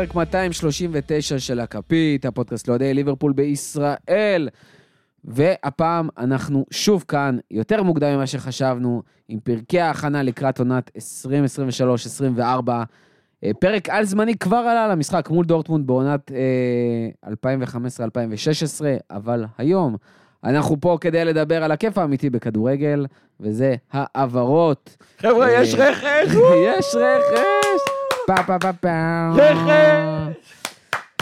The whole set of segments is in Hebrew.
פרק 239 של הכפית, הפודקאסט לאוהדי ליברפול בישראל. והפעם אנחנו שוב כאן, יותר מוקדם ממה שחשבנו, עם פרקי ההכנה לקראת עונת 2023-2024. אה, פרק על זמני כבר עלה למשחק מול דורטמונד בעונת אה, 2015-2016, אבל היום אנחנו פה כדי לדבר על הכיף האמיתי בכדורגל, וזה העברות. חבר'ה, אה, יש רכש! יש רכש! פה פה. רכש!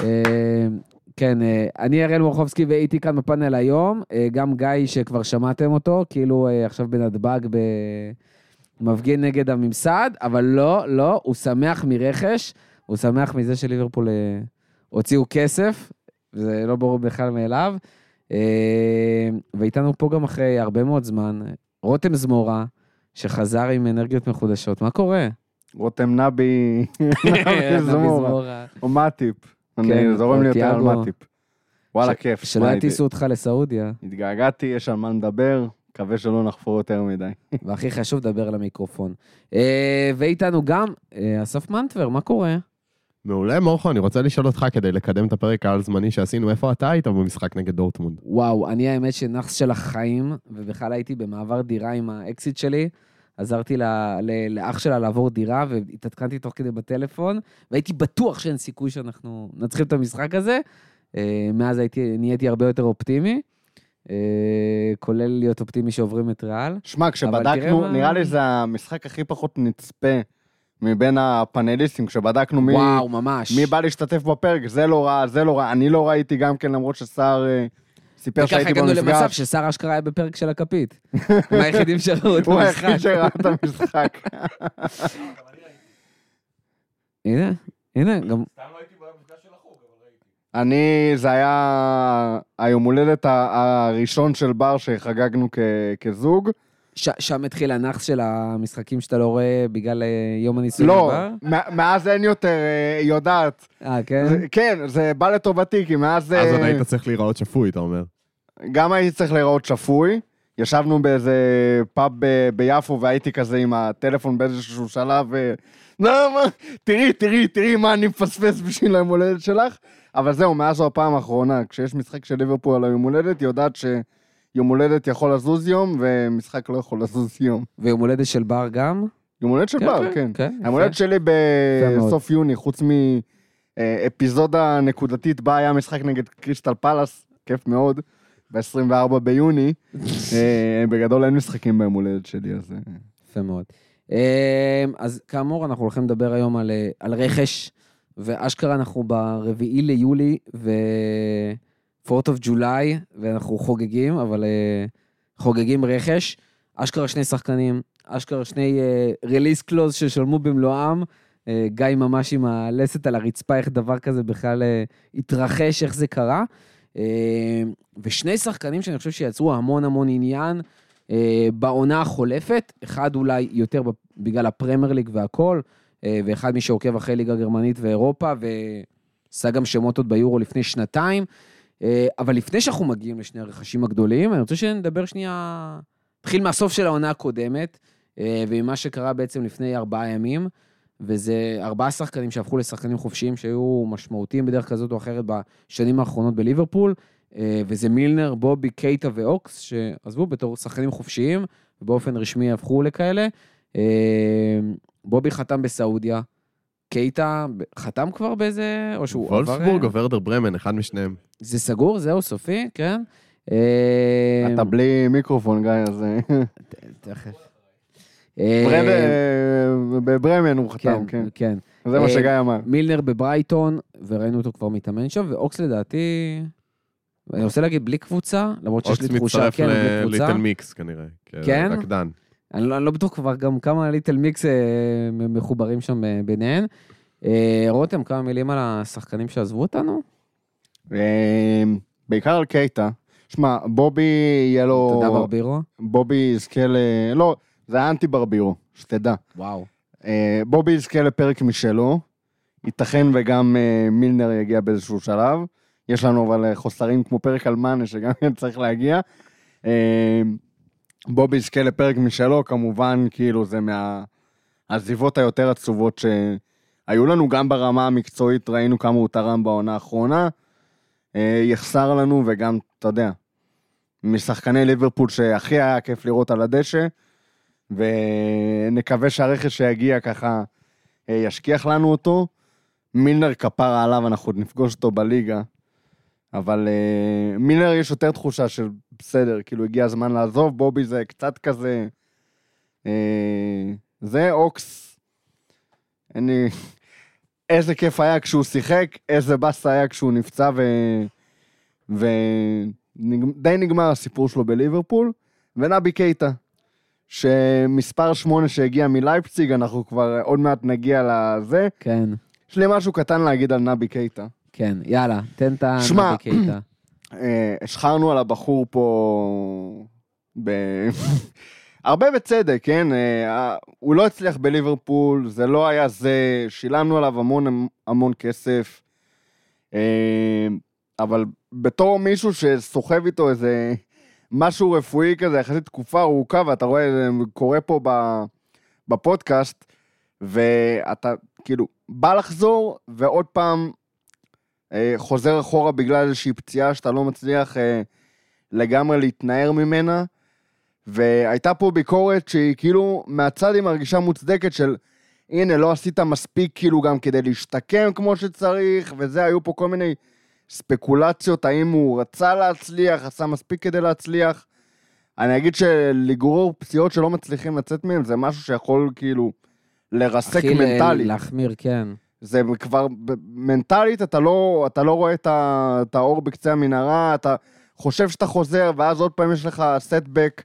אה, כן, אה, אני אראל מורחובסקי ואיתי כאן בפאנל היום, אה, גם גיא שכבר שמעתם אותו, כאילו אה, עכשיו בנתב"ג מפגין נגד הממסד, אבל לא, לא, הוא שמח מרכש, הוא שמח מזה שליברפול הוציאו כסף, זה לא ברור בכלל מאליו. ואיתנו פה גם אחרי הרבה מאוד זמן, רותם זמורה, שחזר עם אנרגיות מחודשות, מה קורה? רותם נבי, נבי זמורה. או מאטיפ. כן, אני זורם לי יותר על. מאטיפ. וואלה, כיף. שלא יטיסו אותך לסעודיה. התגעגעתי, יש על מה לדבר, מקווה שלא נחפור יותר מדי. והכי חשוב, דבר למיקרופון. אה, ואיתנו גם אה, אסף מנטבר, מה קורה? מעולה, מורכו, אני רוצה לשאול אותך כדי לקדם את הפרק העל זמני שעשינו, איפה אתה היית במשחק נגד דורטמונד? וואו, אני האמת שנאחס של החיים, ובכלל הייתי במעבר דירה עם האקסיט שלי. עזרתי לה, ל, לאח שלה לעבור דירה, והתעדכנתי תוך כדי בטלפון, והייתי בטוח שאין סיכוי שאנחנו נצחים את המשחק הזה. אה, מאז הייתי, נהייתי הרבה יותר אופטימי, אה, כולל להיות אופטימי שעוברים את ריאל. שמע, כשבדקנו, מה- נראה לי זה המשחק הכי פחות נצפה מבין הפאנליסטים, כשבדקנו מי... וואו, ממש. מי בא להשתתף בפרק, זה לא רע, זה לא רע. אני לא ראיתי גם כן, למרות שסער סיפר וככה שהייתי הגענו למצב במפגש. ששר אשכרה היה בפרק של הכפית. הם היחידים שראו את הוא המשחק. היחיד שראה את המשחק. הנה, הנה, גם... אני, זה היה היום הולדת הראשון של בר שחגגנו כ- כזוג. ש- שם התחיל הנאחס של המשחקים שאתה לא רואה בגלל אה, יום הניסוי לא, מאז אין יותר, אה, היא יודעת. אה, כן? זה- כן, זה בא לטובתי, כי מאז... אז עוד אה, היית צריך להיראות שפוי, אתה אומר. גם הייתי צריך להיראות שפוי. ישבנו באיזה פאב ב- ביפו והייתי כזה עם הטלפון באיזשהו שלב, ו... לא, מה, תראי, תראי, תראי מה אני מפספס בשביל היום הולדת שלך. אבל זהו, מאז זו הפעם האחרונה. כשיש משחק של ליברפול על היום הולדת, היא יודעת שיום הולדת יכול לזוז יום, ומשחק לא יכול לזוז יום. ויום הולדת של בר גם? יום הולדת של בר, כן. כן, היום הולדת שלי. בסוף יוני, חוץ מאפיזודה נקודתית, בה היה משחק נגד קריסטל פלאס, כיף מאוד, ב-24 ביוני. אה, בגדול אין משחקים ביום הולדת שלי, אז... אה, יפה מאוד. אה, אז כאמור, אנחנו הולכים לדבר היום על, אה, על רכש, ואשכרה אנחנו ברביעי ליולי ו-4th of July, ואנחנו חוגגים, אבל אה, חוגגים רכש. אשכרה שני שחקנים, אשכרה שני רליס קלוז ששלמו במלואם. אה, גיא ממש עם הלסת על הרצפה, איך דבר כזה בכלל אה, התרחש, איך זה קרה. אה, ושני שחקנים שאני חושב שיצרו המון המון עניין אה, בעונה החולפת, אחד אולי יותר בגלל הפרמייר ליג והכל, אה, ואחד מי שעוקב אחרי ליגה גרמנית ואירופה, ועשה גם שמות עוד ביורו לפני שנתיים. אה, אבל לפני שאנחנו מגיעים לשני הרכשים הגדולים, אני רוצה שנדבר שנייה, נתחיל מהסוף של העונה הקודמת, אה, וממה שקרה בעצם לפני ארבעה ימים. וזה ארבעה שחקנים שהפכו לשחקנים חופשיים שהיו משמעותיים בדרך כזאת או אחרת בשנים האחרונות בליברפול, אה, וזה מילנר, בובי, קייטה ואוקס, שעזבו בתור שחקנים חופשיים, ובאופן רשמי הפכו לכאלה. אה, בובי חתם בסעודיה, קייטה חתם כבר באיזה, או שהוא עבר... וולפסבורג אה, או ורדר ברמן, אחד משניהם. זה סגור, זהו, סופי, כן. אה, אתה בלי מיקרופון, גיא, אז... אה, תכף. אה, ברמן, אה, בברמן הוא חתם, כן. כן. זה מה אה, שגיא אמר. מילנר בברייטון, וראינו אותו כבר מתאמן שם, ואוקס לדעתי, אני רוצה להגיד בלי קבוצה, למרות שיש לי אוקס תחושה, מצטרף כן, בלי קבוצה. לליטל מיקס כנראה. כן? רקדן. אני לא, אני לא בטוח כבר גם כמה ליטל מיקס אה, מחוברים שם אה, ביניהן. אה, רותם, כמה מילים על השחקנים שעזבו אותנו? בעיקר על קייטה. שמע, בובי יהיה לו... תודה ברבירו. בובי יזכה ל... לא, זה היה אנטי ברבירו, שתדע. וואו. אה, בובי יזכה לפרק משלו, ייתכן וגם מילנר יגיע באיזשהו שלב. יש לנו אבל חוסרים כמו פרק על מאנה שגם צריך להגיע. בובי יזכה לפרק משלו, כמובן, כאילו זה מהעזיבות היותר עצובות היו לנו גם ברמה המקצועית, ראינו כמה הוא תרם בעונה האחרונה. אה, יחסר לנו, וגם, אתה יודע, משחקני ליברפול שהכי היה כיף לראות על הדשא, ונקווה שהרכש שיגיע ככה אה, ישכיח לנו אותו. מילנר כפרה עליו, אנחנו עוד נפגוש אותו בליגה. אבל uh, מילנר יש יותר תחושה של בסדר, כאילו הגיע הזמן לעזוב, בובי זה קצת כזה... Uh, זה אוקס. לי... איזה כיף היה כשהוא שיחק, איזה באסה היה כשהוא נפצע ו... ודי נגמר הסיפור שלו בליברפול. ונבי קייטה, שמספר 8 שהגיע מלייפציג, אנחנו כבר עוד מעט נגיע לזה. כן, יש לי משהו קטן להגיד על נבי קייטה. כן, יאללה, תן את שמע, הנבי קייטה. אה, השחרנו על הבחור פה... ב... הרבה בצדק, כן? אה, הוא לא הצליח בליברפול, זה לא היה זה, שילמנו עליו המון המון כסף, אה, אבל בתור מישהו שסוחב איתו איזה משהו רפואי כזה, יחסית תקופה ארוכה, ואתה רואה, זה קורה פה בפודקאסט, ואתה כאילו בא לחזור, ועוד פעם חוזר אחורה בגלל איזושהי פציעה שאתה לא מצליח אה, לגמרי להתנער ממנה. והייתה פה ביקורת שהיא כאילו מהצד היא מרגישה מוצדקת של הנה לא עשית מספיק כאילו גם כדי להשתקם כמו שצריך וזה היו פה כל מיני ספקולציות האם הוא רצה להצליח, עשה מספיק כדי להצליח. אני אגיד שלגרור פציעות שלא מצליחים לצאת מהם זה משהו שיכול כאילו לרסק הכי מנטלית. להחמיר, כן. זה כבר, מנטלית אתה לא, אתה לא רואה את, ה, את האור בקצה המנהרה, אתה חושב שאתה חוזר, ואז עוד פעם יש לך סטבק.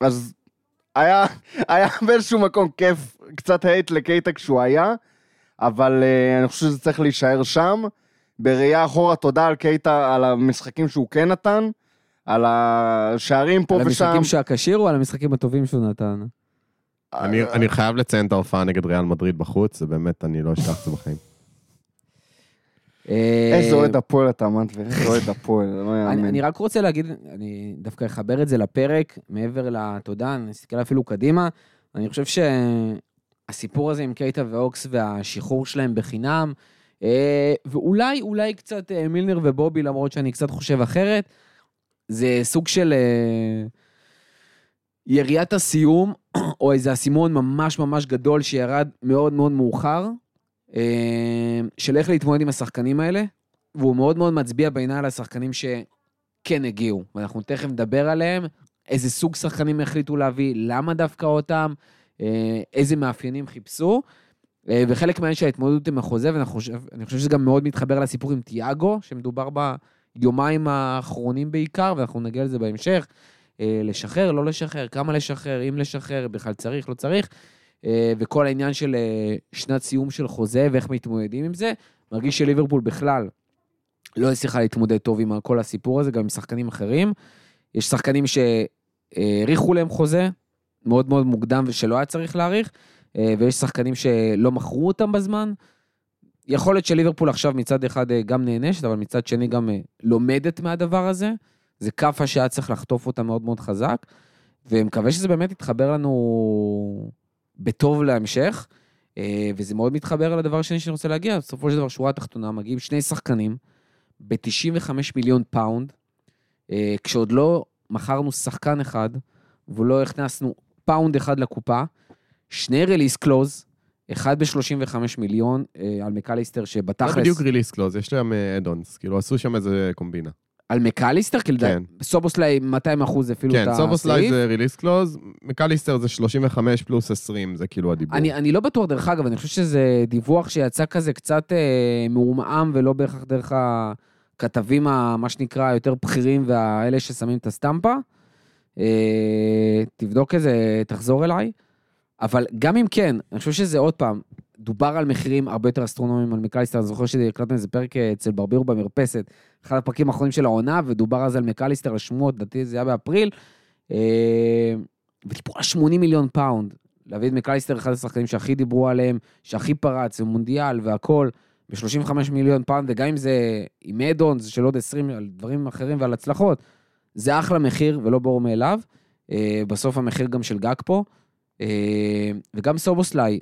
אז היה, היה באיזשהו מקום כיף, קצת הייט לקייטה כשהוא היה, אבל אה, אני חושב שזה צריך להישאר שם. בראייה אחורה, תודה על קייטה, על המשחקים שהוא כן נתן, על השערים פה על ושם. המשחקים שהכשיר או על המשחקים הטובים שהוא נתן? אני, אני חייב לציין את ההופעה נגד ריאל מדריד בחוץ, זה באמת, אני לא אשכח את זה בחיים. איזה אוהד הפועל אתה, מנטבר, איזה אוהד הפועל, זה לא אני, יאמן. אני רק רוצה להגיד, אני דווקא אחבר את זה לפרק, מעבר לתודה, אני אסתכל אפילו קדימה. אני חושב שהסיפור הזה עם קייטה ואוקס והשחרור שלהם בחינם, אה, ואולי, אולי קצת אה, מילנר ובובי, למרות שאני קצת חושב אחרת, זה סוג של אה, יריית הסיום, או איזה אסימון ממש ממש גדול שירד מאוד מאוד מאוחר, אה, של איך להתמודד עם השחקנים האלה, והוא מאוד מאוד מצביע בעיניי על השחקנים שכן הגיעו, ואנחנו תכף נדבר עליהם, איזה סוג שחקנים החליטו להביא, למה דווקא אותם, אה, איזה מאפיינים חיפשו, אה, וחלק מהעניין של ההתמודדות עם החוזה, ואני חושב, חושב שזה גם מאוד מתחבר לסיפור עם תיאגו, שמדובר ביומיים האחרונים בעיקר, ואנחנו נגיע לזה בהמשך, לשחרר, לא לשחרר, כמה לשחרר, אם לשחרר, בכלל צריך, לא צריך, אה, וכל העניין של אה, שנת סיום של חוזה ואיך מתמודדים עם זה. מרגיש שליברפול בכלל לא הצליחה להתמודד טוב עם כל הסיפור הזה, גם עם שחקנים אחרים. יש שחקנים שהאריכו להם חוזה מאוד מאוד מוקדם ושלא היה צריך להאריך, אה, ויש שחקנים שלא מכרו אותם בזמן. יכול להיות שליברפול עכשיו מצד אחד אה, גם נענשת, אבל מצד שני גם אה, לומדת מהדבר הזה. זה כאפה שהיה צריך לחטוף אותה מאוד מאוד חזק, ומקווה שזה באמת יתחבר לנו בטוב להמשך. אה, וזה מאוד מתחבר לדבר השני שאני רוצה להגיע, בסופו של דבר, שורה התחתונה, מגיעים שני שחקנים ב-95 מיליון פאונד, אה, כשעוד לא מכרנו שחקן אחד, ולא הכנסנו פאונד אחד לקופה, שני release clause, אחד ב-35 מיליון אה, על מקליסטר לא שבתכלס... בדיוק release clause, יש להם add-ons, כאילו עשו שם איזה קומבינה. על מקליסטר? כאילו, כן. סובוסליי 200 אחוז אפילו את כן, הסעיף. סובוסליי זה release clause, מקליסטר זה 35 פלוס 20, זה כאילו הדיבור. אני, אני לא בטוח, דרך אגב, אני חושב שזה דיווח שיצא כזה קצת אה, מעומעם ולא בהכרח דרך הכתבים, ה- מה שנקרא, היותר בכירים והאלה ששמים את הסטמפה. אה, תבדוק את זה, תחזור אליי. אבל גם אם כן, אני חושב שזה עוד פעם, דובר על מחירים הרבה יותר אסטרונומיים על מקליסטר, אני זוכר שהקלטנו איזה פרק אה, אצל ברבירו במרפסת, אחד הפרקים האחרונים של העונה, ודובר אז על מקליסטר לשמועות, לדעתי זה היה באפריל, אה, ודיברו על 80 מיליון פאונד. להביא את מקליסטר, אחד השחקנים שהכי דיברו עליהם, שהכי פרץ, ומונדיאל והכל, ב-35 מיליון פאונד, וגם אם זה עם add-ons של עוד 20 על דברים אחרים ועל הצלחות, זה אחלה מחיר ולא ברור מאליו. אה, בסוף המחיר גם של גאקפו. וגם סובוסליי,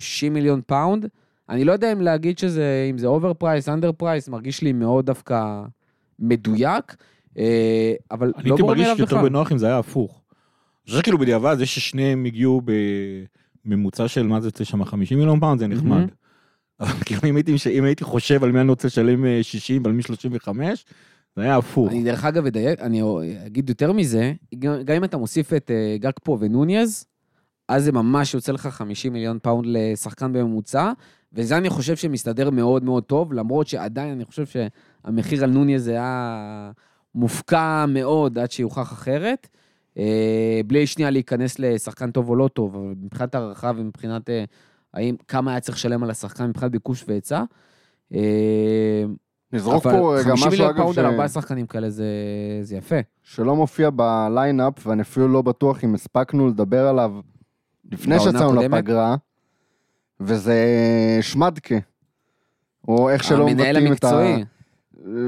60 מיליון פאונד. אני לא יודע אם להגיד שזה, אם זה over price, under price, מרגיש לי מאוד דווקא מדויק, אה, אבל אני לא הייתי ברור מרגיש מאליו יותר בכלל. בנוח אם זה היה הפוך. אני חושב שכאילו בדיעבד זה ששניהם הגיעו בממוצע של מה זה יוצא שם 50 מיליון פאונד זה נחמד. אבל כאילו אם הייתי, אם הייתי חושב על מי אני רוצה לשלם אה, 60 ועל מי 35, זה היה הפוך. אני דרך אגב אדייק, אני אגיד יותר מזה, גם אם אתה מוסיף את אה, גאקפו ונוניז, אז זה ממש יוצא לך 50 מיליון פאונד לשחקן בממוצע, וזה אני חושב שמסתדר מאוד מאוד טוב, למרות שעדיין אני חושב שהמחיר על נוניז היה מופקע מאוד עד שיוכח אחרת. אה, בלי שנייה להיכנס לשחקן טוב או לא טוב, אבל מבחינת הערכה ומבחינת אה, האם, כמה היה צריך לשלם על השחקן מבחינת ביקוש והיצע. אה, נזרוק פה 50 משהו, מיליון אגב, פאונד ש... על ארבעה שחקנים כאלה זה, זה יפה. שלא מופיע ב lineup, ואני אפילו לא בטוח אם הספקנו לדבר עליו לפני שיצאנו? לפגרה, וזה שמטקה. או איך שלא המנהל מבטאים את ה... המקצועי,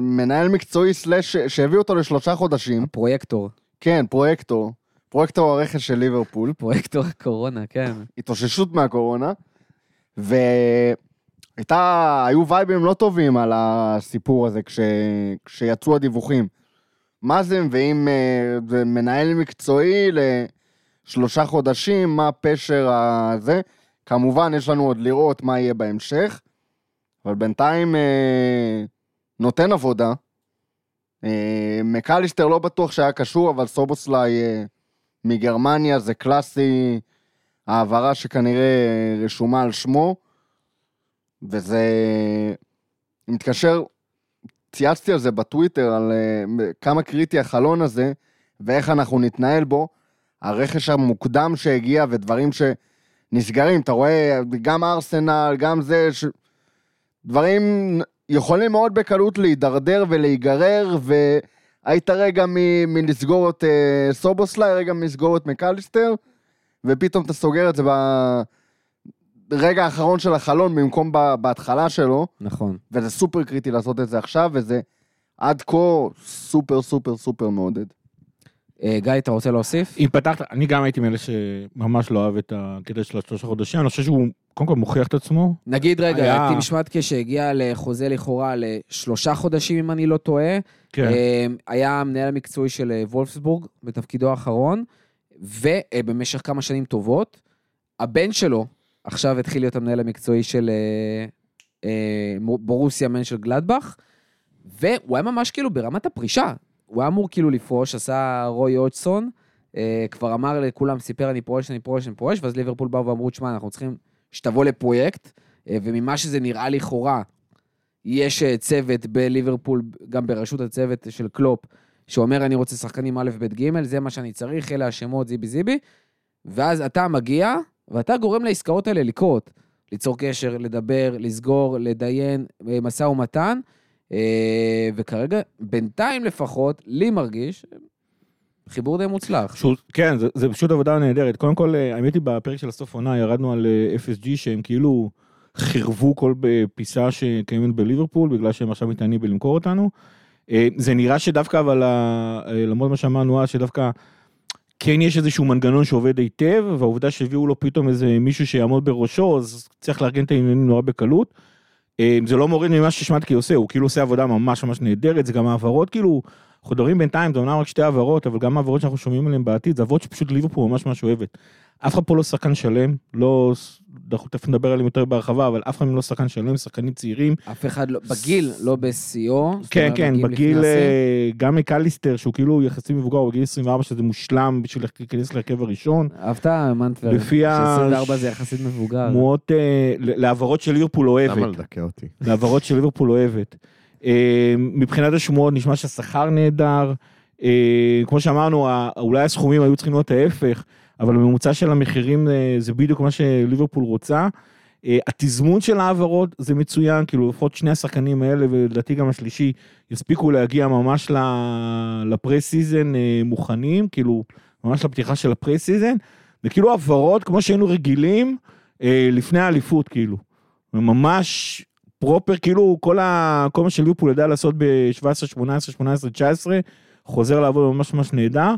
מנהל מקצועי slash שהביא אותו לשלושה חודשים. הפרויקטור, כן, פרויקטור. פרויקטור הרכש של ליברפול. פרויקטור הקורונה, כן. התאוששות מהקורונה. והייתה, היו vibe־ים לא טובים על הסיפור הזה כש, כשיצאו הדיווחים. מה זה מביאים אה, זה מנהל מקצועי לשלושה חודשים, מה פשר הזה. כמובן, יש לנו עוד לראות מה יהיה בהמשך, אבל בינתיים אה, נותן עבודה. אה, מקליסטר לא בטוח שהיה קשור, אבל סובוסליי אה, מגרמניה זה קלאסי העברה שכנראה רשומה על שמו, וזה מתקשר, צייצתי על זה בטוויטר, על אה, כמה קריטי החלון הזה, ואיך אנחנו נתנהל בו. הרכש המוקדם שהגיע ודברים שנסגרים, אתה רואה, גם ארסנל, גם זה, ש... דברים יכולים מאוד בקלות להידרדר ולהיגרר, והיית רגע מ- מלסגור את אה, סובוסליי, רגע מלסגור את מקליסטר, ופתאום אתה סוגר את זה ברגע האחרון של החלון במקום ב- בהתחלה שלו, נכון. וזה סופר קריטי לעשות את זה עכשיו, וזה עד כה סופר סופר סופר מעודד. אה, גיא, אתה רוצה להוסיף? אם פתחת, אני גם הייתי מאלה שממש לא אוהב את הקטע של השלושה חודשים, אני חושב שהוא קודם כל מוכיח את עצמו. נגיד רגע, היה- טים שמטקה שהגיע לחוזה לכאורה לשלושה חודשים, אם אני לא טועה. כן. אה, היה המנהל המקצועי של אה, וולפסבורג בתפקידו האחרון, ובמשך כמה שנים טובות, הבן שלו עכשיו התחיל להיות המנהל המקצועי של בורוסיה מן של גלדבך, והוא היה ממש כאילו ברמת הפרישה. הוא היה אמור כאילו לפרוש, עשה רוי אודסון, אה, כבר אמר לכולם, סיפר אני פורש, אני פורש, אני פורש, ואז ליברפול באו ואמרו, תשמע, אנחנו צריכים שתבוא לפרויקט, אה, וממה שזה נראה לכאורה, יש אה, צוות בליברפול, גם בראשות הצוות של קלופ, שאומר, אני רוצה שחקנים א', ב', ג', זה מה שאני צריך, אלה השמות, זיבי זיבי, ואז אתה מגיע, ואתה גורם לעסקאות האלה לקרות. ליצור קשר, לדבר, לסגור, לדיין, אה, משא ומתן, וכרגע, בינתיים לפחות, לי מרגיש, חיבור די מוצלח. שהוא, כן, זה, זה פשוט עבודה נהדרת. קודם כל, אה, האמת היא, בפרק של הסוף עונה ירדנו על אה, FSG, שהם כאילו חירבו כל פיסה שקיימת בליברפול, בגלל שהם עכשיו מתעניינים בלמכור אותנו. אה, זה נראה שדווקא, אבל אה, למרות מה שאמרנו אז, שדווקא כן יש איזשהו מנגנון שעובד היטב, והעובדה שהביאו לו פתאום איזה מישהו שיעמוד בראשו, אז צריך לארגן את העניינים נורא בקלות. אה, זה לא מוריד ממה ששמטקי עושה, הוא כאילו עושה עבודה ממש ממש נהדרת, זה גם העברות, כאילו, אנחנו מדברים בינתיים, זה אומנם רק שתי העברות, אבל גם העברות שאנחנו שומעים עליהן בעתיד, זה העברות שפשוט ליברפול ממש ממש אוהבת. אף אחד פה לא שחקן שלם, לא, אנחנו תכף נדבר עליהם יותר בהרחבה, אבל אף אחד מהם לא שחקן שלם, שחקנים צעירים. אף אחד לא, בגיל, לא בשיאו. כן, כן, בגיל. אה, גם מקליסטר, שהוא כאילו יחסית מבוגר, הוא בגיל 24, שזה מושלם בשביל להיכנס להרכב הראשון. אהבת, מנטבר, ה- ש-24 זה יחסית מבוגר. תמורות אה, להעברות של ליברפול אוהבת. למה לדכא אותי? להעברות של ליברפול אוהבת. אה, מבחינת השמועות נשמע שהשכר נהדר. כמו שאמרנו, אולי הסכומים היו צריכים להיות ההפך, אבל הממוצע של המחירים אה, זה בדיוק מה שליברפול רוצה. אה, התזמון של ההעברות זה מצוין, כאילו לפחות שני השחקנים האלה, ולדעתי גם השלישי, יספיקו להגיע ממש ל pre-season אה, מוכנים, כאילו ממש לפתיחה של ה pre-season. זה כאילו העברות כמו שהיינו רגילים לפני האליפות, כאילו. ממש proper, כאילו כל, ה, כל מה שליברפול ידע לעשות ב-17, 18, 18, 19, חוזר לעבוד ממש ממש נהדר.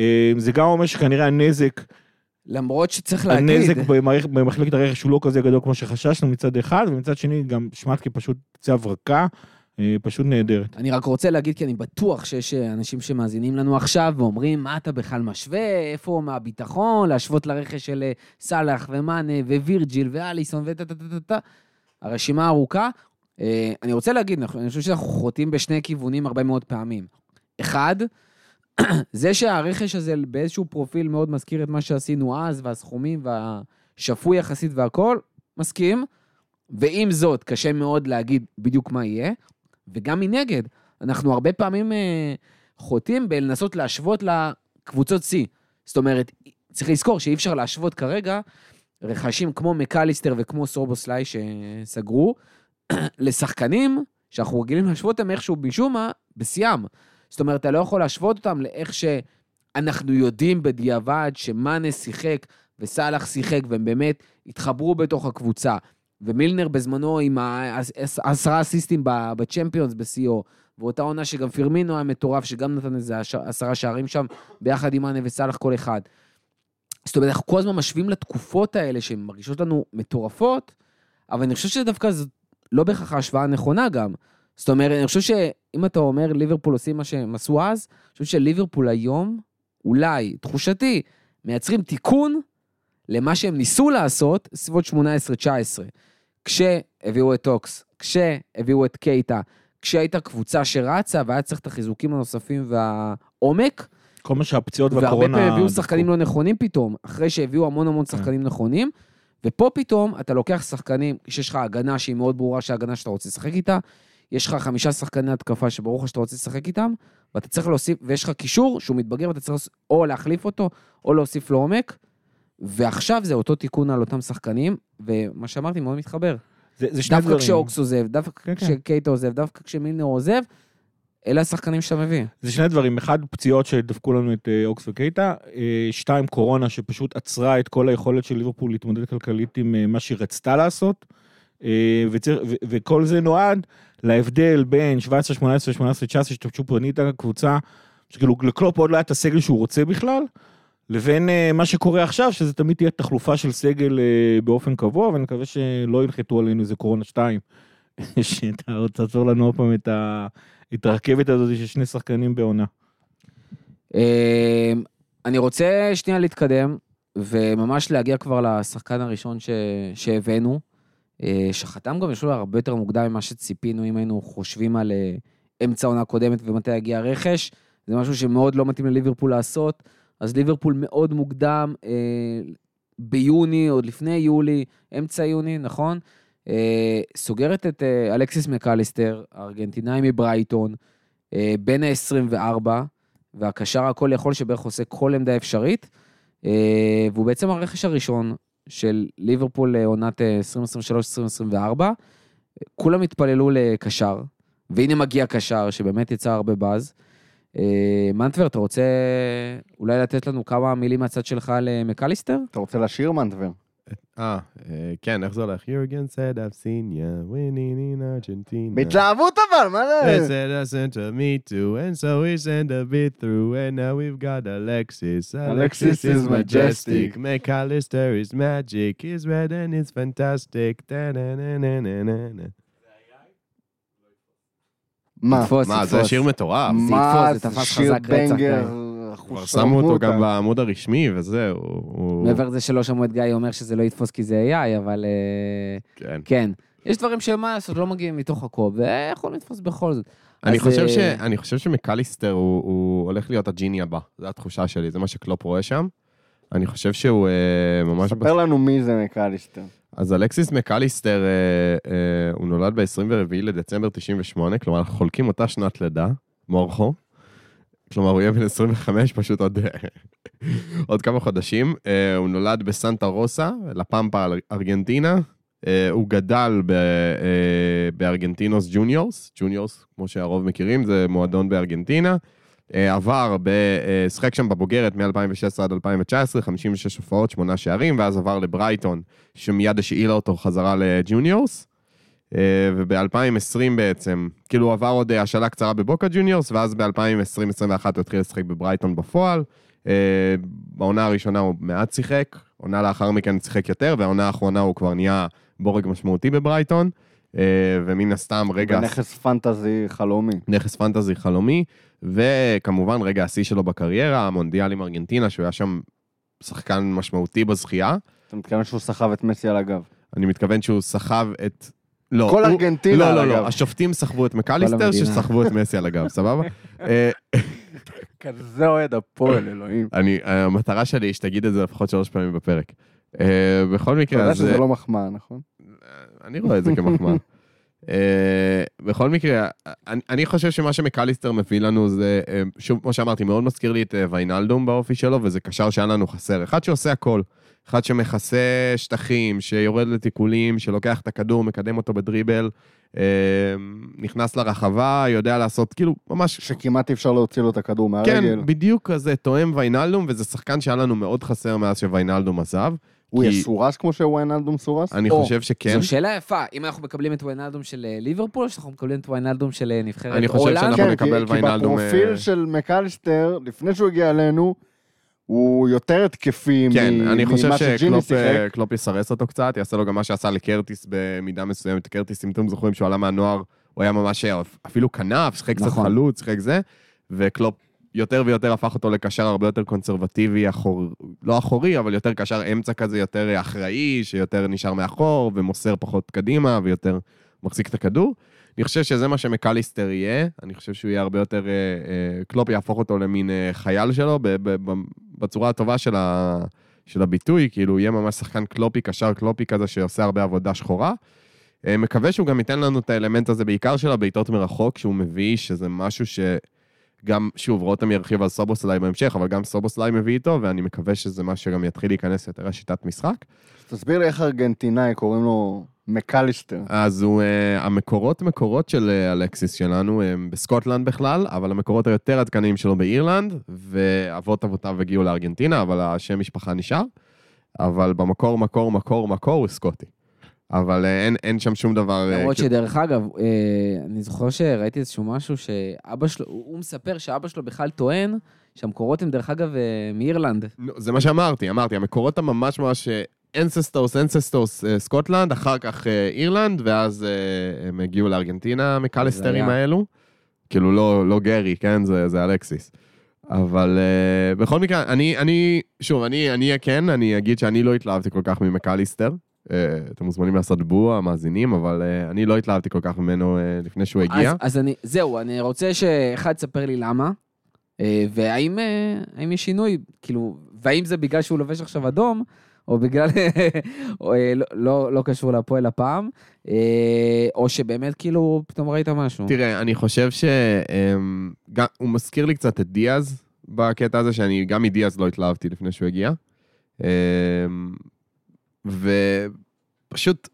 אה, זה גם אומר שכנראה הנזק למרות שצריך להגיד... הנזק במחלקת הרכש הוא לא כזה גדול כמו שחששנו מצד אחד, ומצד שני גם שמטקה פשוט יוצא הברקה, אה, פשוט נהדרת. אני רק רוצה להגיד, כי אני בטוח שיש אה, אנשים שמאזינים לנו עכשיו ואומרים, מה אתה בכלל משווה? איפה מהביטחון? להשוות לרכש של אה, סאלח ומאנה ווירג'יל ואליסון וטה טה טה טה טה. הרשימה ארוכה. אני רוצה להגיד, אני חושב שאנחנו חוטאים בשני כיוונים הרבה מאוד פעמים. אחד, זה שהרכש הזה באיזשהו פרופיל מאוד מזכיר את מה שעשינו אז, והסכומים והשפוי יחסית והכל, מסכים. ועם זאת, קשה מאוד להגיד בדיוק מה יהיה. וגם מנגד, אנחנו הרבה פעמים אה, חוטאים בלנסות להשוות לקבוצות C. זאת אומרת, צריך לזכור שאי אפשר להשוות כרגע רכשים כמו מקליסטר וכמו סורבוסליי שסגרו, לשחקנים שאנחנו רגילים להשוות אותם איכשהו משום מה בשיאם. זאת אומרת, אתה לא יכול להשוות אותם לאיך שאנחנו יודעים בדיעבד שמאנה שיחק וסאלח שיחק והם באמת התחברו בתוך הקבוצה. ומילנר בזמנו עם העשרה אסיסטים בצ'מפיונס בשיאו, ואותה עונה שגם פירמינו היה מטורף, שגם נתן איזה עש- עשרה שערים שם, ביחד עם מאנה וסאלח כל אחד. זאת אומרת, אנחנו כל הזמן משווים לתקופות האלה שהן מרגישות לנו מטורפות, אבל אני חושב שדווקא זאת לא בהכרח ההשוואה הנכונה גם. זאת אומרת, אני חושב שאם אתה אומר ליברפול עושים מה שהם עשו אז, אני חושב שליברפול היום, אולי, תחושתי, מייצרים תיקון למה שהם ניסו לעשות סביבות 18-19. כשהביאו את אוקס, כשהביאו את קייטה, כשהייתה קבוצה שרצה והיה צריך את החיזוקים הנוספים והעומק, כל מה שהפציעות והרבה והקורונה... פעמים הביאו. שחקנים לא נכונים פתאום, אחרי שהביאו המון המון כן. שחקנים נכונים, ופה פתאום אתה לוקח שחקנים, שיש לך הגנה שהיא מאוד ברורה שההגנה שאתה רוצה לשחק איתה, יש לך חמישה שחקני התקפה שברור לך שאתה רוצה לשחק איתם, ואתה צריך להוסיף, ויש לך קישור שהוא מתבגר ואתה צריך או להחליף אותו, או להוסיף לו עומק, ועכשיו זה אותו תיקון על אותם שחקנים, ומה שאמרתי מאוד מתחבר. זה, זה שני דווקא דברים. כשאוקס עוזב, דווקא כן, כן. כשקייטה עוזב, דווקא כשמילנר עוזב, אלה השחקנים שאתה מביא. זה שני דברים, אחד, פציעות שדפקו לנו את אה, אוקס וקייטה, אה, שתיים, קורונה שפשוט עצרה את כל היכולת של ליברפול להתמודד כלכלית עם אה, מה שהיא רצתה לעשות, וצר- ו- וכל זה נועד להבדל בין 17, 18, 18, 19, שאתה פשוט בנית קבוצה, שכאילו לקלופ עוד לא היה את הסגל שהוא רוצה בכלל, לבין אה, מה שקורה עכשיו, שזה תמיד תהיה תחלופה של סגל אה, באופן קבוע, ואני מקווה שלא ינחתו עלינו איזה קורונה 2, שאתה עוד תעצור לנו עוד פעם את ה... את הרכבת הזאת של שני שחקנים בעונה. אה, אני רוצה שנייה להתקדם, וממש להגיע כבר לשחקן הראשון ש... שהבאנו, אה, שחתם גם בשלב הרבה יותר מוקדם ממה שציפינו, אם היינו חושבים על אה, אמצע עונה קודמת ומתי יגיע הרכש. זה משהו שמאוד לא מתאים לליברפול לעשות, אז ליברפול מאוד מוקדם, אה, ביוני, עוד לפני יולי, אמצע יוני, נכון? אה, סוגרת את אה, אלכסיס מקליסטר, הארגנטינאי מברייטון, אה, בן ה-24, והקשר הכל יכול שבערך עושה כל עמדה אפשרית, אה, והוא בעצם הרכש הראשון של ליברפול לעונת אה, 2023-2024. כולם התפללו לקשר, והנה מגיע קשר שבאמת יצא הרבה באז. אה, מנטבר, אתה רוצה אולי לתת לנו כמה מילים מהצד שלך למקליסטר? אתה רוצה לשיר מנטבר? אה, אה, כן, איך זה הולך? You again said I've seen ya winning in Argentina. בהתלהבות אבל, מה They זה? said I sent a me too, and so we sent a bit through, and now we've got Alexis. Alexis is majestic. McAllister is magic. He's red and it's fantastic. Da-na-na-na-na-na. מה? תתפוס, מה, זה תתפוס. שיר מטורף. מה זה תפס שיר חזק רצח, בנגר? כבר שמו אותו גם בעמוד הרשמי, וזהו. מעבר לזה שלא שמעו את גיא אומר שזה לא יתפוס כי זה AI, אבל אה, כן. כן. יש דברים שמה לעשות, לא מגיעים מתוך הקוב, ויכולים לתפוס בכל זאת. אני אז, חושב, אה, ש... אני חושב שמקליסטר הוא, הוא הולך להיות הג'יני הבא, זו התחושה שלי, זה מה שקלופ רואה שם. אני חושב שהוא אה, ממש... ספר לנו מי זה מקליסטר. אז אלכסיס מקליסטר, אה, אה, הוא נולד ב-24 לדצמבר 98, כלומר, אנחנו חולקים אותה שנת לידה, מורכו. כלומר, הוא יהיה בן 25 פשוט עוד, עוד כמה חודשים. אה, הוא נולד בסנטה רוסה, לה פמפה, ארגנטינה. אה, הוא גדל ב, אה, בארגנטינוס ג'וניורס, ג'וניורס, כמו שהרוב מכירים, זה מועדון בארגנטינה. אה, עבר, ב- שיחק שם בבוגרת מ-2016 עד 2019, 56 הופעות, 8 שערים, ואז עבר לברייטון, שמיד השאילה אותו חזרה לג'וניורס. אה, וב-2020 בעצם, כאילו הוא עבר עוד אה, השאלה קצרה בבוקה ג'וניורס, ואז ב-2020-2021 הוא התחיל לשחק בברייטון בפועל. אה, בעונה הראשונה הוא מעט שיחק, עונה לאחר מכן שיחק יותר, והעונה האחרונה הוא כבר נהיה בורג משמעותי בברייטון, ומן הסתם רגע... ונכס פנטזי חלומי. נכס פנטזי חלומי, וכמובן רגע השיא שלו בקריירה, המונדיאל עם ארגנטינה, שהוא היה שם שחקן משמעותי בזכייה. אתה מתכוון שהוא סחב את מסי על הגב. אני מתכוון שהוא סחב את... לא, כל הוא- ארגנטינה לא, על לא, הגב. לא, השופטים סחבו את מקליסטר. שסחבו את מסי על הגב, סבבה? אה, כזה אוהד הפועל, אלוהים. אני, המטרה שלי היא שתגיד את זה לפחות שלוש פעמים בפרק. אה, בכל אתה מקרה, יודע אז... שזה אה, לא מחמאה, נכון? אני רואה את זה כמחמאה. אה, בכל מקרה, אני, אני חושב שמה שמקליסטר מביא לנו זה, שוב, כמו שאמרתי, מאוד מזכיר לי את ויינלדום באופי שלו, וזה קשר שהיה לנו חסר. אחד שעושה הכל, אחד שמכסה שטחים, שיורד לתיקולים, שלוקח את הכדור, מקדם אותו בדריבל, אה, נכנס לרחבה, יודע לעשות, כאילו, ממש... שכמעט אי אפשר להוציא לו את הכדור מהרגל. כן, בדיוק כזה תואם ויינלדום, וזה שחקן שהיה לנו מאוד חסר מאז שוויינלדום עזב. הוא כי- יסורס כמו שוויינלדום סורס? אני או, חושב שכן. זו שאלה יפה, אם אנחנו מקבלים את ויינלדום של אה, ליברפול, או שאנחנו מקבלים את ויינלדום של אה, נבחרת אני חושב הולנד? שאנחנו כן, נקבל כי- כי בפרופיל אה, של מקליסטר, לפני שהוא הגיע אלינו, הוא יותר התקפי כן, מ- אני חושב ממה שג'ימי שקלופ שיחק. אה, יסרס אותו קצת, יעשה לו גם מה שעשה לקרטיס במידה מסוימת. קרטיס, אם אתם זוכרים שהוא עלה מהנוער, הוא היה ממש אה, אפילו כנף, שיחק קצת נכון. חלוץ, שיחק זה, וקלופ יותר ויותר הפך אותו לקשר הרבה יותר קונסרבטיבי, אחור, לא אחורי, אבל יותר קשר אמצע כזה, יותר אה, אחראי, שיותר נשאר מאחור ומוסר פחות קדימה ויותר מחזיק את הכדור. אני חושב שזה מה שמקליסטר יהיה, אני חושב שהוא יהיה הרבה יותר, קלופ יהפוך אותו למין חייל שלו, בצורה הטובה של, ה, של הביטוי, כאילו יהיה ממש שחקן קלופי, קשר קלופי כזה שעושה הרבה עבודה שחורה. אה, מקווה שהוא גם ייתן לנו את האלמנט הזה, בעיקר של הבעיטות מרחוק, שהוא מביא, שזה משהו שגם, שוב, רותם ירחיב על סובוסליי בהמשך, אבל גם סובוסליי מביא איתו, ואני מקווה שזה משהו שגם יתחיל להיכנס יותר לשיטת משחק. תסביר לי איך ארגנטינאי קוראים לו מקליסטר. אז הוא, uh, המקורות מקורות של uh, אלקסיס שלנו הם בסקוטלנד בכלל, אבל המקורות היותר עדכניים שלו באירלנד, ואבות אבותיו הגיעו לארגנטינה, אבל השם משפחה נשאר. אבל במקור, מקור, מקור, מקור הוא סקוטי. אבל uh, אין, אין שם שום דבר... uh, למרות כאילו- שדרך אגב, אה, אני זוכר שראיתי איזשהו משהו שאבא שלו, הוא מספר שאבא שלו בכלל טוען שהמקורות הם דרך אגב אה, מאירלנד. זה מה שאמרתי, אמרתי, המקורות הממש ממש אנססטוס, אנססטוס, סקוטלנד, אחר כך אה, אירלנד, ואז אה, הם הגיעו לארגנטינה, מקלסטרים. האלו. כאילו לא, לא גרי, כן? זה, זה אלקסיס. אבל אה, בכל מקרה, אני, אני, שוב, אני אהיה כן, אני אגיד שאני לא התלהבתי כל כך ממקליסטר. אה, אתם מוזמנים לעשות בועה, המאזינים, אבל אה, אני לא התלהבתי כל כך ממנו אה, לפני שהוא הגיע. אז, אז אני, זהו, אני רוצה שאחד יספר לי למה, אה, והאם אה, האם יש שינוי, כאילו, והאם זה בגלל שהוא לובש עכשיו אדום, או בגלל, או, אה, לא, לא, לא קשור להפועל הפעם, אה, או שבאמת כאילו פתאום ראית משהו. תראה, אני חושב שהוא מזכיר לי קצת את דיאז בקטע הזה, שאני גם מדיאז לא התלהבתי לפני שהוא הגיע. ופשוט,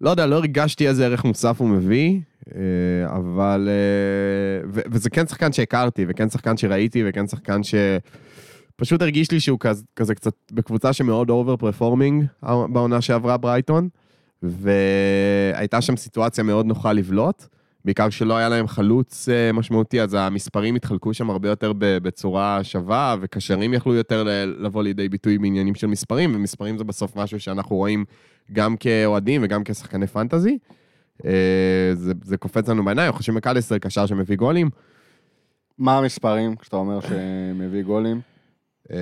לא יודע, לא הרגשתי איזה ערך מוסף הוא מביא, אה, אבל... אה, וזה כן שחקן שהכרתי, וכן שחקן שראיתי, וכן שחקן ש... פשוט הרגיש לי שהוא כזה, כזה קצת בקבוצה שמאוד over performing בעונה שעברה ברייטון, והייתה שם סיטואציה מאוד נוחה לבלוט, בעיקר כשלא היה להם חלוץ אה, משמעותי, אז המספרים התחלקו שם הרבה יותר ב- בצורה שווה, וקשרים יכלו יותר ל- לבוא לידי ביטוי בעניינים של מספרים, ומספרים זה בסוף משהו שאנחנו רואים גם כאוהדים וגם כשחקני פנטזי. אה, זה, זה קופץ לנו בעיניים, אנחנו חושבים מקליסטר קשר שמביא גולים. מה המספרים כשאתה אומר שמביא גולים? אה,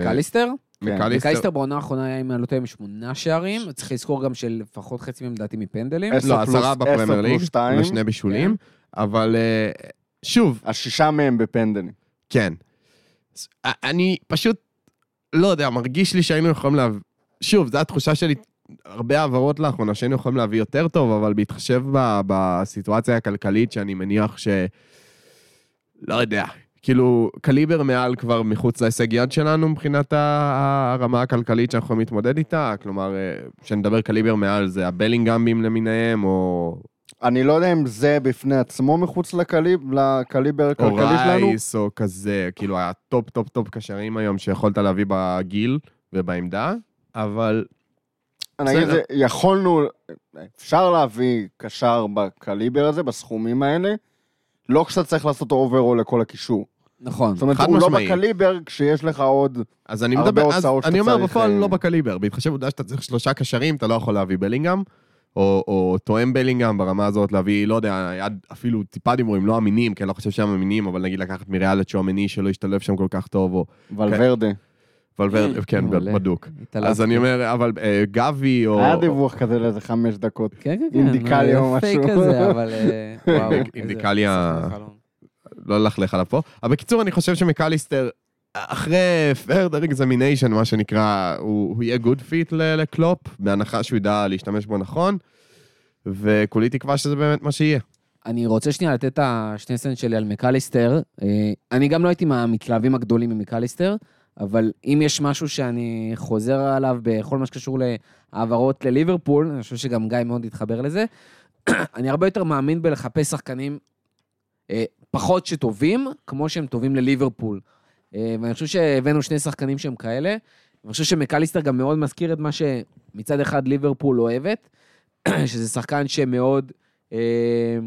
מקליסטר? כן. מקליסטר, בעונה האחרונה היה, אם אני לא טועה, עם שמונה שערים, צריך לזכור גם שלפחות חצי מהם לדעתי מפנדלים. לא, עשרה בפרמייר ליג. ושני בישולים, אבל אה, שוב, השישה מהם בפנדלים. כן. אני פשוט, לא יודע, מרגיש לי שהיינו יכולים להביא... שוב, זו התחושה שלי, הרבה העברות לאחרונה, שהיינו יכולים להביא יותר טוב, אבל בהתחשב בסיטואציה הכלכלית, שאני מניח ש... לא יודע, כאילו, קליבר מעל כבר מחוץ להישג יד שלנו מבחינת הרמה הכלכלית שאנחנו יכולים להתמודד איתה, כלומר, אה, כשנדבר קליבר מעל זה הבלינגאמים למיניהם, או, אני לא יודע אם זה בפני עצמו מחוץ לקליב, לקליבר או הכלכלי שלנו. רייס, או כזה, כאילו, הטופ טופ טופ קשרים היום שיכולת להביא בגיל ובעמדה, אבל אני אגיד. זה, יכולנו, אפשר להביא קשר בקליבר הזה, בסכומים האלה, לא כשאתה צריך לעשות אוברול לכל הקישור. נכון. זאת אומרת, חד הוא לא משמעי. בקליבר כשיש לך עוד... אז אני הרבה מדבר, אז הוצאות שאתה אני אומר צריך, בפועל אה, לא בקליבר, בהתחשב בעובדה שאתה צריך שלושה קשרים, אתה לא יכול להביא בלינגהם, או, או תואם בלינגהם ברמה הזאת, להביא, לא יודע, יד אפילו טיפה דיבורים, לא אמינים, כי אני לא חושב שהם אמינים, אבל נגיד לקחת מריאלת שומני שלא השתלב שם כל כך טוב, או ולוורדה. ולוור, כן, מעולה. בדוק. התעלפתי. אז אני אומר, אבל אה, גבי, או... היה דיווח כזה לאיזה חמש דקות. כן, כן, כן. אינדיקאילה או פייק משהו. כזה, אבל... אה, וואו. איזה אינדיקאילה- חלום. לא ללכלך עליו פה. אבל בקיצור, אני חושב שמקליסטר, אחרי further examination, מה שנקרא, הוא, הוא יהיה fit ל- לקלופ, בהנחה שהוא ידע להשתמש בו נכון, וכולי תקווה שזה באמת מה שיהיה. אני רוצה שנייה לתת את השני סנט שלי על מקליסטר. אה, אני גם לא הייתי מהמתלהבים הגדולים ממקליסטר, אבל אם יש משהו שאני חוזר עליו בכל מה שקשור להעברות לליברפול, אני חושב שגם גיא מאוד התחבר לזה, אני הרבה יותר מאמין בלחפש שחקנים אה, פחות שטובים, כמו שהם טובים לליברפול. אה, ואני חושב שהבאנו שני שחקנים שהם כאלה. אני חושב שמקליסטר גם מאוד מזכיר את מה שמצד אחד ליברפול אוהבת, שזה שחקן שמאוד... אה,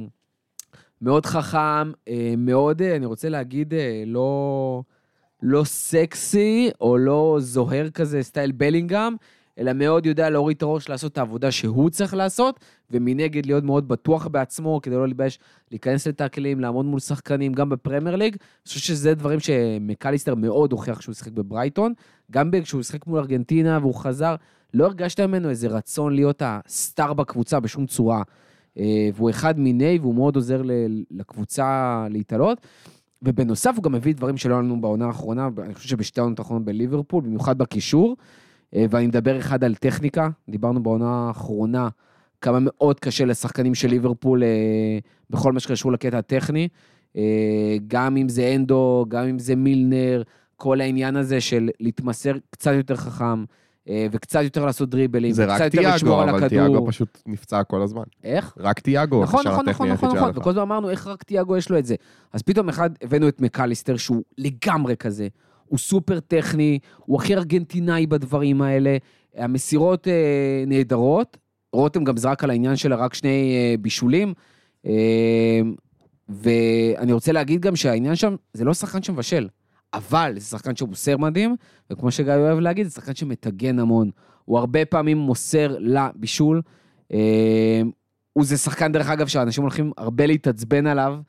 מאוד חכם, אה, מאוד, אני רוצה להגיד, לא, לא סקסי או לא זוהר כזה סטייל בלינגהם, אלא מאוד יודע להוריד את הראש, לעשות את העבודה שהוא צריך לעשות, ומנגד להיות מאוד בטוח בעצמו, כדי לא להתבייש להיכנס לטאקלים, לעמוד מול שחקנים, גם בפרמייר ליג. אני חושב שזה דברים שמקליסטר מאוד הוכיח כשהוא שיחק בברייטון. גם כשהוא שיחק מול ארגנטינה והוא חזר, לא הרגשת ממנו איזה רצון להיות הסטאר בקבוצה בשום צורה. אה, והוא אחד מיני, והוא מאוד עוזר לקבוצה להתעלות. ובנוסף, הוא גם מביא דברים שלא היה לנו בעונה האחרונה, אני חושב שבשתי העונות האחרונות בליברפול, במיוחד בקישור. אה, ואני מדבר אחד על טכניקה, דיברנו בעונה האחרונה כמה מאוד קשה לשחקנים של ליברפול אה, בכל מה שקשור לקטע הטכני. אה, גם אם זה אנדו, גם אם זה מילנר, כל העניין הזה של להתמסר קצת יותר חכם, וקצת יותר לעשות דריבלים, זה וקצת רק יותר לשמור תיאגו, על אבל הכדור. תיאגו פשוט נפצע כל הזמן. איך? רק תיאגו, נכון, נכון, נכון, נכון, נכון. וכל הזמן אמרנו איך רק תיאגו יש לו את זה. אז פתאום אחד, הבאנו את מקליסטר שהוא לגמרי כזה, הוא סופר טכני, הוא הכי ארגנטינאי בדברים האלה, המסירות אה, נהדרות, רותם גם זרק על העניין שלה רק שני אה, בישולים, אה, ואני רוצה להגיד גם שהעניין שם, זה לא שחקן שמבשל, אבל זה שחקן שמוסר מדהים, וכמו שגיא אוהב להגיד, זה שחקן שמטגן המון. הוא הרבה פעמים מוסר לבישול. אה, זה שחקן, דרך אגב, שאנשים הולכים הרבה להתעצבן עליו,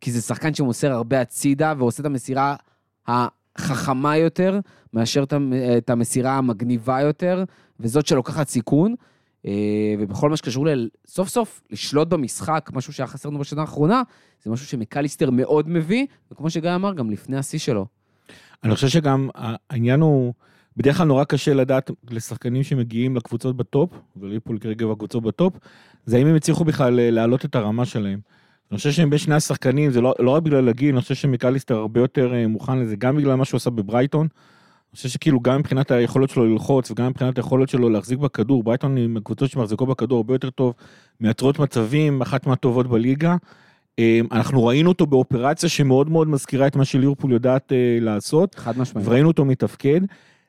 כי זה שחקן שמוסר הרבה הצידה ועושה את המסירה החכמה יותר, מאשר את המסירה המגניבה יותר, וזאת שלוקחת סיכון. אה, ובכל מה שקשור לסוף סוף לשלוט במשחק, משהו שהיה חסר לנו בשנה האחרונה, זה משהו שמקליסטר מאוד מביא, וכמו שגיא אמר, גם לפני השיא שלו. אני חושב שגם העניין הוא, בדרך כלל נורא קשה לדעת לשחקנים שמגיעים לקבוצות ב top, וליפול כרגע בקבוצות ב top, זה האם הם הצליחו בכלל אה, להעלות את הרמה שלהם. אני חושב שבין שני השחקנים, זה לא, לא רק בגלל הגיל, אני חושב שמקליסטר הרבה יותר אה, מוכן לזה, גם בגלל מה שהוא עשה בברייטון. אני חושב שכאילו גם מבחינת היכולת שלו ללחוץ וגם מבחינת היכולת שלו להחזיק בכדור, ברייטון עם הקבוצות שמחזיקות בכדור הרבה יותר טוב, מייצרות מצבים, אחת מהטובות בליגה. אה, אנחנו ראינו אותו באופרציה שמאוד מאוד מזכירה את מה שליברפול יודעת אה, לעשות. חד משמעית. וראינו אותו מתפקד.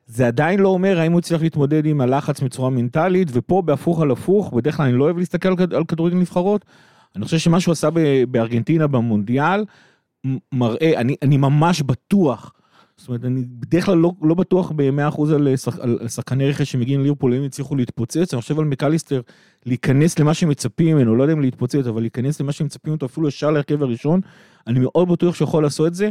זה עדיין לא אומר האם הוא הצליח להתמודד עם הלחץ בצורה מנטלית, ופה בהפוך על הפוך, בדרך כלל אני לא אוהב להסתכל על כדורגל נבחרות. אני חושב שמה שהוא עשה בארגנטינה במונדיאל, מראה, אני, אני ממש בטוח, זאת אומרת, אני בדרך כלל לא, לא בטוח ב-100% על, שח, על, על שחקני רכש שמגיעים לליברפול, אם הצליחו להתפוצץ, אני חושב על מקליסטר, להיכנס למה שמצפים ממנו, לא יודע אם להתפוצץ, אבל להיכנס למה שמצפים אותו אפילו ישר להרכב הראשון, אני מאוד בטוח שהוא יכול לעשות את זה.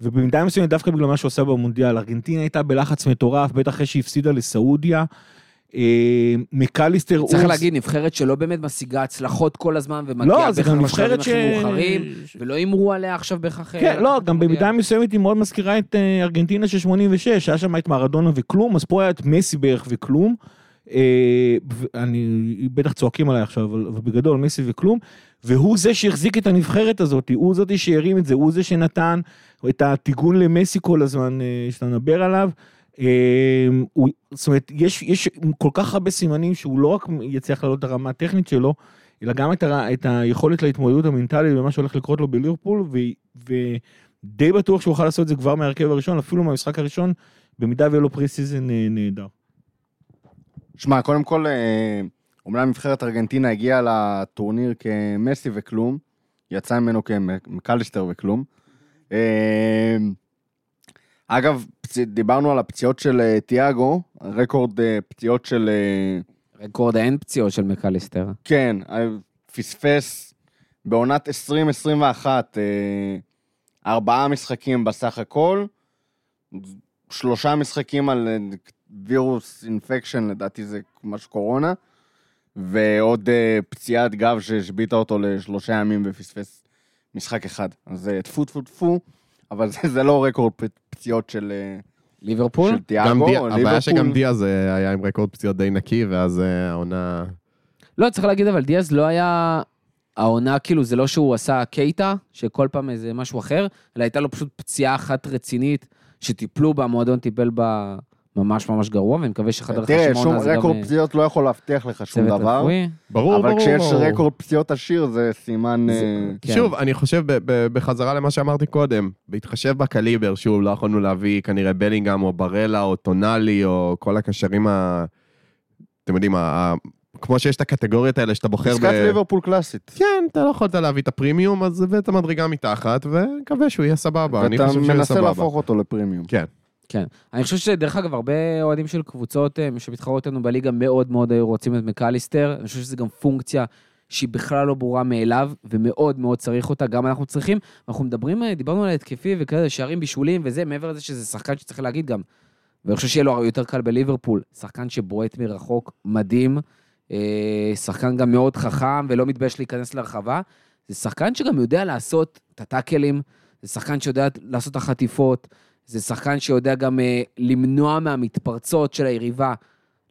ובמידה מסוימת דווקא בגלל מה שהוא עשה במונדיאל, ארגנטינה הייתה בלחץ מטורף, בטח אחרי שהפסידה לסעודיה. אה, מקליסטר צריך הוא- להגיד, נבחרת שלא באמת משיגה הצלחות כל הזמן, לא, ומגיעה זה בהכרח בשלבים הכי ש... מאוחרים, ולא הימרו עליה עכשיו בהכרח... אה, כן, לא, גם מונדיאל. במידה מסוימת היא מאוד מזכירה את אה, ארגנטינה של 86, היה שם את מרדונה וכלום, אז פה היה את מסי בערך וכלום. אני, בטח צועקים עליי עכשיו, אבל, בגדול מסי וכלום, והוא זה שהחזיק את הנבחרת הזאת, הוא זאת שהרים את זה, הוא זה שנתן את הטיגון למסי כל הזמן שאתה מדבר עליו. אה, הוא, זאת אומרת, יש, יש כל כך הרבה סימנים שהוא לא רק יצליח לעלות את הרמה הטכנית שלו, אלא גם את, הר... את היכולת להתמודדות המנטלית ומה שהולך לקרות לו בליברפול. ודי בטוח שהוא יוכל לעשות את זה כבר מהרכב הראשון, אפילו מהמשחק הראשון, במידה ויהיה לו pre season אה, נהדר. שמע, קודם כל, אה, אומנם נבחרת ארגנטינה הגיעה לטורניר כמסי וכלום, יצא ממנו כמקליסטר וכלום, אה, אגב, פצ- דיברנו על הפציעות של אה, תיאגו, רקורד אה, פציעות של... אה, רקורד אין פציעות של מקליסטר. כן, פספס בעונת 2021 אה, ארבעה משחקים בסך הכל, שלושה משחקים על וירוס אינפקשן, לדעתי זה משהו קורונה, ועוד פציעת גב שהשביתה אותו לשלושה ימים ופספס משחק אחד. אז טפו טפו טפו, אבל זה, זה לא רקורד פציעות של, אה, ליברפול? של גם תיאגו, דיה- הבעיה שגם ליברפול. דיאז אה, היה עם רקורד פציעות די נקי, ואז אה, העונה... לא, צריך להגיד, אבל דיאז לא היה... העונה, כאילו, זה לא שהוא עשה קייטה, שכל פעם איזה משהו אחר, אלא הייתה לו פשוט פציעה אחת רצינית, שטיפלו בה, המועדון טיפל בה ממש ממש גרוע, ואני מקווה שחדר תראה, חשמונה שום זה גם רקורד אה, פציעות לא יכול להבטיח לך שום צוות דבר. רפואי. ברור, אבל ברור. כשיש ברור. רקורד פציעות עשיר זה סימן... אה, כן. שוב, אני חושב, ב- ב- בחזרה למה שאמרתי קודם, בהתחשב בקליבר, שוב, לא יכולנו להביא כנראה בלינגהם או ברלה או טונאלי או כל הקשרים ה... אתם יודעים, כמו שיש את הקטגוריות האלה שאתה בוחר עסקת ליברפול קלאסית. כן, אתה לא יכולת להביא את הפרימיום, אז הבאת את המדרגה מתחת, ומקווה שהוא יהיה סבבה. ואתה מנסה. להפוך אותו לפרימיום. כן. כן. אני חושב שדרך אגב, הרבה אוהדים של קבוצות אה, שמתחרות לנו בליגה מאוד מאוד היו רוצים את מקליסטר. אני חושב שזה גם פונקציה שהיא בכלל לא ברורה מאליו, ומאוד מאוד צריך אותה, גם אנחנו צריכים. אנחנו מדברים, אה, דיברנו על התקפי וכאלה, שערים בישולים וזה, מעבר לזה שזה שחקן שצריך להגיד גם. ואני חושב שיהיה לו יותר קל בליברפול. שחקן שבועט מרחוק, מדהים. אה, שחקן גם מאוד חכם ולא מתבייש להיכנס לרחבה. זה שחקן שגם יודע לעשות את הטאקלים, זה שחקן שיודע לעשות את החטיפות, זה שחקן שיודע גם אה, למנוע מהמתפרצות של היריבה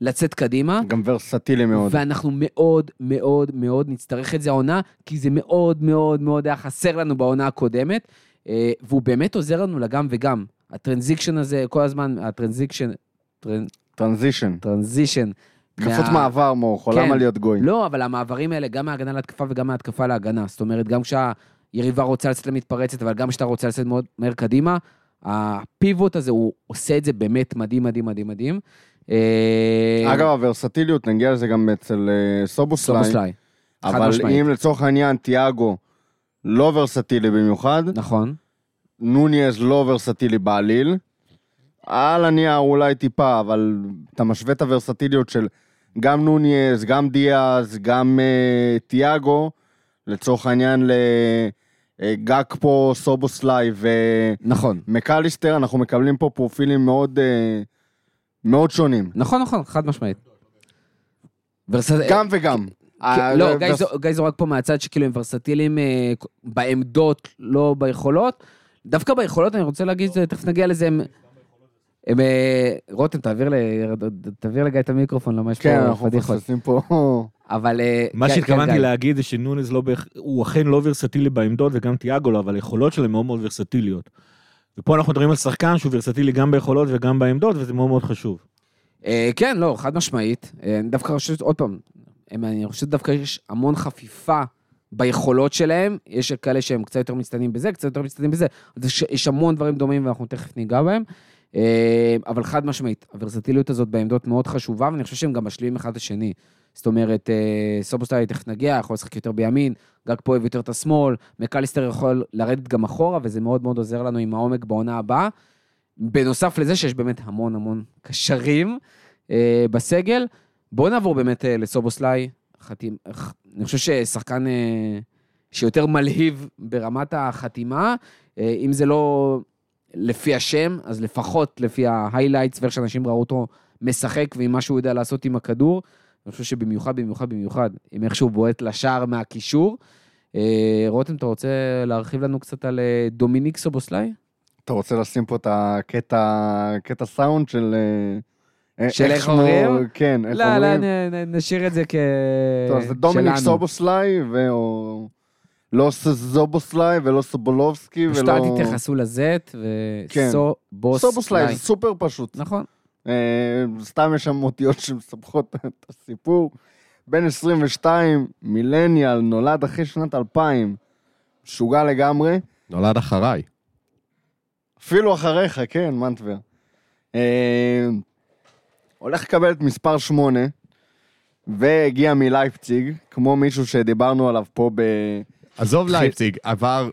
לצאת קדימה. גם ורסטילי מאוד. ואנחנו מאוד מאוד מאוד נצטרך את זה העונה, כי זה מאוד מאוד מאוד היה חסר לנו בעונה הקודמת, אה, והוא באמת עוזר לנו לגם וגם. ה transition הזה, כל הזמן, ה transition, tran- transition. transition. תקפות מה- מעבר, מור, למה כן. להיות גוי? לא, אבל המעברים האלה, גם מהגנה להתקפה וגם מהתקפה להגנה. זאת אומרת, גם כשהיריבה רוצה לצאת למתפרצת, אבל גם כשאתה רוצה לצאת מאוד מהר קדימה, ה pivot הזה, הוא עושה את זה באמת מדהים, מדהים, מדהים, מדהים. אה, אגב, הוורסטיליות, נגיע לזה גם אצל אה, סובוסליי. סובוסליי. חד אבל משמעית. אם לצורך העניין תיאגו לא ורסטילי במיוחד, נכון. נוניז לא ורסטילי בעליל, על הנייר אולי טיפה, אבל אתה משווה את הוורסטיליות של גם נוניז, גם דיאז, גם uh, תיאגו, לצורך העניין לגקפו, סובוסליי נכון. ומקליסטר, אנחנו מקבלים פה פרופילים מאוד, uh, מאוד שונים. נכון, נכון, חד משמעית. ורס... גם וגם. אה, לא, ורס- גיא זו- גיא זורק פה מהצד שכאילו הם ורסטיליים אה, בעמדות, לא ביכולות. דווקא ביכולות, אני רוצה להגיד, תכף נגיע לזה, הם... הם... אה, רותם, תעביר ל- תעביר לגיא את המיקרופון, למה יש כן, פה אנחנו פדיחות. מפספסים פה. אבל... אה, מה כן, כן, שהתכוונתי. להגיד זה שנונז לא בהכ... הוא אכן לא ורסטילי בעמדות וגם תיאגו לו, אבל היכולות שלו הן מאוד מאוד ורסטיליות. ופה אנחנו מדברים על שחקן שהוא ורסטילי גם ביכולות וגם בעמדות, וזה מאוד מאוד חשוב. אה, כן, לא, חד משמעית. אה, אני דווקא חושב, עוד פעם, אני חושב שדווקא יש המון חפיפה ביכולות שלהם. יש כאלה שהם קצת יותר מצטיינים בזה, קצת יותר מצטיינים בזה. אז יש, יש המון דברים דומים ואנחנו תכף ניגע בהם. אה, אבל חד משמעית, הוורסטיליות הזאת בעמדות מאוד חשובה, ואני חושב שהם גם משלימים אחד את השני. זאת אומרת, אה, סובוסטאי תכף נגיע, יכול לשחק יותר בימין, גג פה אוהב יותר את השמאל, מקליסטר יכול לרדת גם אחורה, וזה מאוד מאוד עוזר לנו עם העומק בעונה הבאה. בנוסף לזה שיש באמת המון המון קשרים אה, בסגל. בואו נעבור באמת אה, לסובוסליי. חתים, אני חושב ששחקן אה, שיותר מלהיב ברמת החתימה, אה, אם זה לא לפי השם, אז לפחות לפי ההיילייטס ואיך שאנשים ראו אותו משחק ועם מה שהוא יודע לעשות עם הכדור. אני חושב שבמיוחד, במיוחד, במיוחד, עם איך שהוא בועט לשער מהקישור. אה, רותם, אתה רוצה להרחיב לנו קצת על אה, דומיניק סובוסליי? אתה רוצה לשים פה את הקטע, קטע סאונד של... אה, של איך אומרים? כן, איך לא, לא, אומרים? נ- נ- נשאיר את זה כ... טוב, זה דומיניק. סובוסליי, ואו... לא סובוסליי ולא סובולובסקי פשוט ולא... אל תתייחסו ל Z, כן. וסובוסליי. סובוסליי, זה סופר פשוט. נכון. אה, סתם יש שם אותיות שמסבכות את הסיפור. בן 22, מילניאל, נולד אחרי שנת 2000, משוגע לגמרי. נולד אחריי. אפילו אחריך, כן, מנטבר. אה, הולך לקבל את מספר 8, והגיע מלייפציג, כמו מישהו שדיברנו עליו פה ב... עזוב לייפציג, עבר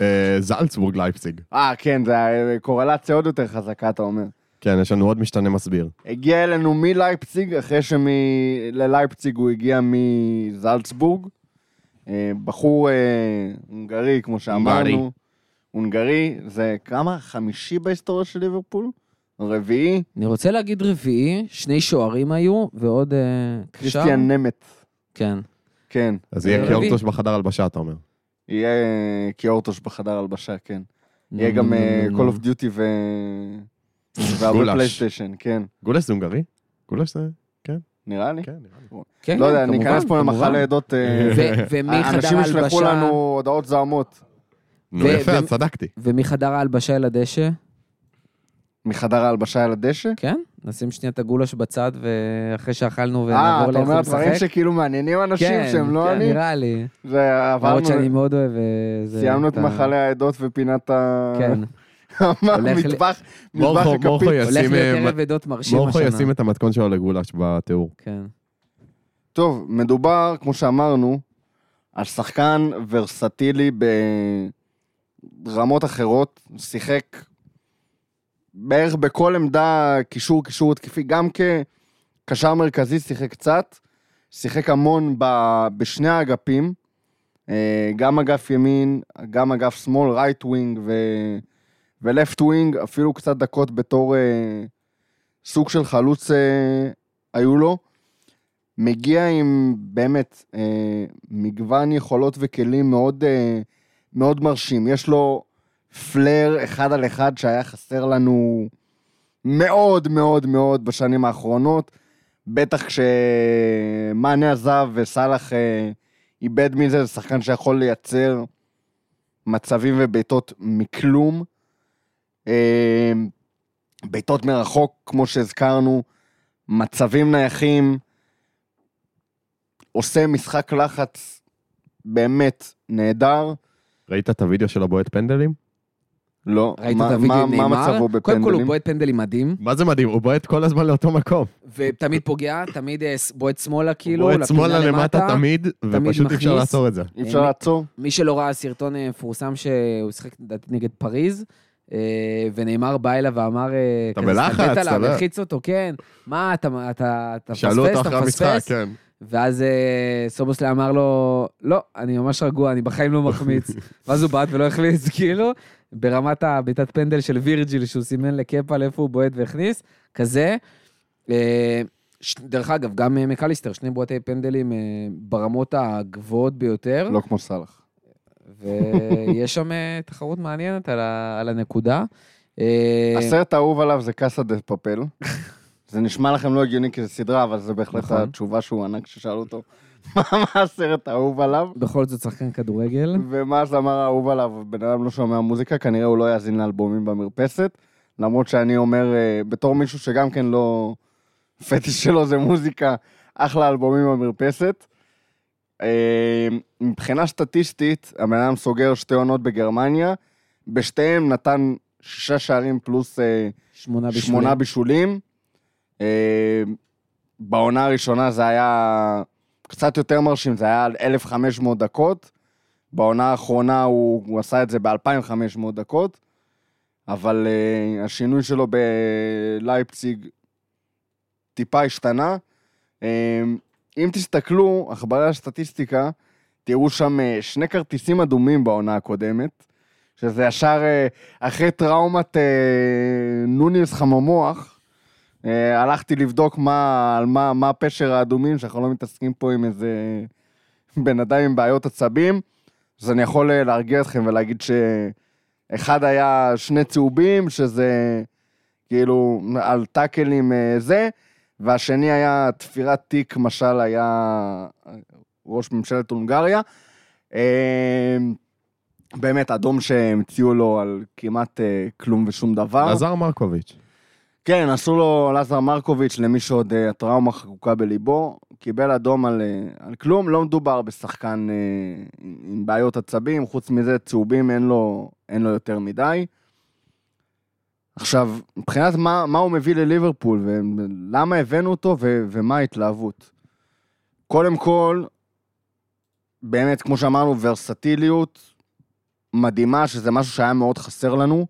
אה, זלצבורג לייפציג. אה, כן, זה היה קורלציה עוד יותר חזקה, אתה אומר. כן, יש לנו עוד משתנה מסביר. הגיע אלינו מלייפציג, אחרי שללייפציג הוא הגיע מזלצבורג. אה, בחור אה, הונגרי, כמו שאמרנו. הונגרי, זה כמה? חמישי בהיסטוריה של ליברפול? רביעי? אני רוצה להגיד רביעי, שני שוערים היו, ועוד אה, קשר. קריסטיאן נמט. כן. כן. אז יהיה אה, קיורטוש בחדר הלבשה, אתה אומר. יהיה אה, קיורטוש בחדר הלבשה, כן. יהיה גם אה, Call of Duty ו... והרבה גולש. פלייסטיישן, כן. גולש זה הונגרי? גולש זה... נראה לי. כן, נראה לי. כן, לא יודע, כן, ניכנס פה למחל ומחדר אנשים ישלחו לנו הודעות זעמות. נו, יפה, אז צדקתי. ומחדר ההלבשה אל הדשא, מחדר ההלבשה אל הדשא? כן? נשים שנייה את הגולש בצד, ואחרי שאכלנו אה, ונעבור אתה אומר דברים. שכאילו מעניינים אנשים כן, שהם לא כן, אני? נראה לי. זה עברנו, למרות שאני מאוד אוהב... אה, זה- סיימנו את מחנה העדות ופינת ה... כן. המטבח, מטבח הכפית. מורכו הולך ישים, להיות אה, ערב עדות מרשים מורכו השנה. ישים את המתכון שלו לגולש בתיאור. כן. טוב, מדובר, כמו שאמרנו, על שחקן ורסטילי ברמות אחרות, שיחק בערך בכל עמדה קישור, קישור התקפי, גם כקשר מרכזי שיחק קצת, שיחק המון ב, בשני האגפים, אה, גם אגף ימין, גם אגף שמאל, right wing ו... ול left wing, אפילו קצת דקות בתור אה, סוג של חלוץ אה, היו לו. מגיע עם באמת אה, מגוון יכולות וכלים מאוד, אה, מאוד מרשים. יש לו flair אחד על אחד שהיה חסר לנו מאוד מאוד מאוד בשנים האחרונות. בטח כשמאנה עזב וסאלח אה, איבד מזה, זה שחקן שיכול לייצר מצבים ובעיטות מכלום. אה, בעיטות מרחוק, כמו שהזכרנו, מצבים נייחים, עושה משחק לחץ באמת נהדר. ראית את הוידאו של הבועט פנדלים? לא, ראית מה- את עם נאמר? מה מצבו קודם כל הוא בפנדלים? בועט פנדלים מדהים, מה זה מדהים, הוא בועט כל הזמן לאותו מקום. ותמיד פוגע, תמיד אה, בועט שמאלה הוא כאילו, בועט שמאלה למטה תמיד, ופשוט אי אפשר. לעצור את זה. אי אפשר לעצור? מי שלא ראה סרטון אה, מפורסם שהוא שיחק נגד פריז, אה, ונאמר בא אליו ואמר, אה, אתה בלחץ, אתה לא- הלחיץ אותו, כן, מה, אתה- אתה אתה שאלו אותו מפספס, אחרי אתה המשחק, מפספס? כן. ואז אה, סובוסלי אמר לו, לא, אני ממש רגוע, אני בחיים לא מחמיץ. ואז הוא בעט ולא החמיץ, כאילו, ברמת הבעיטת פנדל של וירג'יל, שהוא סימן לקפה לאיפה הוא בועט והכניס, כזה. אה, דרך אגב, גם אה, מקליסטר, שני בועטי פנדלים אה, ברמות הגבוהות ביותר, לא כמו סאלח. ויש שם תחרות מעניינת על ה- על הנקודה. הסרט האהוב עליו זה קאסה דה פאפל. זה נשמע לכם לא הגיוני כי זה סדרה, אבל זה בהחלט נכון. התשובה שהוא ענה כששאלו אותו מה הסרט האהוב עליו. בכל זאת שחקן כדורגל. ומה הזמר האהוב עליו, בן אדם לא שומע מוזיקה, כנראה הוא לא יאזין לאלבומים במרפסת. למרות שאני אומר, אה, בתור מישהו שגם כן לא... פטיש שלו זה מוזיקה, אחלה אלבומים במרפסת. אה, מבחינה סטטיסטית, הבן אדם סוגר שתי עונות בגרמניה, בשתיהם נתן שישה שערים פלוס אה, שמונה בשביל. שמונה בישולים. בעונה הראשונה זה היה קצת יותר מרשים, זה היה על 1,500 דקות. בעונה האחרונה הוא, הוא עשה את זה ב-2,500 דקות, אבל uh, השינוי שלו בלייפציג טיפה השתנה. Uh, אם תסתכלו, עכברי הסטטיסטיקה, תראו שם uh, שני כרטיסים אדומים בעונה הקודמת, שזה ישר uh, אחרי טראומת uh, נוניס חממוח. Uh, הלכתי לבדוק מה, מה, מה פשר האדומים, שאנחנו לא מתעסקים פה עם איזה בן אדם עם בעיות עצבים. אז אני יכול אה, להרגיע אתכם ולהגיד שאחד היה שני צהובים, שזה כאילו על טאקלים אה, זה, והשני היה תפירת תיק, משל היה אה, ראש ממשלת הונגריה. אה, באמת, אדום שהמציאו לו על כמעט אה, כלום ושום דבר. עזר מרקוביץ'. כן, עשו לו לזר מרקוביץ', למי שעוד אה, הטראומה חקוקה בליבו, קיבל אדום על, אה, על כלום, לא מדובר בשחקן אה, עם בעיות עצבים, חוץ מזה צהובים אין לו, אין לו יותר מדי. עכשיו, מבחינת מה, מה הוא מביא לליברפול, ולמה הבאנו אותו, ו, ומה ההתלהבות. קודם כל, באמת, כמו שאמרנו, ורסטיליות מדהימה, שזה משהו שהיה מאוד חסר לנו.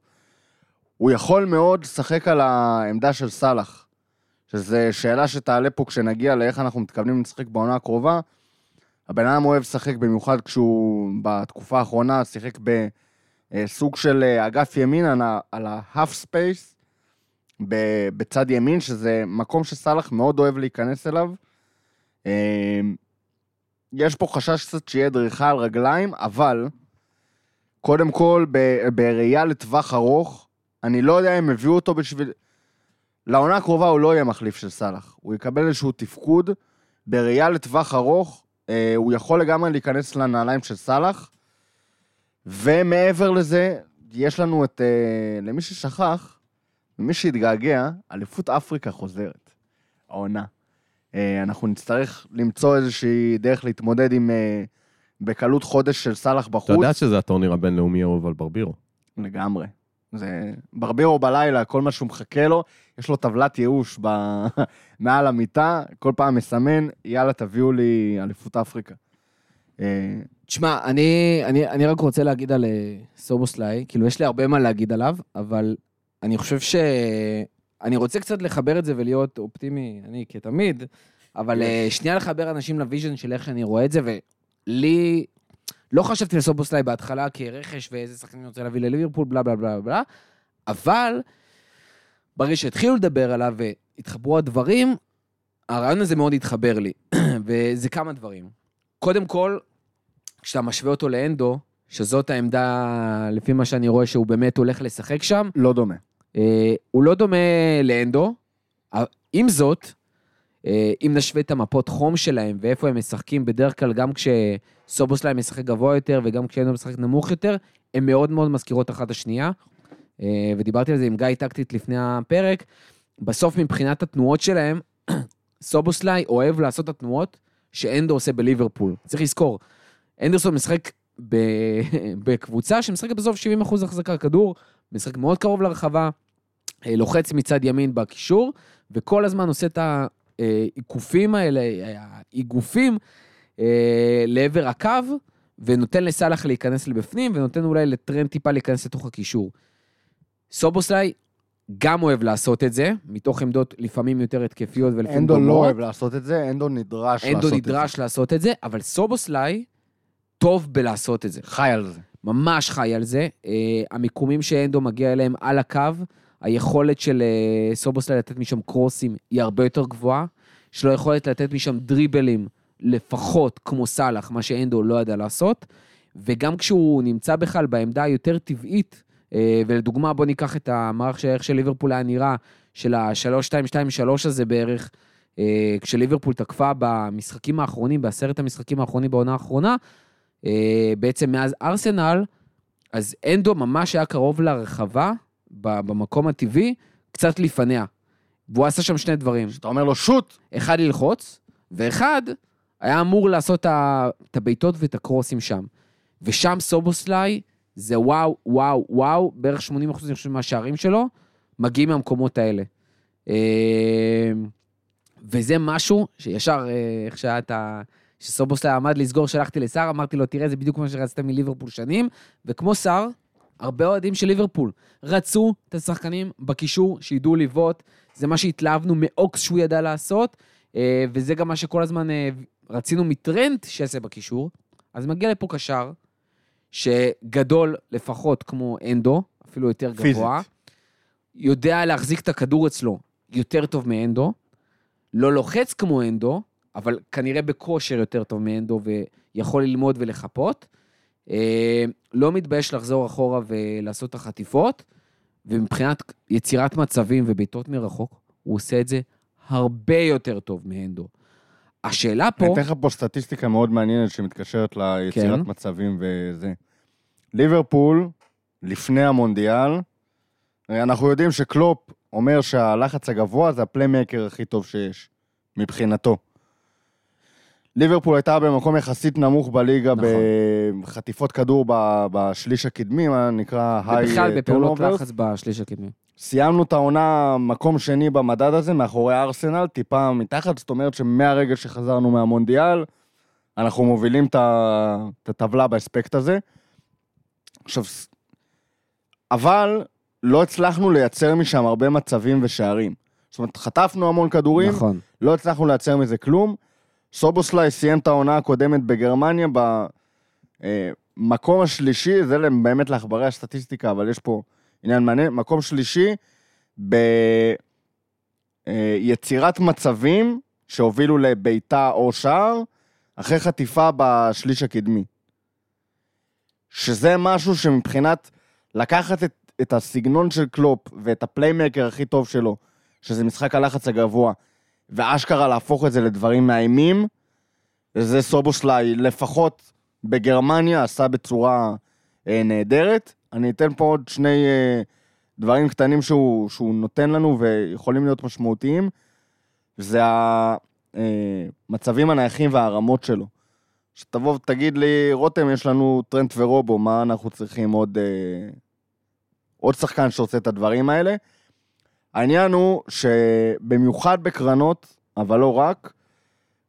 הוא יכול מאוד לשחק על העמדה של סאלח, שזו שאלה שתעלה פה כשנגיע לאיך אנחנו מתכוונים לשחק בעונה הקרובה. הבן אדם אוהב לשחק במיוחד כשהוא בתקופה האחרונה שיחק בסוג של אה, אגף ימין על ה-half space בצד ימין, שזה מקום שסאלח מאוד אוהב להיכנס אליו. אה, יש פה חשש קצת שיהיה דריכה על רגליים, אבל קודם כל, בראייה לטווח ארוך, אני לא יודע אם הביאו אותו בשביל... לעונה הקרובה הוא לא יהיה מחליף של סאלח. הוא יקבל איזשהו תפקוד. בראייה לטווח ארוך, אה, הוא יכול לגמרי להיכנס לנעליים של סאלח. ומעבר לזה, יש לנו את... אה, למי ששכח, ומי שהתגעגע, אליפות אפריקה חוזרת. העונה. אה, אנחנו נצטרך למצוא איזושהי דרך להתמודד עם... אה, בקלות חודש של סאלח בחוץ. אתה יודע שזה הטורניר הבינלאומי האהוב על ברבירו. לגמרי. זה ברבירו בלילה, כל מה שהוא מחכה לו, יש לו טבלת ייאוש ב... מעל המיטה, כל פעם מסמן, יאללה, תביאו לי אליפות אפריקה. אה, תשמע, אני, אני, אני רק רוצה להגיד על אה, סובוסליי, כאילו, יש לי הרבה מה להגיד עליו, אבל אני חושב ש... אני רוצה קצת לחבר את זה ולהיות אופטימי, אני כתמיד, אבל אה, שנייה לחבר אנשים ל vision של איך שאני רואה את זה, ולי... לא חשבתי על סובוסליי בהתחלה כרכש ואיזה שחקנים אני רוצה להביא לליברפול, בלה בלה בלה בלה, אבל ברגע שהתחילו לדבר עליו והתחברו הדברים, הרעיון הזה מאוד התחבר לי, וזה כמה דברים. קודם כל, כשאתה משווה אותו לאנדו, שזאת העמדה, לפי מה שאני רואה, שהוא באמת הולך לשחק שם, לא דומה. אה, הוא לא דומה לאנדו. עם זאת, אם נשווה את המפות חום שלהם ואיפה הם משחקים, בדרך כלל גם כשסובוסליי משחק גבוה יותר וגם כשאנדו משחק נמוך יותר, הן מאוד מאוד מזכירות אחת השנייה. אה, ודיברתי על זה עם גיא טקטית לפני הפרק. בסוף מבחינת התנועות שלהם, סובוסליי אוהב לעשות את התנועות שאנדו עושה בליברפול. צריך לזכור, אנדרסון משחק ב... בקבוצה שמשחקת בסוף 70% החזקה כדור, משחק מאוד קרוב לרחבה, אה, לוחץ מצד ימין בקישור, וכל הזמן עושה את העיקופים האלה, האיגופים, אה, לעבר הקו, ונותן לסאלח להיכנס לבפנים, ונותן אולי לטרנד טיפה להיכנס לתוך הקישור. סובוסליי גם אוהב לעשות את זה, מתוך עמדות לפעמים יותר התקפיות ולפעמים אנדו לא דומות. אוהב לעשות את זה, אנדו נדרש לעשות אנדו את זה. נדרש לעשות את זה, אבל סובוסליי טוב בלעשות את זה. חי על זה. ממש חי על זה. Uh, המיקומים שאנדו מגיע אליהם על הקו, היכולת של uh, סובוסליי לתת משם קרוסים היא הרבה יותר גבוהה. יש לו יכולת לתת משם דריבלים לפחות כמו סאלח, מה שאנדו לא ידע לעשות. וגם כשהוא נמצא בכלל בעמדה היותר טבעית, uh, ולדוגמה בוא ניקח את המערך של איך שליברפול היה נראה, של ה-3-2-2-3 הזה בערך, uh, כשליברפול תקפה במשחקים האחרונים, בעשרת המשחקים האחרונים בעונה האחרונה, אה, בעצם מאז ארסנל, אז אנדו ממש היה קרוב לרחבה, במקום הטבעי, קצת לפניה. והוא עשה שם שני דברים. כשאתה אומר לו שוט, אחד ללחוץ, ואחד היה אמור לעשות את הבעיטות ואת הקרוסים שם. ושם סובוסליי, זה וואו, וואו, וואו, בערך 80% אני חושב מהשערים שלו, מגיעים מהמקומות האלה. אה, וזה משהו שישר, אה, איך שהיה את ה... שסובוסליי עמד לסגור, שלחתי לסער, אמרתי לו, תראה, זה בדיוק מה שרצית מליברפול שנים, וכמו סער, הרבה אוהדים של ליברפול רצו את השחקנים בקישור שידעו לבעוט, זה מה שהתלהבנו מאוקס שהוא ידע לעשות, אה, וזה גם מה שכל הזמן אה, רצינו מטרנד שיעשה בקישור. אז מגיע לפה קשר, שגדול לפחות כמו אנדו, אפילו יותר פיזית. גבוה, יודע להחזיק את הכדור אצלו יותר טוב מאנדו, לא לוחץ כמו אנדו, אבל כנראה בכושר יותר טוב מאנדו ויכול ללמוד ולחפות. לא מתבייש לחזור אחורה ולעשות את החטיפות, ומבחינת יצירת מצבים ובעיטות מרחוק, הוא עושה את זה הרבה יותר טוב מאנדו. השאלה פה... אני אתן לך פה סטטיסטיקה מאוד מעניינת שמתקשרת ליצירת כן. מצבים וזה. ליברפול, לפני המונדיאל, אנחנו יודעים שקלופ אומר שהלחץ הגבוה זה הפליימקר הכי טוב שיש, מבחינתו. ליברפול הייתה במקום יחסית נמוך בליגה נכון. בחטיפות כדור ב- בשליש הקדמי, מה נקרא היי ובכלל בפעולות. לחץ בשליש הקדמי. סיימנו את העונה מקום שני במדד הזה, מאחורי ארסנל, טיפה מתחת, זאת אומרת שמהרגע שחזרנו מהמונדיאל, אנחנו מובילים את הטבלה באספקט הזה. עכשיו, אבל לא הצלחנו לייצר משם הרבה מצבים ושערים. זאת אומרת, חטפנו המון כדורים, נכון. לא הצלחנו לייצר מזה כלום. סובוסליי סיים את העונה הקודמת בגרמניה במקום השלישי, זה באמת לעכברי הסטטיסטיקה, אבל יש פה עניין מעניין, מקום שלישי ביצירת מצבים שהובילו לבעיטה או שער, אחרי חטיפה בשליש הקדמי. שזה משהו שמבחינת לקחת את, את הסגנון של קלופ ואת הפליימקר הכי טוב שלו, שזה משחק הלחץ הגבוה, ואשכרה להפוך את זה לדברים מאיימים, וזה סובוסליי, לפחות בגרמניה, עשה בצורה אה, נהדרת. אני אתן פה עוד שני אה, דברים קטנים שהוא, שהוא נותן לנו ויכולים להיות משמעותיים, זה המצבים הנייחים והרמות שלו. שתבוא ותגיד לי, רותם, יש לנו טרנט ורובו, מה אנחנו צריכים עוד... אה, עוד שחקן שעושה את הדברים האלה. העניין הוא שבמיוחד בקרנות, אבל לא רק,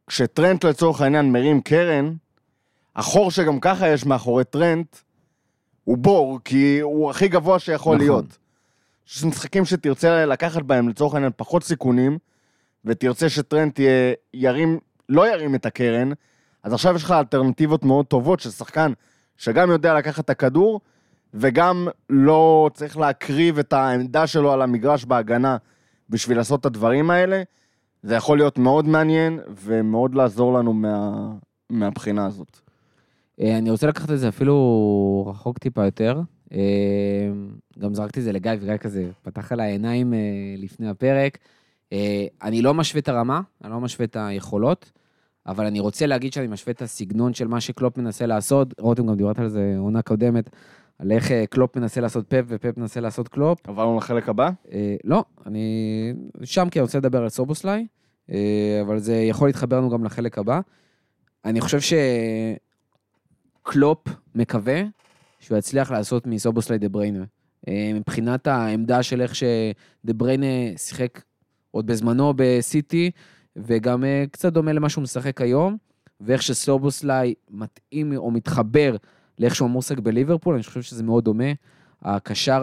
כשטרנט לצורך העניין מרים קרן, החור שגם ככה יש מאחורי טרנט, הוא בור, כי הוא הכי גבוה שיכול נכון. להיות. יש משחקים שתרצה לקחת בהם לצורך העניין פחות סיכונים, ותרצה שטרנט יהיה, ירים, לא ירים את הקרן, אז עכשיו יש לך אלטרנטיבות מאוד טובות של שחקן שגם יודע לקחת את הכדור, וגם לא צריך להקריב את העמדה שלו על המגרש בהגנה בשביל לעשות את הדברים האלה. זה יכול להיות מאוד מעניין ומאוד לעזור לנו מה, מהבחינה הזאת. אה, אני רוצה לקחת את זה אפילו רחוק טיפה יותר. אה, גם זרקתי את זה לגיא, וגיא כזה פתח על העיניים אה, לפני הפרק. אני לא משווה את הרמה, אני לא משווה את היכולות, אבל אני רוצה להגיד שאני משווה את הסגנון של מה שקלופ מנסה לעשות. רותם, גם דיברת על זה עונה קודמת, על איך אה, קלופ מנסה לעשות פפ ופפ מנסה לעשות קלופ. עברנו לחלק הבא? אה, לא, אני שם כי אני רוצה לדבר על סובוסליי, אה, אבל זה יכול להתחבר לנו גם לחלק הבא. אני חושב שקלופ מקווה שהוא יצליח לעשות מסובוסליי דה בריינה. אה, מבחינת העמדה של איך שדה בריינה שיחק עוד בזמנו בסיטי, וגם קצת דומה למה שהוא משחק היום, ואיך שסובוסליי מתאים או מתחבר לאיך שהוא מושג בליברפול, אני חושב שזה מאוד דומה. הקשר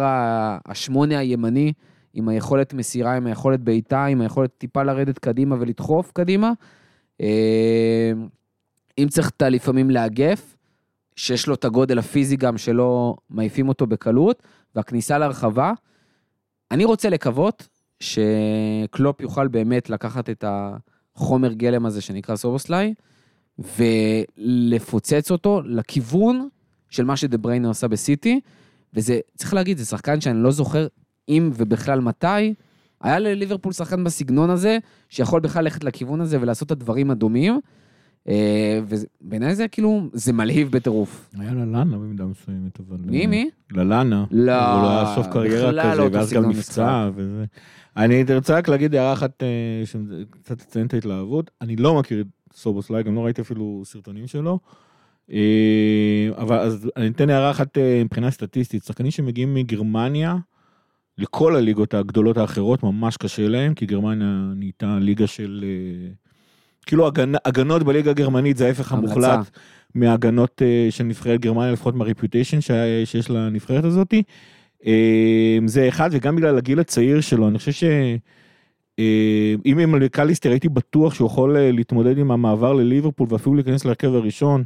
השמונה הימני, עם היכולת מסירה, עם היכולת בעיטה, עם היכולת טיפה לרדת קדימה ולדחוף קדימה. אה, אם צריך אתה לפעמים לאגף, שיש לו את הגודל הפיזי גם שלא מעיפים אותו בקלות, והכניסה להרחבה. אני רוצה לקוות שקלופ יוכל באמת לקחת את החומר גלם הזה שנקרא סובוסליי, ולפוצץ אותו לכיוון של מה שדה בריינה עשה בסיטי, וזה, צריך להגיד, זה שחקן שאני לא זוכר אם ובכלל מתי, היה לליברפול שחקן בסגנון הזה, שיכול בכלל ללכת לכיוון הזה ולעשות את הדברים הדומים. אה, ובעיניי זה כאילו, זה מלהיב בטירוף. היה ללאנה במידה מסוימת, אבל... מי, מי? ללאנה. לא, הוא היה סוף קריירה לא כזה, אותו ואז גם נפצע וזה. אני רוצה רק להגיד הערה אחת, אה, שקצת תציין את ההתלהבות. אני לא מכיר את סובוסליי, גם לא ראיתי אפילו סרטונים שלו. אה, אבל אז אני אתן הערה אחת אה, מבחינה סטטיסטית. שחקנים שמגיעים מגרמניה, לכל הליגות הגדולות האחרות ממש קשה להם, כי גרמניה נהייתה ליגה של... אה, כאילו הגנ- הגנות בליגה הגרמנית זה ההפך. המוחלט מהגנות של נבחרת גרמניה, לפחות מהרפיוטיישן שה- שיש לנבחרת הזאתי. אה, זה אחד, וגם בגלל הגיל הצעיר שלו, אני חושב ש... אם עם לקליסטר הייתי בטוח שהוא יכול להתמודד עם המעבר לליברפול ואפילו להיכנס להרכב הראשון,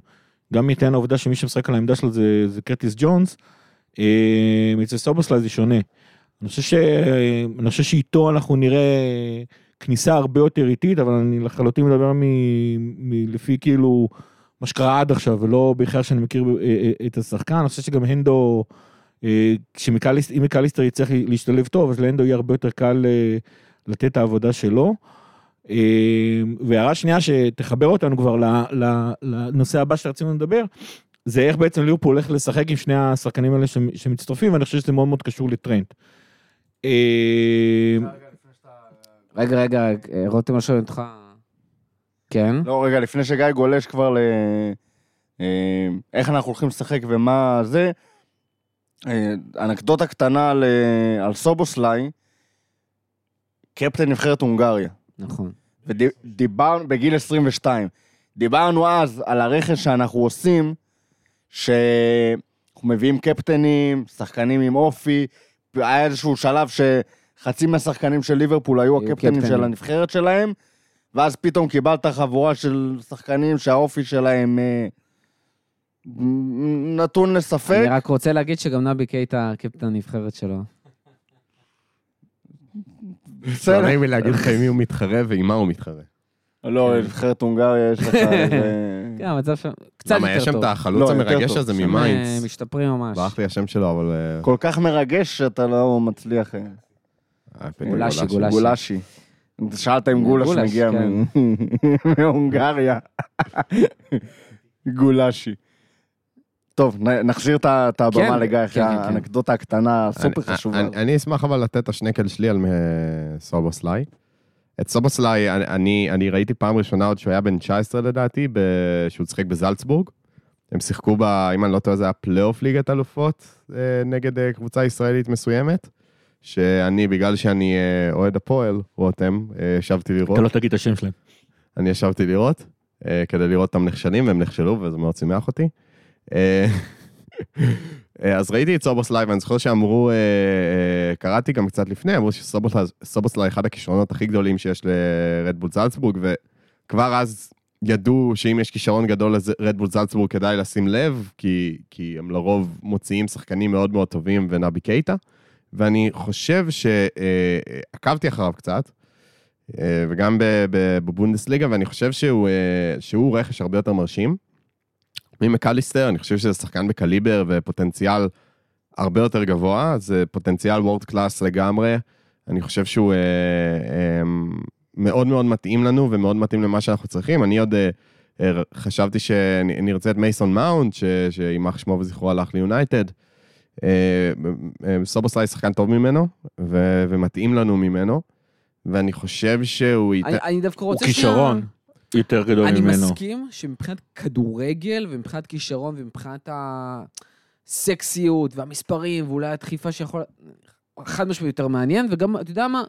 גם מטען העובדה שמי שמשחק על העמדה שלו זה, זה קרטיס ג'ונס, אה, אצל סובוסליי זה שונה. אני חושב, ש... אני חושב שאיתו אנחנו נראה כניסה הרבה יותר איטית, אבל אני לחלוטין מדבר מ... מ... לפי כאילו מה שקרה עד עכשיו, ולא בכלל שאני מכיר אה, אה, את השחקן. אני חושב שגם הנדו, אם מקליסטר יצטרך להשתלב טוב, אז להנדו יהיה הרבה יותר קל לתת את העבודה שלו. אה, והערה שנייה שתחבר אותנו כבר ל- ל- לנושא הבא שרצינו לדבר, זה איך בעצם ליברפול הולך לשחק עם שני השחקנים האלה שמ- שמצטרפים, ואני חושב שזה מאוד מאוד קשור לטרנד. אה, רגע, רגע, רותם שואל אותך. כן? לא, רגע, לפני שגיא גולש כבר ל... אה, איך אנחנו הולכים לשחק ומה זה, אה, אנקדוטה קטנה על, על סובוסליי, קפטן נבחרת הונגריה. נכון. ודיברנו, בגיל 22, דיברנו אז על הרכש שאנחנו עושים, אנחנו מביאים קפטנים, שחקנים עם אופי, היה איזשהו שלב שחצי מהשחקנים של ליברפול היו הקפטנים של קפטנים. הנבחרת שלהם, ואז פתאום קיבלת חבורה של שחקנים שהאופי שלהם אה, נתון לספק. אני רק רוצה להגיד שגם נבי קייטה קפטן הנבחרת שלו. לא בסדר. נעים לי להגיד לך עם מי הוא מתחרה ועם מה הוא מתחרה. לא, נבחרת הונגריה יש לך איזה... כן, המצב שם קצת למה, יותר יש שם טוב. את החלוץ לא, המרגש טוב. הזה שם, ממיינדס. אה, משתפרים ממש. ברח לי השם שלו, אבל... אה, כל כך מרגש שאתה לא מצליח... אה, אה, גולשי, גולשי. שאלת אם גולש מגיע כן. מהונגריה. גולשי. טוב, נחזיר את הבמה כן, לגיא כן, כן, כן. האנקדוטה הקטנה הסופר אני- חשובה. אני- אני אשמח אבל לתת את השנקל שלי על אה, סובוסליי. את סובוסליי, אני- אני אני ראיתי פעם ראשונה עוד שהוא היה בן 19 לדעתי, ב- שהוא שיחק בזלצבורג. הם שיחקו ב... אם אני לא טועה, זה היה פלייאוף ליגת אלופות אה, נגד אה, קבוצה ישראלית מסוימת. שאני, בגלל שאני אוהד הפועל, רותם, ישבתי לראות. אתה לא תגיד את השם שלהם. אני ישבתי לראות, כדי לראות אותם נכשלים, והם נכשלו, וזה מאוד שימח אותי. אה, אז ראיתי את סובוסליי, ואני זוכר שאמרו, אה, אה, קראתי גם קצת לפני, אמרו שסובוסליי אחד הכישרונות הכי גדולים שיש לרדבול זלצבורג, וכבר אז ידעו שאם יש כישרון גדול לרדבול זלצבורג כדאי לשים לב, כי, כי הם לרוב מוציאים שחקנים מאוד מאוד טובים ונבי קייטה, ואני חושב שעקבתי אחריו קצת, וגם בבונדסליגה, ואני חושב שהוא, שהוא רכש הרבה יותר מרשים. ממקליסטר, אני חושב שזה שחקן בקליבר ופוטנציאל הרבה יותר גבוה, זה פוטנציאל וורד קלאס לגמרי. אני חושב שהוא אה, אה, מאוד מאוד מתאים לנו ומאוד מתאים למה שאנחנו צריכים. אני עוד אה, אה, חשבתי שנרצה את מייסון מאונט, ש- שיימח שמו וזכרו הלך ליונייטד. אה, אה, סובוסליי שחקן טוב ממנו, ו- ומתאים לנו ממנו, ואני חושב שהוא. אני- אני דווקא הוא רוצה כישרון יותר גדול אני ממנו. מסכים שמבחינת כדורגל ומבחינת כישרון ומבחינת הסקסיות והמספרים ואולי הדחיפה שיכול... חד משמעית יותר מעניין, וגם, אתה יודע מה?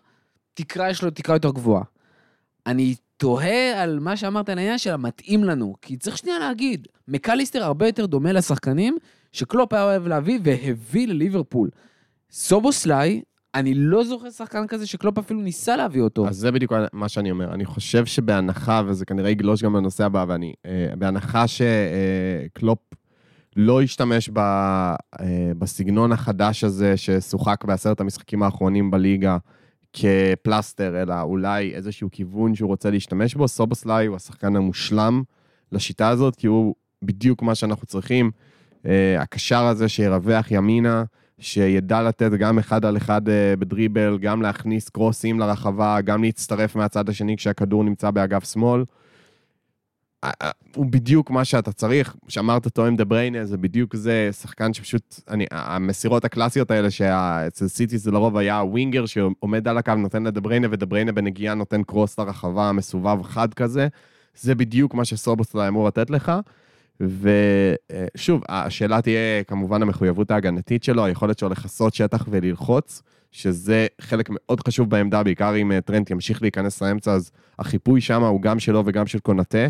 תקרה יש לו תקרה יותר גבוהה. אני תוהה על מה שאמרת על העניין של המתאים לנו, כי צריך שנייה להגיד, מקליסטר הרבה יותר דומה לשחקנים שקלופ היה אוהב להביא והביא לליברפול. סובוסליי, אני לא זוכר שחקן כזה שקלופ אפילו ניסה להביא אותו. אז זה בדיוק מה שאני אומר. אני חושב שבהנחה, וזה כנראה יגלוש גם לנושא הבא, ואני, אה, בהנחה שקלופ לא ישתמש ב, אה, בסגנון החדש הזה ששוחק בעשרת המשחקים האחרונים בליגה כפלסטר, אלא אולי איזשהו כיוון שהוא רוצה להשתמש בו, סובוסליי הוא השחקן המושלם לשיטה הזאת, כי הוא בדיוק מה שאנחנו צריכים. אה, הקשר הזה שירווח ימינה, שידע לתת גם אחד על אחד אה, בדריבל, גם להכניס קרוסים לרחבה, גם להצטרף מהצד השני כשהכדור נמצא באגף שמאל. הוא בדיוק מה שאתה צריך, שאמרת תואם דה בריינה, זה בדיוק זה, שחקן שפשוט, אני, המסירות הקלאסיות האלה, שאצל סיטי זה לרוב היה הווינגר שעומד על הקו, נותן לדה בריינה, ודה בריינה בנגיעה נותן קרוס לרחבה, מסובב חד כזה, זה בדיוק מה שסובוסליי אמור לתת לך. ושוב, השאלה תהיה כמובן המחויבות ההגנתית שלו, היכולת שלו לכסות שטח וללחוץ, שזה חלק מאוד חשוב בעמדה, בעיקר אם אה, טרנט ימשיך להיכנס לאמצע, אז החיפוי שם הוא גם שלו וגם של קונאטה,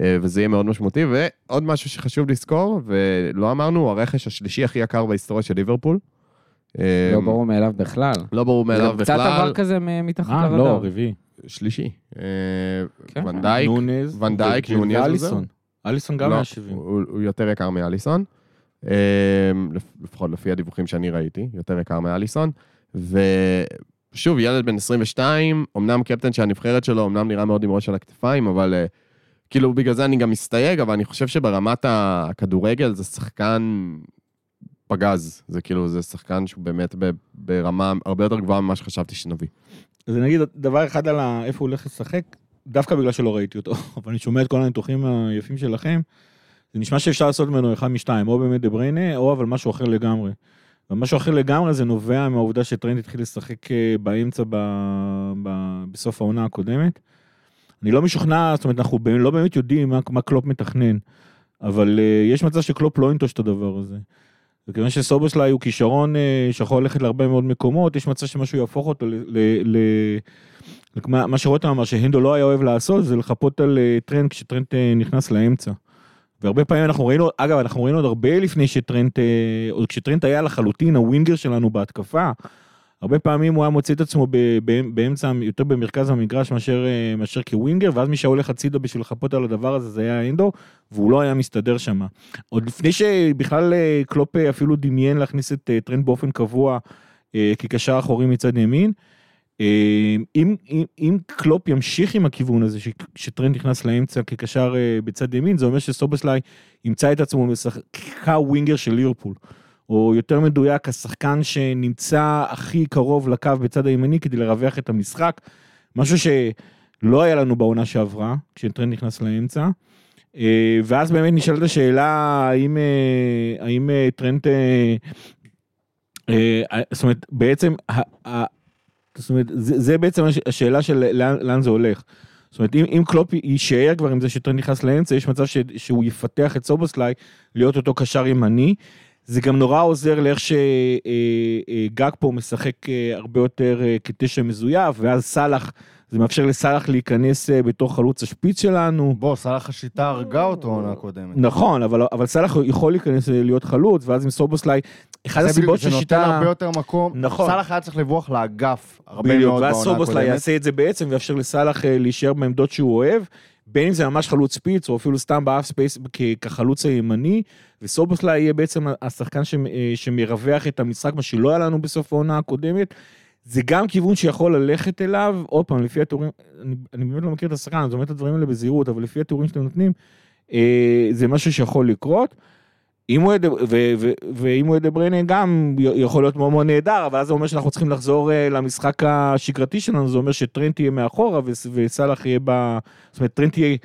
אה, וזה יהיה מאוד משמעותי. ועוד משהו שחשוב לזכור, ולא אמרנו, הוא הרכש השלישי הכי יקר בהיסטוריה של ליברפול. אה, לא ברור מאליו בכלל. לא ברור מאליו זה קצת בכלל. עבר כזה מתחת אה, לרדאר. לא, רביעי. שלישי. אה, כן. ונדייק. ונדייק, נוניז ואליסון. אליסון גם לא, היה 70. הוא, הוא יותר יקר מאליסון. אמ, לפ- לפחות לפי הדיווחים שאני ראיתי, יותר יקר מאליסון. ושוב, ילד בן 22, אמנם קפטן של הנבחרת שלו, אמנם נראה מאוד עם ראש על הכתפיים, אבל אה, כאילו בגלל זה אני גם מסתייג, אבל אני חושב שברמת הכדורגל זה שחקן פגז. זה כאילו, זה שחקן שהוא באמת ברמה הרבה יותר גבוהה ממה שחשבתי שנביא. אז אני אגיד דבר אחד על איפה הוא הולך לשחק, דווקא בגלל שלא ראיתי אותו, אבל אני שומע את כל הניתוחים היפים שלכם, זה נשמע שאפשר לעשות ממנו אחד משתיים, או באמת דה בריינה, או אבל משהו אחר לגמרי. ומשהו אחר לגמרי זה נובע מהעובדה שטרנט התחיל לשחק אה, באמצע ב... ב... בסוף העונה הקודמת. אני לא משוכנע, זאת אומרת, אנחנו לא באמת יודעים מה, מה קלופ מתכנן, אבל אה, יש מצב שקלופ לא ינטוש את הדבר הזה. וכיוון שסובוסליי הוא כישרון אה, שיכול ללכת להרבה מאוד מקומות, יש מצב שמשהו יהפוך אותו ל... ל, ל מה, מה שרותם אמר שהנדו לא היה אוהב לעשות, זה לחפות על אה, טרנט כשטרנט אה, נכנס לאמצע. והרבה פעמים אנחנו ראינו, אגב, אנחנו ראינו עוד הרבה לפני שטרנט, אה, עוד כשטרנט היה לחלוטין הווינגר שלנו בהתקפה, הרבה פעמים הוא היה מוצא את עצמו ב- ב- באמצע, יותר במרכז המגרש מאשר, מאשר כווינגר, ואז מי שהולך הצידה בשביל לחפות על הדבר הזה זה היה הנדו, והוא לא היה מסתדר שם. עוד לפני שבכלל קלופ אפילו דמיין להכניס את טרנט באופן קבוע כקשר אחורי מצד ימין, אם, אם, אם קלופ ימשיך עם הכיוון הזה, ש- שטרנט נכנס לאמצע כקשר אה, בצד ימין, זה אומר שסובוסליי ימצא את עצמו כווינגר של ליברפול. או יותר מדויק, השחקן שנמצא הכי קרוב לקו בצד הימני כדי לרווח את המשחק, משהו שלא היה לנו בעונה שעברה, כשטרנט נכנס לאמצע. אה, ואז באמת נשאלת השאלה האם, אה, האם טרנט, זאת אומרת, בעצם, זאת אומרת, זה, זה בעצם הש- השאלה של לאן, לאן זה הולך. זאת אומרת, אם, אם קלופ יישאר כבר עם זה שטרנט נכנס לאמצע, יש מצב ש, שהוא יפתח את סובוסליי להיות אותו קשר ימני. זה גם נורא עוזר לאיך שגאקפו משחק אה, הרבה יותר אה, כתשע מזויף, ואז סאלח, זה מאפשר לסאלח להיכנס אה, בתור חלוץ השפיץ שלנו. בוא, סלאח השיטה הרגה אותו עונה קודמת. נכון, אבל, אבל סאלח יכול להיכנס אה, להיות חלוץ, ואז עם סובוסליי, אחת זה הסיבות בדיוק, זה נותן ששיטה... הרבה יותר מקום. נכון. סלאח היה צריך לברוח לאגף הרבה מאוד ואז בעונה סובוסליי הקודמת. יעשה את זה בעצם ויאפשר לסאלח אה, להישאר בעמדות שהוא אוהב, בין אם זה ממש חלוץ ספיץ או אפילו סתם באף ספייס כחלוץ הימני, וסובוסליי יהיה בעצם השחקן שמרווח את המשחק, מה שלא היה לנו בסוף העונה הקודמת. זה גם כיוון שיכול ללכת אליו, עוד פעם, לפי התיאורים, אני, אני באמת לא מכיר את השחקן, אני אומר את הדברים האלה בזהירות, אבל לפי התיאורים שאתם נותנים, אה, זה משהו שיכול לקרות. אם הוא ידע, ו- ו- ואם הוא ידע בריינה גם יכול להיות מאוד מאוד נהדר, אבל אז זה אומר שאנחנו צריכים לחזור אה, למשחק השגרתי שלנו, זה אומר שטרנט יהיה מאחורה וסאלח יהיה ב... זאת אומרת, טרנט יהיה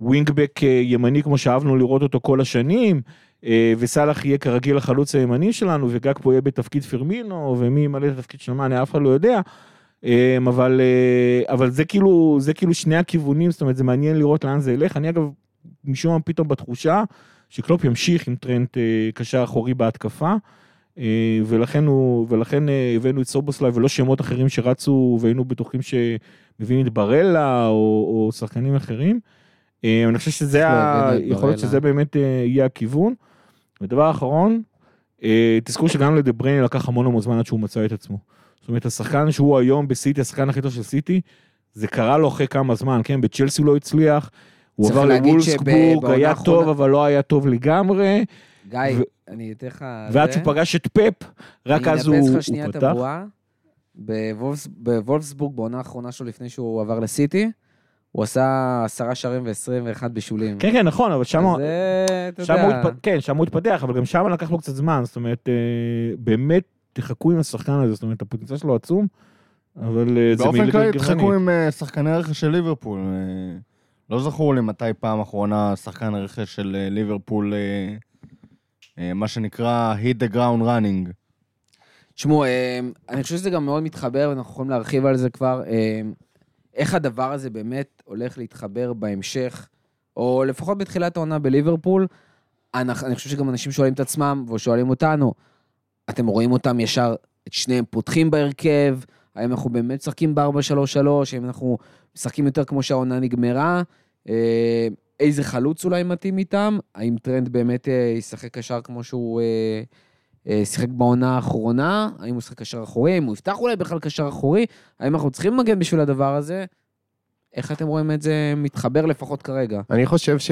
ווינגבק אה, ימני כמו שאהבנו לראות אותו כל השנים, וסאלח יהיה כרגיל החלוץ הימני שלנו, וגג פה יהיה בתפקיד פרמינו, ומי ימלא את התפקיד של מאנה, אף אחד לא יודע. אה, אבל, אה, אבל זה כאילו, זה כאילו שני הכיוונים, זאת אומרת, זה מעניין לראות לאן זה ילך. אני אגב, משום מה פתאום בתחושה, שקלופ ימשיך עם טרנט אה, קשר אחורי בהתקפה, אה, ולכן, הוא, ולכן אה, הבאנו את סובוסליי ולא שמות אחרים שרצו והיינו בטוחים שמביאים את ברלה או, או שחקנים אחרים. אה, אני חושב שזה, ה... יכול להיות. שזה באמת אה, יהיה הכיוון. ודבר אחרון, אה, תזכרו שגם לדברייני לקח המון המון זמן עד שהוא מצא את עצמו. זאת אומרת, השחקן שהוא היום בסיטי, השחקן הכי טוב של סיטי, זה קרה לו אחרי כמה זמן, כן? בצ'לסי הוא לא הצליח, הוא עבר שבעונה היה טוב, אבל לא היה טוב לגמרי, גיא, ו- אני אתן לך... ועד. שהוא פגש את פפ, רק אז הוא אני אנפץ הוא לך שנייה את פתח. הבועה. בוולפס- בוולפסבורג, בעונה האחרונה שלו לפני שהוא עבר לסיטי, הוא עשה עשרה שערים ו-21 בישולים. כן, כן, נכון, אבל שם... זה, אתה שם הוא יודע, התפ... כן, שם הוא התפתח, אבל גם שם לקח לו קצת זמן, זאת אומרת, אה, באמת תחכו עם השחקן הזה, זאת אומרת, הפוטנציאל שלו עצום, אבל אה, זה באופן כללי. תחכו עם אה, שחקני רכש של ליברפול. אה, לא זכור לי מתי פעם אחרונה שחקן רכש של אה, ליברפול, אה, אה, מה שנקרא hit the ground running. תשמעו, אה, אני חושב שזה גם מאוד מתחבר, ואנחנו יכולים להרחיב על זה כבר, אה, איך הדבר הזה באמת הולך להתחבר בהמשך, או לפחות בתחילת העונה בליברפול. אני, אני חושב שגם אנשים שואלים את עצמם, ושואלים אותנו, אתם רואים אותם ישר, את שניהם פותחים בהרכב, האם אנחנו באמת משחקים ב-4-3-3, האם אנחנו משחקים יותר כמו שהעונה נגמרה, אה, איזה חלוץ אולי מתאים איתם, האם טרנד באמת אה, ישחק קשר כמו שהוא... אה, שיחק בעונה האחרונה, האם הוא שיחק קשר אחורי, האם הוא יפתח אולי בכלל קשר אחורי, האם אנחנו צריכים מגן בשביל הדבר הזה? איך אתם רואים את זה מתחבר לפחות כרגע? אני חושב ש...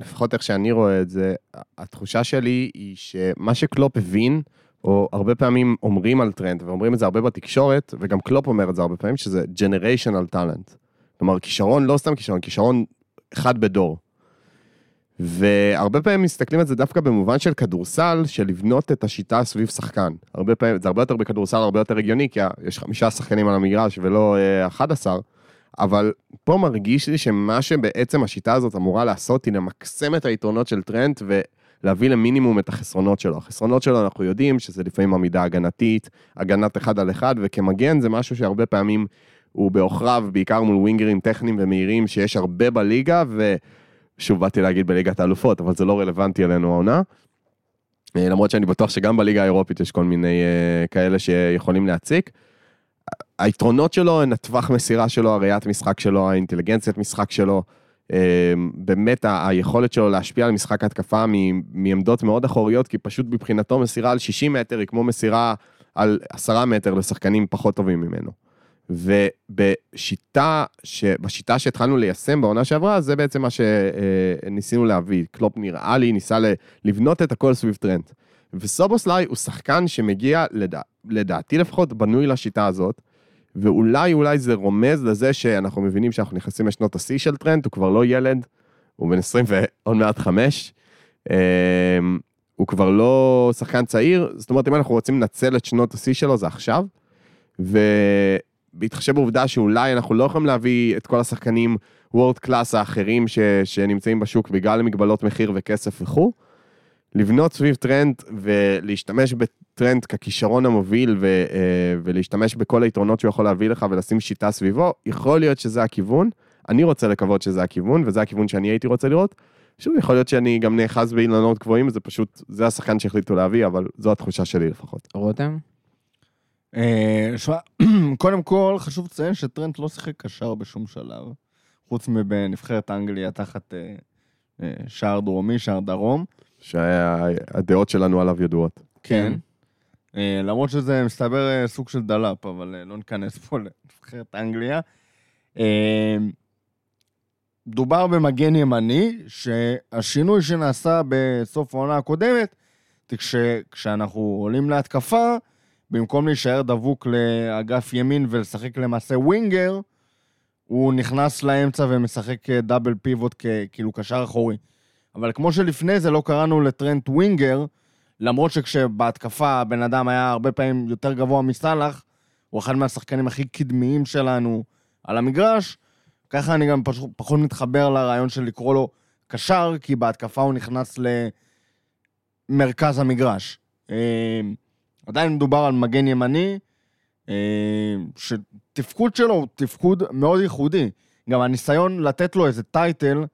לפחות איך שאני רואה את זה, התחושה שלי היא שמה שקלופ הבין, או הרבה פעמים אומרים על טרנט, ואומרים את זה הרבה בתקשורת, וגם קלופ אומר את זה הרבה פעמים, שזה generational talent. כלומר, כישרון, לא סתם כישרון, כישרון אחד בדור. והרבה פעמים מסתכלים על זה דווקא במובן של כדורסל, של לבנות את השיטה סביב שחקן. הרבה פעמים, זה הרבה יותר בכדורסל, הרבה יותר הגיוני, כי יש חמישה שחקנים על המגרש ולא אה, 11, אבל פה מרגיש לי שמה שבעצם השיטה הזאת אמורה לעשות היא למקסם את היתרונות של טרנט ולהביא למינימום את החסרונות שלו. החסרונות שלו אנחנו יודעים שזה לפעמים עמידה הגנתית, הגנת אחד על אחד, וכמגן זה משהו שהרבה פעמים הוא בעוכריו, בעיקר מול ווינגרים טכניים ומהירים שיש הרבה בליגה, ושוב באתי להגיד בליגת האלופות, אבל זה לא רלוונטי אלינו העונה. אה, למרות שאני בטוח שגם בליגה האירופית יש כל מיני uh, כאלה שיכולים להציק. היתרונות שלו הן הטווח מסירה שלו, הראיית משחק שלו, האינטליגנציית משחק שלו. אה, באמת היכולת שלו להשפיע על משחק התקפה מעמדות מאוד אחוריות, כי פשוט מבחינתו מסירה על 60 מטר היא כמו מסירה על 10 מטר לשחקנים פחות טובים ממנו. ובשיטה, ש... בשיטה שהתחלנו ליישם בעונה שעברה, זה בעצם מה שניסינו להביא. קלופ נראה לי, ניסה לבנות את הכל סביב טרנט. וסובוסליי הוא שחקן שמגיע, לדע... לדעתי לפחות, בנוי לשיטה הזאת, ואולי, אולי זה רומז לזה שאנחנו מבינים שאנחנו נכנסים לשנות השיא של טרנט, הוא כבר לא ילד, הוא בן 20 ועוד מעט 5. הוא כבר לא שחקן צעיר, זאת אומרת, אם אנחנו רוצים לנצל את שנות השיא שלו, זה עכשיו. ובהתחשב בעובדה שאולי אנחנו לא יכולים להביא את כל השחקנים world class האחרים ש... שנמצאים בשוק בגלל מגבלות מחיר וכסף וכו', לבנות סביב טרנט ולהשתמש בטרנט ככישרון המוביל ו... אה, ולהשתמש בכל היתרונות שהוא יכול להביא לך ולשים שיטה סביבו, יכול להיות שזה הכיוון. אני רוצה לקוות שזה הכיוון, וזה הכיוון שאני הייתי רוצה לראות. שוב, יכול להיות שאני גם נאחז באילנות גבוהים, זה פשוט, זה השחקן שהחליטו להביא, אבל זו התחושה שלי לפחות. רותם? אה, שמע, קודם כל, חשוב לציין שטרנט לא שיחק קשר בשום שלב, חוץ מבנבחרת אנגליה תחת אה, אה, שער דרומי, שער דרום. שהדעות שלנו עליו ידועות. כן. למרות שזה מסתבר סוג של דלאפ, אבל לא ניכנס פה לנבחרת אנגליה. דובר במגן ימני, שהשינוי שנעשה בסוף העונה הקודמת, כשאנחנו עולים להתקפה, במקום להישאר דבוק לאגף ימין ולשחק למעשה winger, הוא נכנס לאמצע ומשחק אה, דאבל פיבוט כאילו קשר אחורי. אבל כמו שלפני זה לא קראנו לטרנט ווינגר, למרות שכשבהתקפה הבן אדם היה הרבה פעמים יותר גבוה מסאלח, הוא אחד מהשחקנים הכי קדמיים שלנו על המגרש, ככה אני גם פשוט, פחות מתחבר לרעיון של לקרוא לו קשר, כי בהתקפה הוא נכנס למרכז המגרש. עדיין מדובר על מגן ימני, אה, שתפקוד שלו הוא תפקוד מאוד ייחודי. גם הניסיון לתת לו איזה title,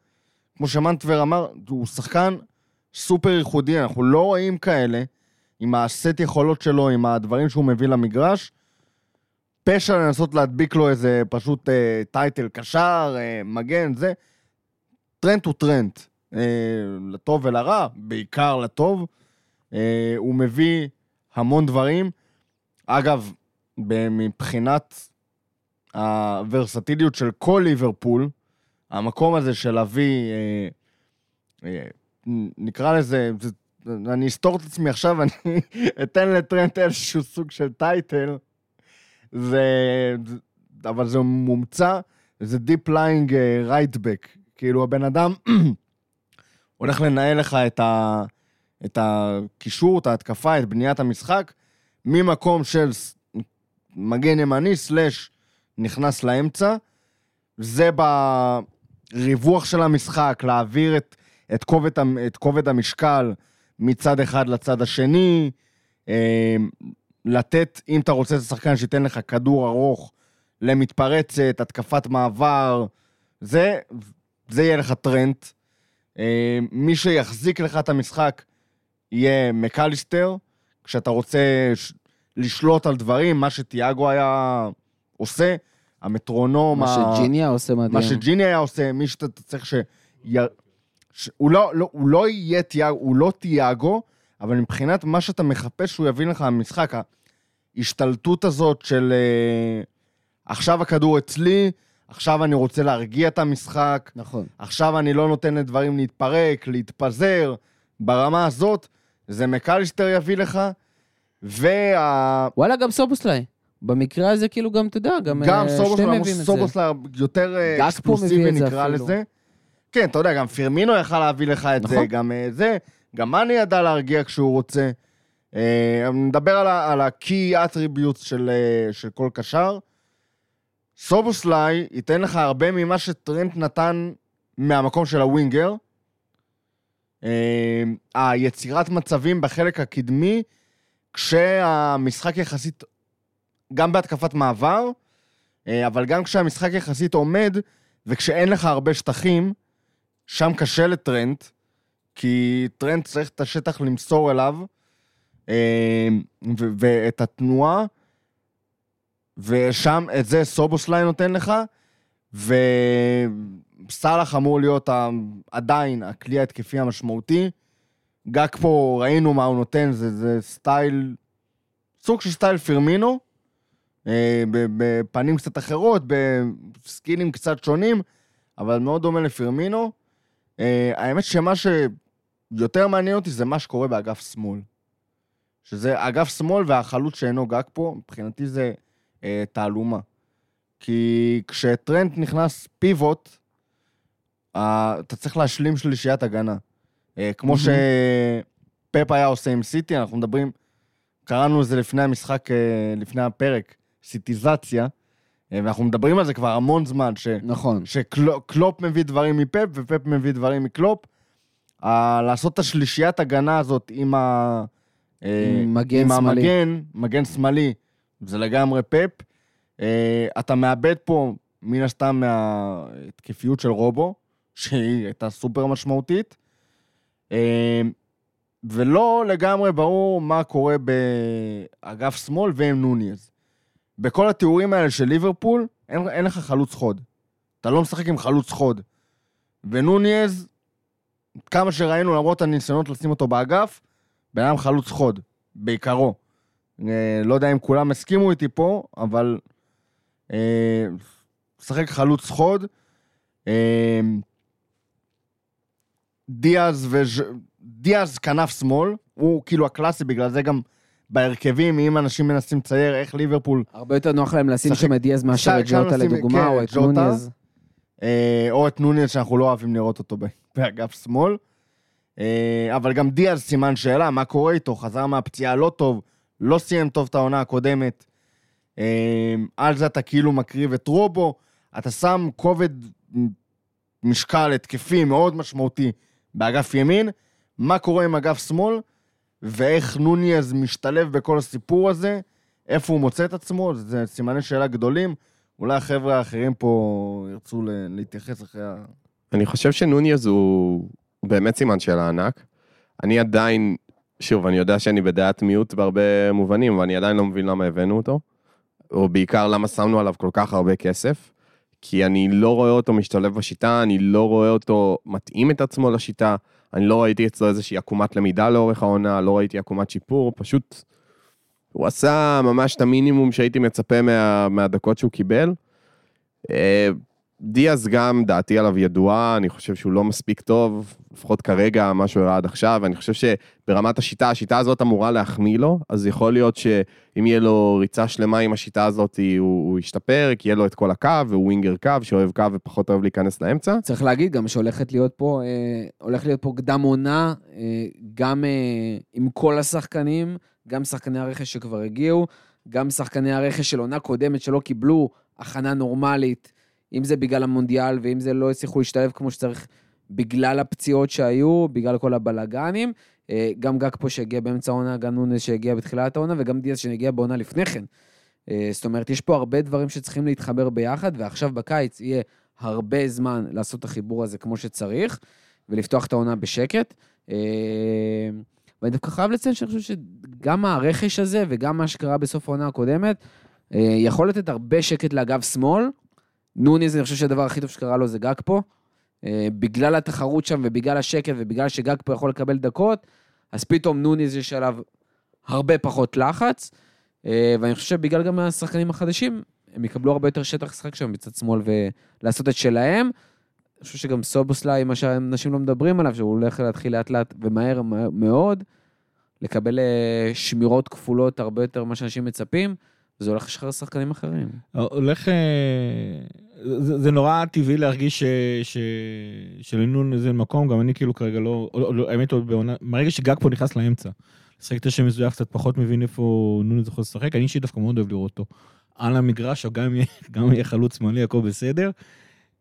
כמו שמנטבר אמר, הוא שחקן סופר ייחודי, אנחנו לא רואים כאלה, עם הסט יכולות שלו, עם הדברים שהוא מביא למגרש. פשע לנסות להדביק לו איזה פשוט אה, title קשר, אה, מגן, זה. טרנט הוא טרנט. אה, לטוב ולרע, בעיקר לטוב. אה, הוא מביא המון דברים. אגב, מבחינת הוורסטיליות של כל ליברפול, המקום הזה של להביא, אה, אה, נקרא לזה, זה, אני אסתור את עצמי עכשיו, אני אתן לטרנט איזשהו סוג של title, זה, אבל זה מומצא, זה deep lying right back. כאילו הבן אדם הולך לנהל לך את, ה, את הקישור, את ההתקפה, את בניית המשחק, ממקום של מגן ימני סלאש נכנס לאמצע. זה בריווח של המשחק, להעביר את, את, כובד, את כובד המשקל מצד אחד לצד השני, אה, לתת, אם אתה רוצה את השחקן שייתן לך כדור ארוך למתפרצת, התקפת מעבר, זה, זה יהיה לך טרנט. אה, מי שיחזיק לך את המשחק יהיה מקליסטר, כשאתה רוצה לשלוט על דברים, מה שתיאגו היה עושה, המטרונום, מה ה- שג'יניה עושה מדהים. מה שג'יני היה עושה, מי שאתה צריך ש... ש... הוא, לא, לא, הוא לא יהיה תיאגו, הוא לא תיאגו, אבל מבחינת מה שאתה מחפש שהוא יביא לך במשחק, ההשתלטות הזאת של אה, עכשיו הכדור אצלי, עכשיו אני רוצה להרגיע את המשחק, נכון. עכשיו אני לא נותן לדברים להתפרק, להתפזר, ברמה הזאת, זה מקליסטר יביא לך, וה... וואלה, גם סובוסליי. במקרה הזה, כאילו, גם, אתה יודע, גם גם אה, למרות מביאים את זה. שסובוסלר יותר אה, זה נקרא. לזה. כן, אתה יודע, גם פירמינו יכל להביא לך את זה, נכון. גם אה, זה, גם מאני ידע להרגיע כשהוא רוצה. נדבר על ה-key attributes של של כל קשר. סובוסליי ייתן לך הרבה ממה שטרנט נתן מהמקום של הווינגר. אה, היצירת מצבים בחלק הקדמי, כשהמשחק יחסית, גם בהתקפת מעבר, אה, אבל גם כשהמשחק יחסית עומד, וכשאין לך הרבה שטחים, שם קשה לטרנט, כי טרנט צריך את השטח למסור אליו, ו- ואת התנועה, ושם את זה סובוסליי נותן לך, וסאלח אמור להיות עדיין הכלי ההתקפי המשמעותי. גקפו, ראינו מה הוא נותן, זה, זה style, סוג של style פירמינו, אה, בפנים קצת אחרות, בסקילים קצת שונים, אבל מאוד דומה לפירמינו. אה, האמת שמה שיותר מעניין אותי זה מה שקורה באגף שמאל. שזה אגף שמאל והחלוץ שאינו גג פה, מבחינתי זה אה, תעלומה. כי כשטרנט נכנס פיבוט, אתה צריך להשלים שלישיית הגנה. אה, כמו. שפפ היה עושה עם סיטי, אנחנו מדברים, קראנו לזה לפני המשחק, אה, לפני הפרק, סיטיזציה, אה, ואנחנו מדברים על זה כבר המון זמן, ש... נכון. שקלופ מביא דברים מפפ ופפ מביא דברים מקלופ. לעשות את השלישיית הגנה הזאת עם, ה, עם מגן עם שמאלי. המגן, מגן שמאלי, זה לגמרי פפ. Uh, אתה מאבד פה מן הסתם מההתקפיות של רובו, שהיא הייתה סופר משמעותית. Uh, ולא לגמרי ברור מה קורה באגף שמאל ועם נוניז. בכל התיאורים האלה של ליברפול, אין, אין לך חלוץ חוד. אתה לא משחק עם חלוץ חוד. ונוניז, כמה שראינו, למרות הניסיונות לשים אותו באגף, בן אדם חלוץ חוד, בעיקרו. אה, לא יודע אם כולם הסכימו איתי פה, אבל... אה, משחק חלוץ חוד. אה, דיאז וז'... דיאז כנף שמאל, הוא כאילו הקלאסי, בגלל זה גם בהרכבים, אם אנשים מנסים לצייר איך ליברפול הרבה יותר נוח להם לשים שם את דיאז מאשר את ג'וטה לדוגמה, כן, או את ג'וטה. נוניז. אה, או את נוניס, שאנחנו לא אוהבים לראות אותו באגף שמאל. אה, אבל גם דיאז סימן שאלה, מה קורה איתו? חזר מהפציעה לא טוב, לא סיים טוב את העונה הקודמת. אה, על זה אתה כאילו מקריב את רובו, אתה שם כובד משקל התקפי מאוד משמעותי באגף ימין. מה קורה עם אגף שמאל, ואיך נוניז משתלב בכל הסיפור הזה, איפה הוא מוצא את עצמו, זה סימני שאלה גדולים. אולי החבר'ה האחרים פה ירצו להתייחס אחרי ה... אני חושב שנוניז הוא הוא באמת סימן שאלה ענק. אני עדיין, שוב, אני יודע שאני בדעת מיעוט בהרבה מובנים, אבל אני עדיין לא מבין למה הבאנו אותו. או בעיקר למה שמנו עליו כל כך הרבה כסף. כי אני לא רואה אותו משתלב בשיטה, אני לא רואה אותו מתאים את עצמו לשיטה, אני לא ראיתי אצלו איזושהי עקומת למידה לאורך העונה, לא ראיתי עקומת שיפור, פשוט הוא עשה ממש את המינימום שהייתי מצפה מה, מהדקות שהוא קיבל. דיאז גם, דעתי עליו ידועה, אני חושב שהוא לא מספיק טוב, לפחות כרגע, מה שהוא הראה עד עכשיו, ואני חושב שברמת השיטה, השיטה הזאת אמורה להחמיא לו, אז יכול להיות שאם יהיה לו ריצה שלמה עם השיטה הזאת, הוא, הוא ישתפר, כי יהיה לו את כל הקו, והוא ווינגר קו, שאוהב קו ופחות אוהב להיכנס לאמצע. צריך להגיד גם שהולכת להיות פה, אה, הולך להיות פה קדם עונה, אה, גם אה, עם כל השחקנים, גם שחקני הרכש שכבר הגיעו, גם שחקני הרכש של עונה קודמת שלא קיבלו הכנה נורמלית, אם זה בגלל המונדיאל ואם זה לא הצליחו להשתלב כמו שצריך בגלל הפציעות שהיו, בגלל כל הבלגנים. אה, גם גג פה שהגיע באמצע העונה, גם נונס שהגיע בתחילת העונה, וגם דיאז שהגיע בעונה לפני כן. אה, זאת אומרת, יש פה הרבה דברים שצריכים להתחבר ביחד, ועכשיו בקיץ יהיה הרבה זמן לעשות את החיבור הזה כמו שצריך, ולפתוח את העונה בשקט. אה, ואני דווקא חייב לציין שאני חושב שגם הרכש הזה וגם מה שקרה בסוף העונה הקודמת, יכול לתת הרבה שקט לאגף שמאל. נוניז, אני חושב שהדבר הכי טוב שקרה לו זה גג פה. אה, בגלל התחרות שם ובגלל השקט ובגלל שגג פה יכול לקבל דקות, אז פתאום נוניז יש עליו הרבה פחות לחץ. אה, ואני חושב שבגלל גם השחקנים החדשים, הם יקבלו הרבה יותר שטח לשחק שם בצד שמאל ולעשות את שלהם. אני חושב שגם סובוסליי, מה שאנשים לא מדברים עליו, שהוא הולך להתחיל לאט לאט ומהר מאוד, לקבל אה, שמירות כפולות הרבה יותר ממה שאנשים מצפים, וזה הולך לשחרר שחקנים אחרים. הולך... זה, זה נורא טבעי להרגיש ש, ש, שלנוניז אין מקום, גם אני כאילו כרגע לא, לא, לא האמת עוד בעונה, מהרגע שגקפו נכנס לאמצע, לשחק תשע מזויף קצת פחות מבין איפה נוניז יכול לשחק, אני אישית דווקא מאוד אוהב לראות אותו על המגרש, או גם אם יהיה, חלוץ שמאלי, הכל בסדר.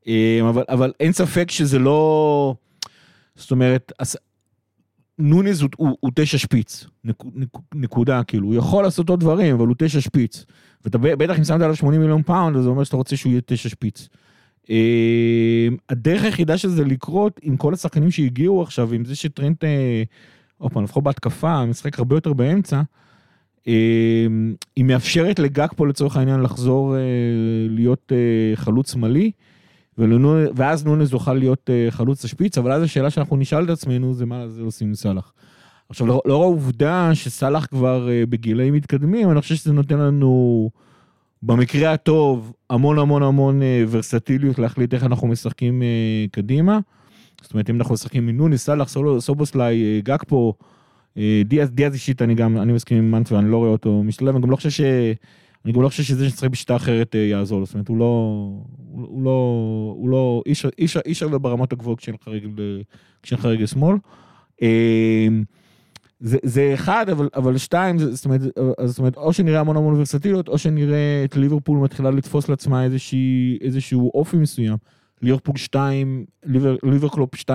אה, אבל, אבל אין ספק שזה לא... זאת אומרת, נוניז הוא, הוא, הוא תשע שפיץ, נק, נק, נקודה, כאילו, הוא יכול לעשות עוד דברים, אבל הוא תשע שפיץ. ואתה בטח אם שמת עליו 80 מיליון פאונד, אז זה אומר שאתה רוצה שהוא יהיה תשע שפיץ. אה, הדרך היחידה של זה לקרות עם כל השחקנים שהגיעו עכשיו, עם זה שטרנט, אה, עוד פעם, לפחות בהתקפה, משחק הרבה יותר באמצע, אה, היא מאפשרת לגג פה לצורך העניין לחזור אה, להיות אה, חלוץ שמאלי. ולנו- ואז נונס יוכל להיות אה, חלוץ השפיץ, אבל אז השאלה שאנחנו נשאל את עצמנו זה מה זה עושים עם סאלח. עכשיו, לאור לאור העובדה שסאלח כבר אה, בגילאים מתקדמים, אני חושב שזה נותן לנו, במקרה הטוב, המון המון המון אה, ורסטיליות להחליט איך אנחנו משחקים אה, קדימה. זאת אומרת, אם אנחנו משחקים עם נוני, סאלח, סובוסליי, אה, גקפו, דיאז, דיאז אישית, אני גם, אני מסכים עם מנט ואני לא רואה אותו משתלב, אני גם לא חושב ש... אני גם לא חושב שזה שצריך בשיטה אחרת אה, יעזור לו, זאת אומרת, הוא לא, הוא לא, הוא לא, אי אפשר- אי אפשר- ברמות הגבוהות כשאין לך רגל, אה, שמאל. אה, זה, זה אחד, אבל, אבל שתיים, זה- זאת אומרת, זאת אומרת, או שנראה המון המון ורסטיליות, או שנראה את ליברפול מתחילה לתפוס לעצמה איזושהי, איזשהו אופי מסוים. ליברפול 2, ליבר, ליברקלופ 2-0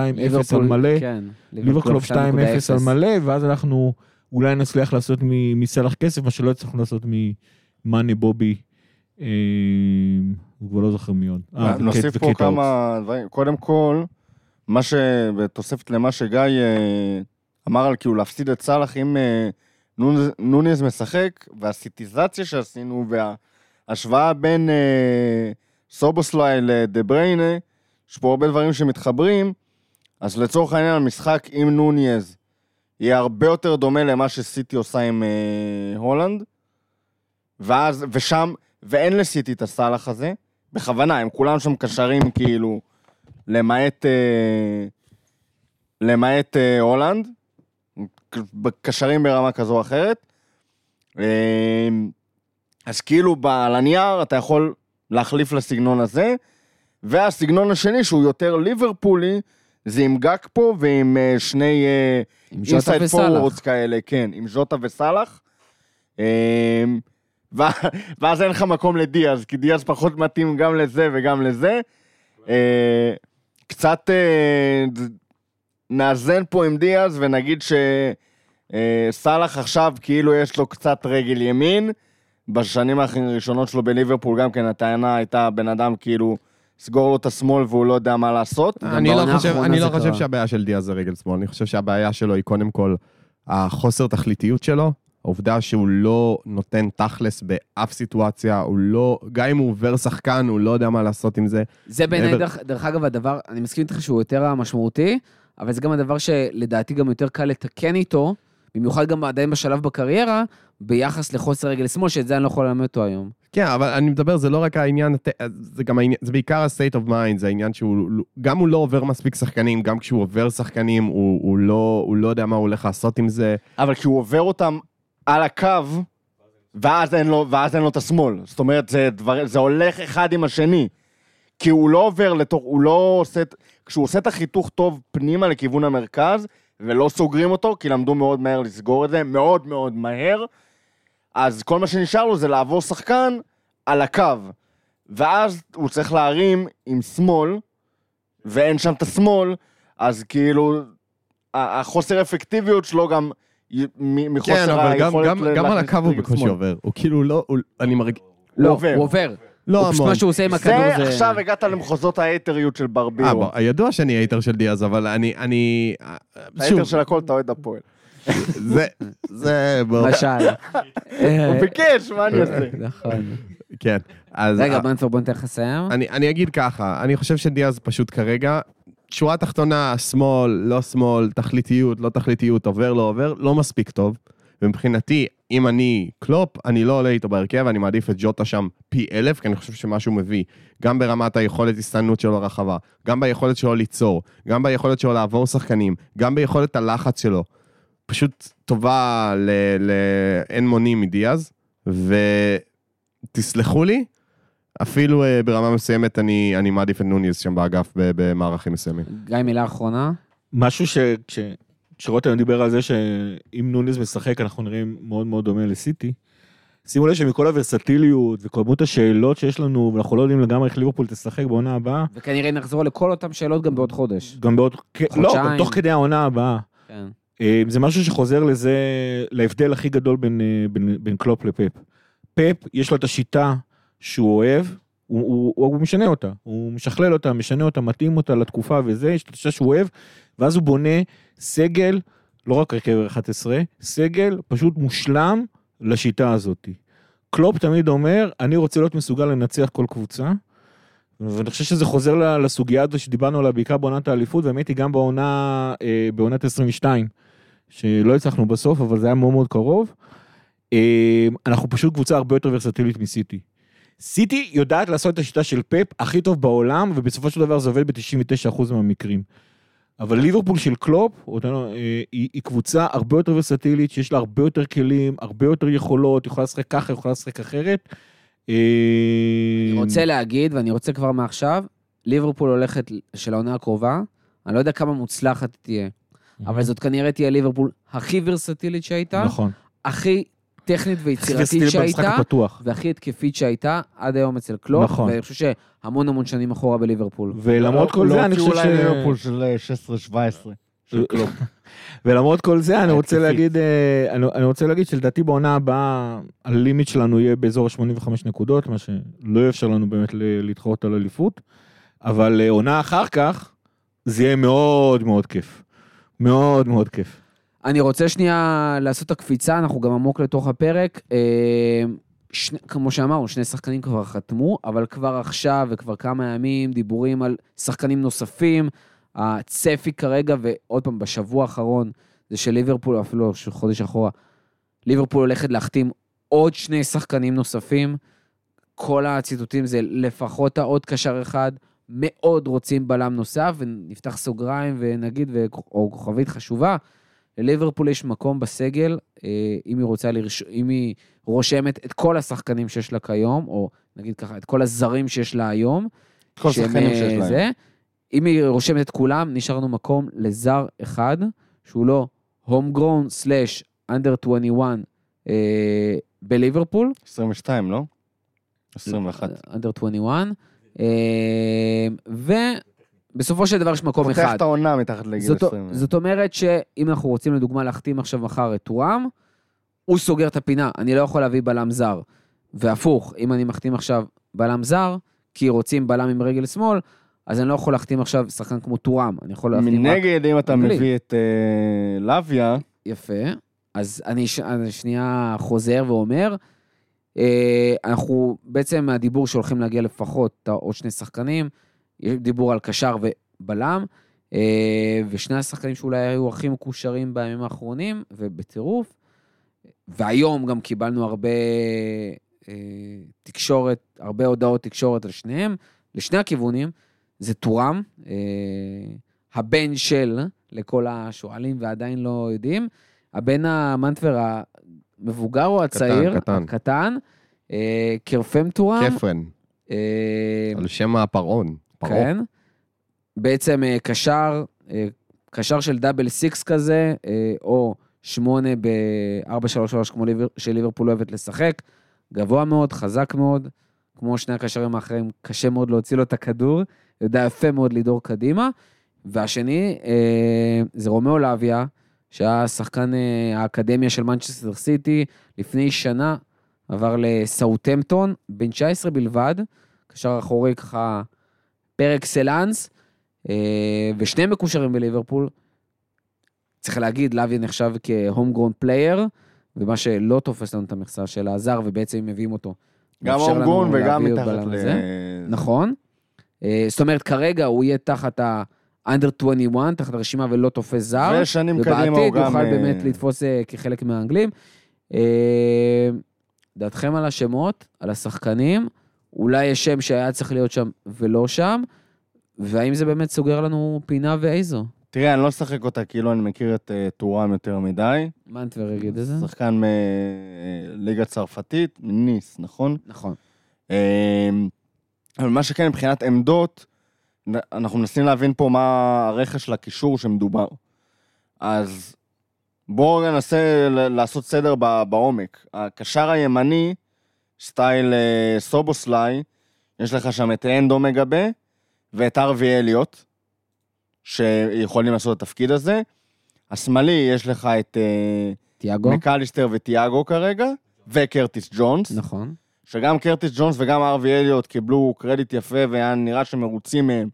על מלא. כן. ליברקלופ 2-0 על 2.0. מלא, ואז אנחנו אולי נצליח לעשות מ- מסלח כסף, מה שלא הצלחנו לעשות ממאני בובי. אה, הוא כבר לא זוכר מי עוד. אה, נוסיף פה. כמה דברים. קודם כל, מה ש... בתוספת למה שגיא אה, אמר על כאילו להפסיד את סאלח, אם אה, נוניז משחק, והסיטיזציה שעשינו, וההשוואה בין אה, סובוסליי לדה בריינה, יש פה הרבה דברים שמתחברים, אז לצורך העניין המשחק עם נוניז יהיה הרבה יותר דומה למה שסיטי עושה עם אה, הולנד, ואז, ושם, ואין לסיטי את הסאלח הזה, בכוונה, הם כולם שם קשרים כאילו, למעט, אה, למעט אה, הולנד, קשרים ברמה כזו או אחרת. אה, אז כאילו על הנייר אתה יכול להחליף לסגנון הזה, והסגנון השני שהוא יותר ליברפולי, זה עם גקפו ועם אה, שני inside וסאלח. forwards כאלה, כן, עם ז'וטה וסאלח. אה, ואז אין לך מקום לדיאז, כי דיאז פחות מתאים גם לזה וגם לזה. אה, קצת אה, נאזן פה עם דיאז ונגיד שסאלח עכשיו כאילו יש לו קצת רגל ימין. בשנים הראשונות שלו בליברפול גם כן הטענה הייתה בן אדם כאילו סגור לו את השמאל והוא לא יודע מה לעשות. אני לא חושב, אני לא חושב. שהבעיה של דיאז זה רגל שמאל, אני חושב שהבעיה שלו היא קודם כל החוסר תכליתיות שלו, העובדה שהוא לא נותן תכלס באף סיטואציה, הוא לא, גם אם הוא עובר שחקן, הוא לא יודע מה לעשות עם זה. זה בעיניי, מעבר- דרך, דרך אגב, הדבר, אני מסכים איתך שהוא יותר המשמעותי, אבל זה גם הדבר שלדעתי גם יותר קל לתקן איתו, במיוחד גם עדיין בשלב בקריירה, ביחס לחוסר רגל שמאל, שאת זה אני לא יכול ללמד אותו היום. כן, אבל אני מדבר, זה לא רק העניין, זה גם העניין, זה בעיקר ה-state of mind, זה העניין שהוא, גם הוא לא עובר מספיק שחקנים, גם כשהוא עובר שחקנים, הוא, הוא, לא, הוא לא יודע מה הוא הולך לעשות עם זה. אבל כי הוא עובר אותם על הקו, ואז אין לו, ואז אין לו את השמאל. זאת אומרת, זה, דבר, זה הולך אחד עם השני. כי הוא לא עובר לתוך, הוא לא עושה, כשהוא עושה את החיתוך טוב פנימה לכיוון המרכז, ולא סוגרים אותו, כי למדו מאוד מהר לסגור את זה, מאוד מאוד מהר, אז כל מה שנשאר לו זה לעבור שחקן על הקו. ואז הוא צריך להרים עם שמאל, ואין שם את השמאל, אז כאילו, החוסר אפקטיביות שלו גם מחוסר כן, אבל גם, גם, ל- גם על הקו הוא בקושי. עובר. הוא כאילו לא, הוא, אני מרגיש... לא, עובר. הוא עובר. לא הוא המון. מה שהוא עושה עם הכדור זה זה... עכשיו הגעת למחוזות האתריות של אה, ברבירו. בוא, ידוע שאני הייטר של דיאז, אבל אני, אני... האתר של הכל אתה אוהד הפועל. זה, זה, בוא, משל. הוא ביקש, מה אני אעשה? נכון. כן. אז... רגע, בוא ניתן לך לסיים. אני אגיד ככה, אני חושב שדיאז פשוט כרגע, שורה תחתונה, שמאל, לא שמאל, תכליתיות, לא תכליתיות, עובר, לא עובר, לא מספיק טוב. ומבחינתי, אם אני קלופ, אני לא עולה איתו בהרכב, אני מעדיף את ג'וטה שם פי אלף, כי אני חושב שמה שהוא מביא, גם ברמת היכולת הסתננות שלו לרחבה, גם ביכולת שלו ליצור, גם ביכולת שלו לעבור שחקנים, גם ביכולת הלחץ שלו. פשוט טובה ל... ל... מונים מדיאז, ותסלחו לי, אפילו uh, ברמה מסוימת אני, אני מעדיף את נוניס שם באגף במערכים מסוימים. גיא, מילה אחרונה. משהו ש... כש- שרותם דיבר על זה שאם נוניס משחק אנחנו נראים מאוד מאוד דומה לסיטי. שימו לב שמכל הוורסטיליות וכמות השאלות שיש לנו ואנחנו לא יודעים לגמרי איך ליברפול תשחק בעונה הבאה, וכנראה נחזור לכל אותן שאלות גם בעוד חודש. גם בעוד, לא, חודשיים. גם תוך כדי העונה הבאה. כן. אה, זה משהו שחוזר לזה, להבדל הכי גדול בין, אה, בין, בין קלופ לפפ. פפ, יש לו את השיטה שהוא אוהב, הוא, הוא, הוא, משנה אותה, הוא משכלל אותה, משנה אותה, מתאים אותה לתקופה וזה, יש השיטה שהוא אוהב, ואז הוא בונה סגל, לא רק הרכב 11, סגל פשוט מושלם לשיטה הזאת. קלופ תמיד אומר, אני רוצה להיות מסוגל לנצח כל קבוצה, ואני חושב שזה חוזר לסוגיה הזו שדיברנו עליה בעיקר בעונת האליפות, והאמת היא גם בעונה, אה, בעונת 22, שלא הצלחנו בסוף, אבל זה היה מאוד מאוד קרוב. אה, אנחנו פשוט קבוצה הרבה יותר ורסטילית מסיטי. סיטי יודעת לעשות את השיטה של פפ הכי טוב בעולם, ובסופו של דבר זה עובד ב-99% מהמקרים. אבל ליברפול של קלופ, אותנו, אה, היא, היא קבוצה הרבה יותר ורסטילית, שיש לה הרבה יותר כלים, הרבה יותר יכולות, יכולה לשחק ככה, יכולה לשחק אחרת. אה, אני רוצה להגיד, ואני רוצה כבר מעכשיו, ליברפול הולכת של העונה הקרובה, אני לא יודע כמה מוצלחת תהיה, אבל זאת כנראה תהיה ליברפול הכי ורסטילית שהייתה, נכון. הכי טכנית ויצירתית שהייתה, הפתוח. והכי התקפית שהייתה עד היום אצל קלופ, נכון. ואני חושב שהמון המון שנים אחורה בליברפול. ולמרות כל לא זה, אני הוציאו חושב אולי ש... ליברפול של אה, 16-17. של קלופ. ולמרות כל זה, אני רוצה. להגיד, אה, אני אני רוצה להגיד שלדעתי בעונה הבאה, ה limit שלנו יהיה באזור ה-85 נקודות, מה שלא יאפשר לנו באמת ל- להתחרות על אליפות, אבל אה, עונה אחר כך, זה יהיה מאוד מאוד כיף. מאוד מאוד כיף. אני רוצה שנייה לעשות את הקפיצה, אנחנו גם עמוק לתוך הפרק. אה, שני, כמו שאמרנו, שני שחקנים כבר חתמו, אבל כבר עכשיו וכבר כמה ימים דיבורים על שחקנים נוספים. הצפי כרגע, ועוד פעם, בשבוע האחרון, זה שליברפול, אפילו חודש אחורה, ליברפול הולכת להחתים עוד שני שחקנים נוספים. כל הציטוטים זה לפחות העוד קשר אחד, מאוד רוצים בלם נוסף, ונפתח סוגריים ונגיד, או כוכבית חשובה, לליברפול יש מקום בסגל, אה, אם היא רוצה לרש... אם היא רושמת את כל השחקנים שיש לה כיום, או נגיד ככה, את כל הזרים שיש לה היום. כל השחקנים אה, שיש להם. זה. אם היא רושמת את כולם, נשארנו מקום לזר אחד, שהוא לא הום סלאש אנדר 21 אה, בליברפול. 22, לא? 21. אנדר 21. אה, ובסופו של דבר יש מקום פותח אחד. את העונה מתחת לגיל זאת, 20. זאת אומרת שאם אנחנו רוצים לדוגמה להחתים עכשיו מחר את טוראם, הוא סוגר את הפינה, אני לא יכול להביא בלם זר. והפוך, אם אני מחתים עכשיו בלם זר, כי רוצים בלם עם רגל שמאל, אז אני לא יכול להחתים עכשיו שחקן כמו טוראם, אני יכול להחתים רק... מנגד, אם אתה. מביא את אה, לוויה, יפה. אז אני, ש... אני שנייה חוזר ואומר, אה, אנחנו בעצם מהדיבור שהולכים להגיע לפחות עוד שני שחקנים, דיבור על קשר ובלם, אה, ושני השחקנים שאולי היו הכי מקושרים בימים האחרונים, ובטירוף. והיום גם קיבלנו הרבה אה, תקשורת, הרבה הודעות תקשורת על שניהם, לשני הכיוונים, זה טורם, אה, הבן של, לכל השואלים ועדיין לא יודעים, הבן המנטבר המבוגר או הצעיר? קטן. הקטן, אה, קרפם טורם. כפרן, על שם הפרעון. כן. בעצם אה, קשר, אה, קשר של דאבל סיקס כזה, אה, או שמונה ב-4-3-3 כמו ליבר, שליברפול אוהבת לשחק. גבוה מאוד, חזק מאוד, כמו שני הקשרים האחרים, קשה מאוד להוציא לו את הכדור, יודע יפה מאוד לדור קדימה. והשני זה רומאו לאביה, שהיה שחקן האקדמיה של מנצ'סטר סיטי, לפני שנה עבר לסאוטמפטון, בן 19 בלבד, קשר אחורי ככה par excellence, אה, ושני מקושרים בליברפול. צריך להגיד, לאביה נחשב כ homegrown player, ומה שלא תופס לנו את המכסה של הזר, ובעצם אם מביאים אותו. גם לנו הומגון וגם מתחת ל... הזה. נכון. אה, זאת אומרת, כרגע הוא יהיה תחת ה-under 21, תחת הרשימה ולא תופס זר. ושנים קדימה הוא ובעתיד גם... יוכל אה, באמת לתפוס אה, כחלק מהאנגלים. דעתכם על השמות, על השחקנים, אולי יש שם שהיה צריך להיות שם ולא שם, והאם זה באמת סוגר לנו פינה ואיזו? תראה, אני לא אשחק אותה כאילו אני מכיר את אה, טורם יותר מדי. מנטבר יגיד את זה? שחקן מליגה צרפתית, מניס, נכון? נכון. אה, אבל מה שכן, מבחינת עמדות, אנחנו מנסים להבין פה מה הרכש לקישור שמדובר. אז בואו ננסה לעשות סדר בעומק. הקשר הימני, סטייל אה, סובוסליי, יש לך שם את אנדו מגבה ואת ארווי אליוט, שיכולים לעשות את התפקיד הזה. השמאלי, יש לך את אה, תיאגו? מקליסטר וטיאגו כרגע, וקרטיס ג'ונס. נכון. שגם קרטיס ג'ונס וגם ארווי אליוט קיבלו קרדיט יפה והיה נראה שמרוצים מהם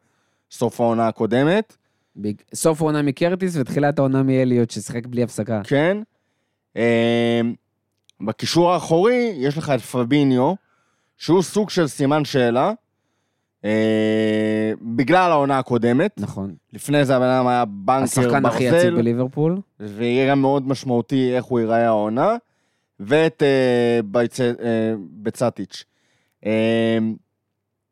סוף העונה הקודמת. ביג- סוף העונה מקרטיס ותחילת העונה מאליוט, ששיחק בלי הפסקה. כן. בקישור האחורי יש לך את פביניו, שהוא סוג של סימן שאלה, אה, בגלל העונה הקודמת. נכון. לפני זה הבן אדם היה בנקר השחקן הכי יציב ברזל, בליברפול. ויהיה גם מאוד משמעותי איך הוא ייראה העונה, ואת אה, בייצ... אה, בצטיץ'. אה,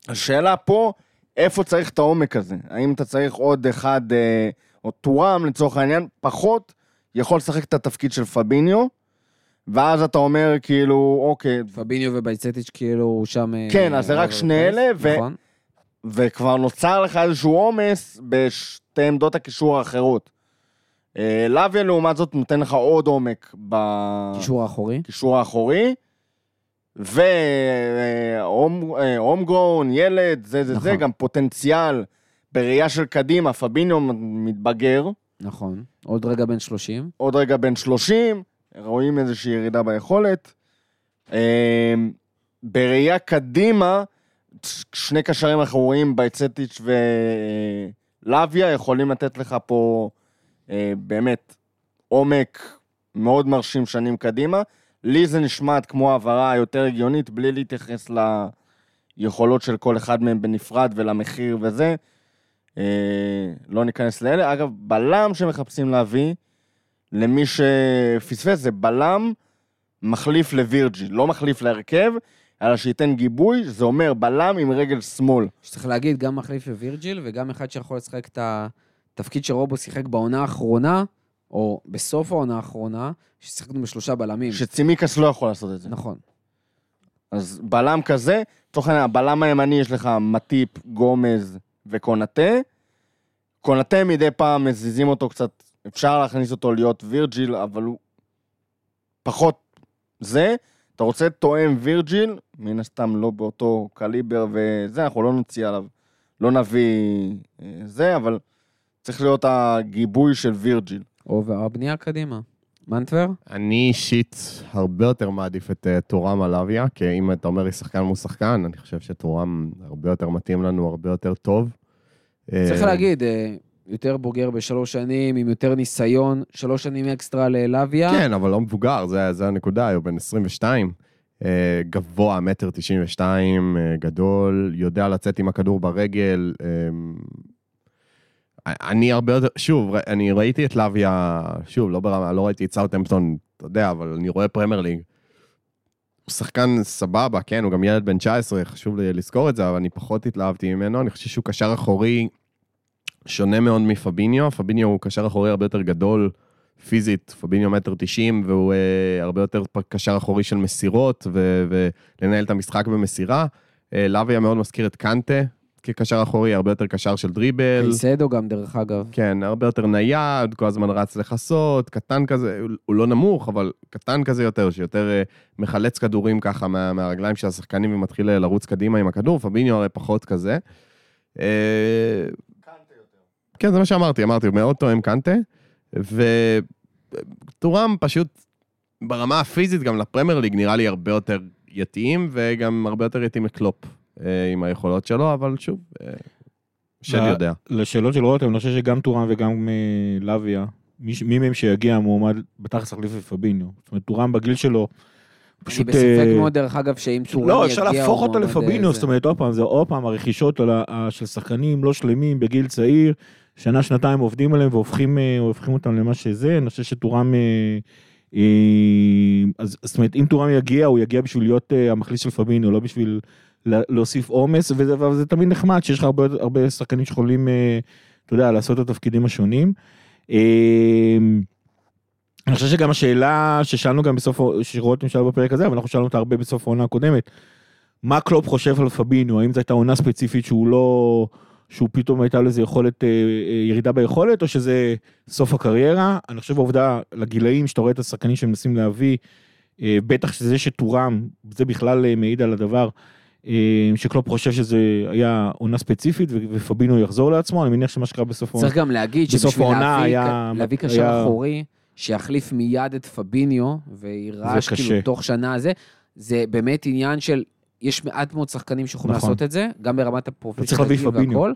השאלה פה, איפה צריך את העומק הזה? האם אתה צריך עוד אחד, אה, או טורם לצורך העניין, פחות יכול לשחק את התפקיד של פביניו, ואז אתה אומר כאילו, אוקיי, פביניו ובייצטיץ' כאילו שם... אה, כן, אז זה רק over שני place. אלה, ו- נכון. וכבר נוצר לך איזשהו עומס בשתי עמדות הקישור האחרות. אה, לאביה לעומת זאת נותן לך עוד עומק קישור האחורי. בקישור האחורי, והומגרון, ילד, זה זה זה, נכון. גם פוטנציאל בראייה של קדימה, פביניו מתבגר, נכון. עוד רגע בן 30. עוד רגע בן 30, רואים איזושהי ירידה ביכולת. אה, בראייה קדימה, שני קשרים אחוריים, בייצטיץ' ולאביה, יכולים לתת לך פה אה, באמת עומק מאוד מרשים שנים קדימה. לי זה נשמעת כמו העברה יותר הגיונית, בלי להתייחס ליכולות של כל אחד מהם בנפרד ולמחיר וזה. אה, לא ניכנס לאלה. אגב, בלם שמחפשים להביא, למי שפספס, זה בלם מחליף לווירג'יל, לא מחליף להרכב, אלא שייתן גיבוי, זה אומר בלם עם רגל שמאל. שצריך להגיד, גם מחליף לווירג'יל, וגם אחד שיכול לשחק את התפקיד שרובו שיחק בעונה האחרונה, או בסוף העונה האחרונה, ששיחקנו בשלושה בלמים. שצימיקס לא יכול לעשות את זה. נכון. אז בלם כזה, לצורך העניין, הבלם הימני יש לך מטיפ, גומז וקונאטה. קונאטה מדי פעם מזיזים אותו קצת, אפשר להכניס אותו להיות וירג'יל, אבל הוא פחות זה. אתה רוצה תואם וירג'יל, מן הסתם לא באותו קליבר וזה, אנחנו לא נוציא עליו, לא נביא אה, זה, אבל צריך להיות הגיבוי של וירג'יל. או הבנייה קדימה. מנטבר? אני אישית הרבה יותר מעדיף את אה, טורם על לאביה, כי אם אתה אומר לי שחקן מול שחקן, אני חושב שטורם הרבה יותר מתאים לנו, הרבה יותר טוב. צריך אה, להגיד, יותר בוגר בשלוש שנים, עם יותר ניסיון, שלוש שנים אקסטרה ללאביה. כן, אבל לא מבוגר, זה, זה הנקודה, הוא בן 22. אה, גבוה, מטר 92, אה, גדול, יודע לצאת עם הכדור ברגל. אה, אני הרבה יותר, שוב, אני ראיתי את לאביה, שוב, לא ברמה, לא ראיתי את סאוטהמפטון, אתה יודע, אבל אני רואה פרמייר ליג. הוא שחקן סבבה, כן, הוא גם ילד בן 19, חשוב לי לזכור את זה, אבל אני פחות התלהבתי ממנו, אני חושב שהוא קשר אחורי שונה מאוד מפביניו, פביניו הוא קשר אחורי הרבה יותר גדול פיזית, פביניו מטר 90, והוא אה, הרבה יותר קשר אחורי של מסירות, ו- ולנהל את המשחק במסירה. אה, לוויה מאוד מזכיר את קנטה כקשר אחורי, הרבה יותר קשר של דריבל. קייסדו גם, דרך אגב. כן, הרבה יותר נייד, כל הזמן רץ לכסות, קטן כזה, הוא- לא נמוך, אבל קטן כזה יותר, שיותר אה, מחלץ כדורים ככה מה, מהרגליים של השחקנים ומתחיל אה, לרוץ קדימה עם הכדור, פביניו הרי פחות כזה. כן, זה מה שאמרתי, אמרתי, הוא מאוד תואם קנטה, וטורם פשוט ברמה הפיזית, גם לפרמייר ליג נראה לי הרבה יותר יתאים, וגם הרבה יותר יתאים לקלופ אה, עם היכולות שלו, אבל שוב, אה, שלי ל- יודע. לשאלות של רותם, אני חושב שגם טורם וגם אה, לאביה, מי מי מהם שיגיע מועמד בתכלס להחליף את פביניו. זאת אומרת, טורם בגיל שלו, אני פשוט... בספק אה, מאוד, דרך אגב, שאם טורם לא, יגיע... אפשר הוא להפוך אותו זה. זאת אומרת, עוד פעם, זה עוד פעם הרכישות של שחקנים לא שלמים בגיל צעיר, שנה, שנתיים עובדים עליהם והופכים אה, אותם למה שזה, אני חושב שטורם... אה, אה, אז זאת אומרת, אם טורם יגיע, הוא יגיע בשביל להיות המחליף של פביניו, לא בשביל לה- להוסיף עומס, וזה וזה תמיד נחמד שיש לך הרבה, הרבה שחקנים שיכולים, אתה יודע, לעשות את התפקידים השונים. אני חושב שגם השאלה ששאלנו גם בסוף, שרותם שאל בפרק הזה, אבל אנחנו שאלנו אותה הרבה בסוף העונה הקודמת, מה קלופ חושב על פבינו, האם זו הייתה עונה ספציפית שהוא לא, שהוא פתאום הייתה לו איזה יכולת, אה, אה, ירידה ביכולת, או שזה סוף הקריירה? אני חושב העובדה, לגילאים, שאתה רואה את השחקנים שמנסים להביא, אה, בטח שזה שתורם, זה בכלל מעיד על הדבר, שקלופ חושב שזה היה עונה ספציפית, ופבינו יחזור לעצמו, אני מניח שמה שקרה בסוף העונה. צריך גם להגיד שבשביל להביא, היה- להביא קשר היה- אחורי, שיחליף מיד את פביניו, ויירש כאילו. תוך שנה זה, זה באמת עניין של, יש מעט מאוד שחקנים שיכולים נכון. לעשות את זה, גם ברמת פביניו. והכל,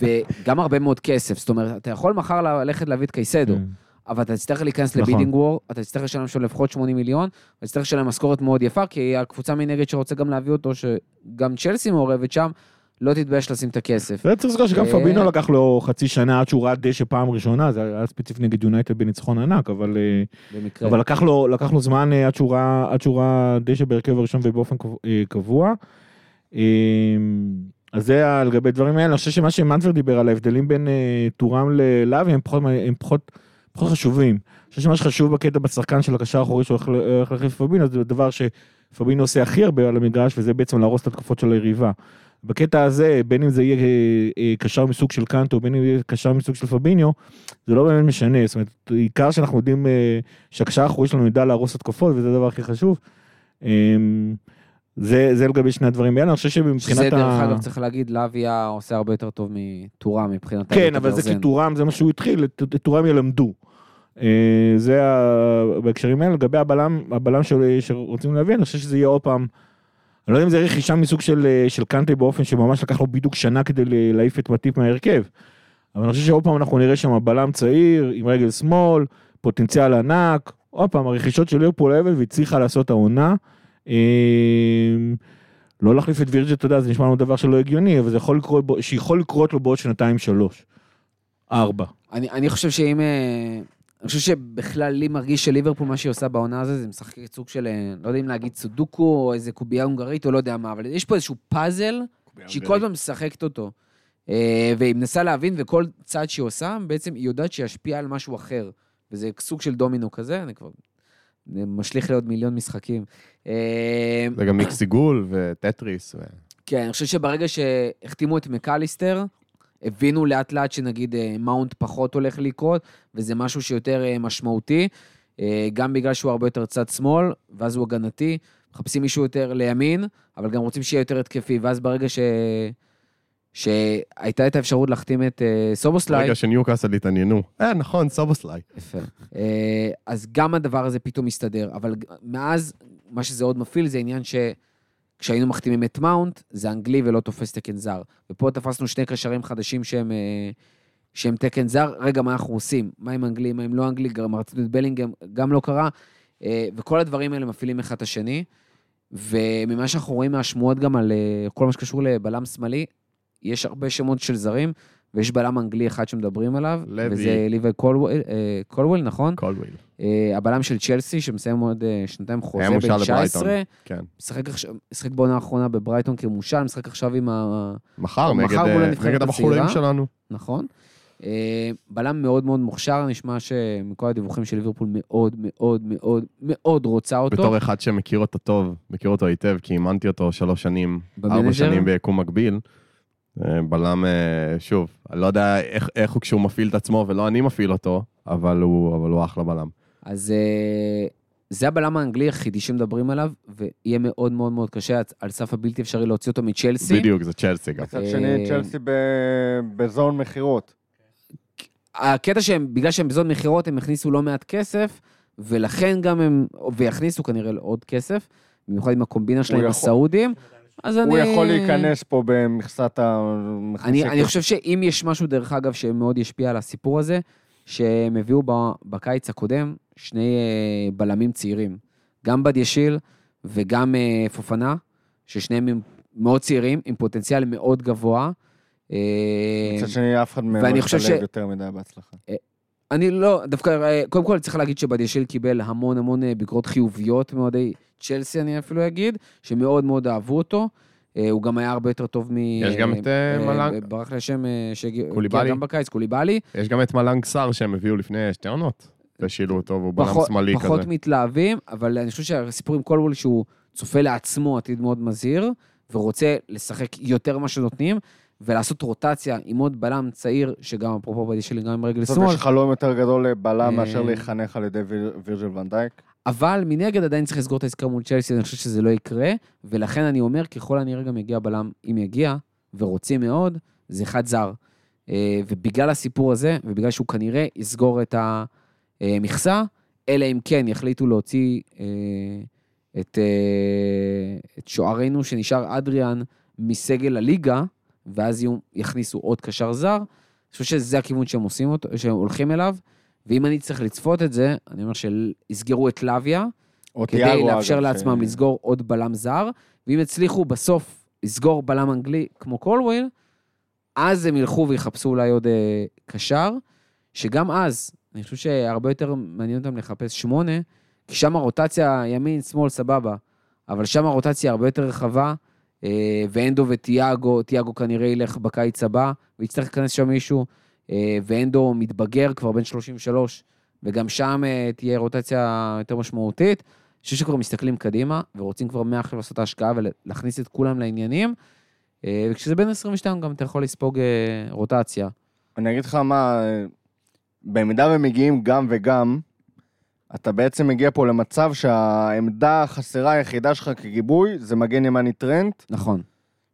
וגם הרבה מאוד כסף, זאת אומרת, אתה יכול מחר ללכת להביא את קייסדו, אבל אתה תצטרך להיכנס נכון. לבידינג וור, אתה תצטרך לשלם שם לפחות 80 מיליון, ואתה תצטרך לשלם משכורת מאוד יפה, כי הקבוצה מנגד שרוצה גם להביא אותו, שגם צ'לסי מעורבת שם, לא תתבייש לשים את הכסף. זה צריך לזכור שגם אה, פבינו לקח לו חצי שנה עד שהוא ראה דשא פעם ראשונה, זה היה ספציפי נגד יונייטד בניצחון ענק, אבל אה, במקרה. אבל לקח לו, לקח לו זמן אה, עד שהוא ראה, עד שהוא ראה דשא בהרכב הראשון ובאופן קב- קבוע. אז זה היה לגבי דברים האלה, אני חושב שמה שמנפר דיבר על ההבדלים בין טורם ללאבי הם פחות, הם פחות, פחות חשובים. אני חושב שמה שחשוב בקטע בשחקן של הקשר האחורי שהולך ל- הולך להחליף פבינו, זה דבר שפבינו עושה הכי הרבה על המגרש, וזה בעצם להרוס את התקופות של היריבה. בקטע הזה, בין אם זה יהיה אה, אה, קשר מסוג של קאנטו, בין אם יהיה קשר מסוג של פביניו, זה לא באמת משנה, זאת אומרת, עיקר שאנחנו יודעים אה, שהקשר האחורי שלנו ידע להרוס התקפות, וזה הדבר הכי חשוב. אה, זה, זה לגבי שני הדברים האלה, אני חושב שמבחינת שזה דרך אגב, צריך להגיד, לאביה עושה הרבה יותר טוב מטורם מבחינת כן, אבל זה. כי טורם, זה מה שהוא התחיל, את טורם ילמדו. זה ה- בהקשרים האלה, לגבי הבלם, הבלם של- שרוצים להביא, אני חושב שזה יהיה עוד פעם, אני לא יודע אם זה רכישה מסוג של, אה, של קנטה באופן שממש לקח לו בדיוק שנה כדי להעיף את מטיפ מההרכב. אבל אני חושב שעוד פעם אנחנו נראה שם בלם צעיר, עם רגל שמאל, פוטנציאל ענק, עוד פעם, הרכישות של ליברפול אבל והצליחה לעשות העונה. אה, לא להחליף את וירג'ל, אתה יודע, זה נשמע לנו דבר שלא הגיוני, אבל זה יכול לקרות, שיכול לקרות לו בעוד שנתיים שלוש. ארבע. אני, אני חושב שאם... אה, אני חושב שבכלל לי מרגיש שליברפול, מה שהיא עושה בעונה הזאת, זה משחקת סוג של, אה, לא יודע אם להגיד סודוקו, או איזה קובייה הונגרית, או לא יודע מה, אבל יש פה איזשהו פאזל שהיא כל הזמן משחקת אותו. אה, והיא מנסה להבין, וכל צעד שהיא עושה, בעצם היא יודעת שישפיע על משהו אחר. וזה סוג של דומינו כזה, אני כבר... משליך לעוד מיליון משחקים. אה, זה גם מיקסי גול וטטריס. ו... כן, אני חושב שברגע שהחתימו את מקליסטר, הבינו לאט לאט שנגיד אה, מאונט פחות הולך לקרות, וזה משהו שיותר אה, משמעותי, אה, גם בגלל שהוא הרבה יותר צד שמאל, ואז הוא הגנתי, מחפשים מישהו יותר לימין, אבל גם רוצים שיהיה יותר התקפי, ואז ברגע ש... שהייתה את האפשרות להחתים את אה, סובוסליי, ברגע שניוקאסל התעניינו. אה, נכון, סובוסליי. יפה. אה, אז גם הדבר הזה פתאום מסתדר, אבל מאז, מה שזה עוד מפעיל זה עניין שכשהיינו מחתימים את מאונט, זה אנגלי ולא תופס תקן זר. ופה תפסנו שני קשרים חדשים שהם, אה, שהם תקן זר. רגע, מה אנחנו עושים? מה עם אנגלי, מה עם לא אנגלי? גם רצינו את בלינגהם, גם לא קרה. אה, וכל הדברים האלה מפעילים אחד את השני. וממה שאנחנו רואים מהשמועות גם על אה, כל מה שקשור לבלם שמאלי, יש הרבה שמות של זרים, ויש בלם אנגלי אחד שמדברים עליו, לוי. וזה לוי קולוול, אה, קולוול, נכון? קולוויל. אה, הבלם של צ'לסי, שמסיים עוד אה, שנתיים חוזה בן לברייטון. 19, כן. משחק בעונה האחרונה בברייטון כמושאל, משחק עכשיו עם ה... מחר, מחר נגד, נגד הבחורים. שלנו. נכון? בלם מאוד מאוד מוכשר, נשמע שמכל הדיווחים של ליברפול מאוד מאוד מאוד מאוד רוצה אותו. בתור אחד שמכיר אותו טוב, מכיר אותו היטב, כי אימנתי אותו שלוש שנים, במנג'ר? ארבע שנים ביקום מקביל. אה, בלם, אה, שוב, אני לא יודע איך, איך הוא כשהוא מפעיל את עצמו ולא אני מפעיל אותו, אבל הוא, אבל הוא אחלה בלם. אז אה, זה הבלם האנגלי היחידי שמדברים עליו, ויהיה מאוד מאוד מאוד קשה על סף הבלתי אפשרי להוציא אותו מצ'לסי. בדיוק, זה צ'לסי גם. מצד שני, צ'לסי ב- בזון מכירות. הקטע שהם, בגלל שהם בזאת מכירות, הם הכניסו לא מעט כסף, ולכן גם הם, ויכניסו כנראה עוד כסף, במיוחד עם הקומבינה שלהם עם יכול. הסעודים. אז אני... הוא יכול להיכנס פה במכסת ה... אני, אני חושב שאם יש משהו, דרך אגב, שמאוד ישפיע על הסיפור הזה, שהם הביאו בקיץ הקודם שני אה, בלמים צעירים, גם בד ישיל וגם אה, פופנה, ששניהם הם מאוד צעירים, עם פוטנציאל מאוד גבוה. אה, מצד שני, אף אחד מהם לא ש- יותר מדי בהצלחה. אני לא, דווקא, אה, קודם כל צריך להגיד שבד ישיל קיבל המון המון אה, ביקורות חיוביות מאוהדי צ'לסי, אני אפילו אגיד, שמאוד מאוד אהבו אותו. אה, הוא גם היה הרבה יותר טוב מ... יש גם את, אה, מלנג- ברח לי השם אה, שהגיע גם בקיץ, קוליבאלי. יש גם את מלנג סאר שהם הביאו לפני שתי עונות, והשילו אותו, והוא בלם פחות, שמאלי פחות כזה. מתלהבים, אבל אני חושב שהסיפור עם קולוול שהוא צופה לעצמו עתיד מאוד מזהיר, ורוצה לשחק יותר ממה שנותנים, ולעשות רוטציה עם עוד בלם צעיר, שגם אפרופו בדי שלי, גם עם רגל שמאל, יש חלום יותר גדול לבלם אה, מאשר להיחנך על ידי ויר- וירג'ל ונדייק. אבל מנגד עדיין צריך לסגור את העסקה מול צ'לסי, אני חושב שזה לא יקרה, ולכן אני אומר, ככל הנראה גם יגיע בלם, אם יגיע, ורוצים מאוד, זה אחד זר. אה, ובגלל הסיפור הזה, ובגלל שהוא כנראה יסגור את המכסה, אלא אם כן יחליטו להוציא אה, את, את שוערנו שנשאר אדריאן מסגל הליגה, ואז יהיו, יכניסו עוד קשר זר, אני חושב שזה הכיוון שהם עושים אותו, שהם הולכים אליו, ואם אני צריך לצפות את זה, אני אומר שיסגרו את לוויה, כדי לאפשר לעצמם ש- לסגור עוד בלם זר, ואם יצליחו בסוף לסגור בלם אנגלי כמו קולוויל, אז הם ילכו ויחפשו אולי עוד אה, קשר, שגם אז, אני חושב שהרבה יותר מעניין אותם לחפש שמונה, כי שם הרוטציה ימין, שמאל, סבבה, אבל שם הרוטציה הרבה יותר רחבה, ואנדו וטיאגו, טיאגו כנראה ילך בקיץ הבא, ויצטרך להיכנס שם מישהו, אה, ואנדו מתבגר כבר בן 33, וגם שם אה, תהיה רוטציה יותר משמעותית. אני חושב שכבר מסתכלים קדימה, ורוצים כבר מעכשיו לעשות את ההשקעה ולהכניס את כולם לעניינים. אה, וכשזה בין 22 גם אתה יכול לספוג אה, רוטציה. אני אגיד לך מה, במידה ומגיעים גם וגם, אתה בעצם מגיע פה למצב שהעמדה החסרה היחידה שלך כגיבוי זה מגן ימני טרנט, נכון.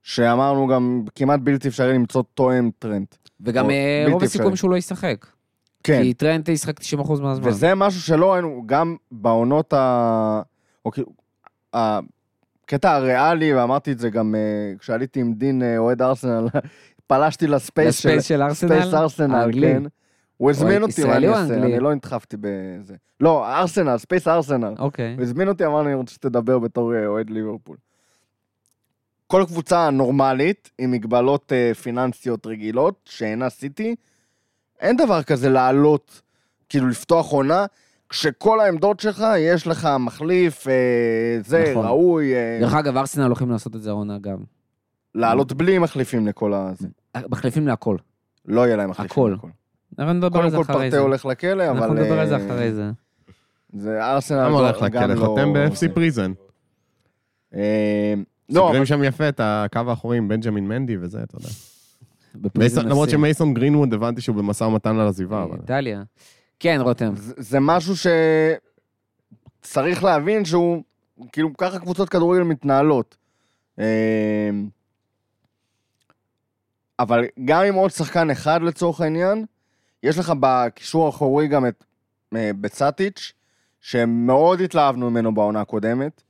שאמרנו גם כמעט בלתי אפשרי למצוא תואם טרנט. וגם אה, רוב הסיכויים. שהוא לא ישחק. כן, כי טרנט ישחק 90% מהזמן. וזה משהו שלא ראינו גם בעונות ה... או כאילו, הקטע הריאלי, ואמרתי את זה גם אה, כשעליתי עם דין אה, אוהד ארסנל, פלשתי ל space של... ל space של ארסנל? space ארסנל. כן. הוא הזמין אותי, מה אני אעשה? אני לא נדחפתי בזה. לא, ארסנל, space ארסנל. אוקיי. הוא הזמין אותי, אמר לי, אני רוצה שתדבר בתור אה, אוהד ליברפול. כל קבוצה נורמלית, עם מגבלות אה, פיננסיות רגילות, שאינה סיטי, אין דבר כזה לעלות, כאילו לפתוח עונה, כשכל העמדות שלך, יש לך מחליף, אה, זה, נכון. ראוי, אה, דרך אגב, ארסנל הולכים לעשות את זה העונה גם. לעלות בלי מחליפים לכל הזה. מחליפים להכל. לא יהיה להם מחליפים הכל. לכל. אנחנו נדבר על קודם זה כל אחרי פרטה זה. הולך לכלא, אבל... אנחנו נדבר על זה אה, אחרי זה. זה ארסנל למה הולך גם לכלא? לא... חותם ב-FC פריזן. אה, לא, סוגרים אבל שם יפה את הקו האחורי עם בנג'מין מנדי וזה, אתה יודע. למרות. שמייסון גרינווד הבנתי שהוא במשא ומתן על עזיבה, אבל... איטליה. כן, רותם. זה זה משהו שצריך להבין שהוא, כאילו, ככה קבוצות כדורגל מתנהלות. אה, אבל גם עם עוד שחקן אחד לצורך העניין, יש לך בקישור האחורי גם את אה, בצטיץ', שמאוד התלהבנו ממנו בעונה הקודמת.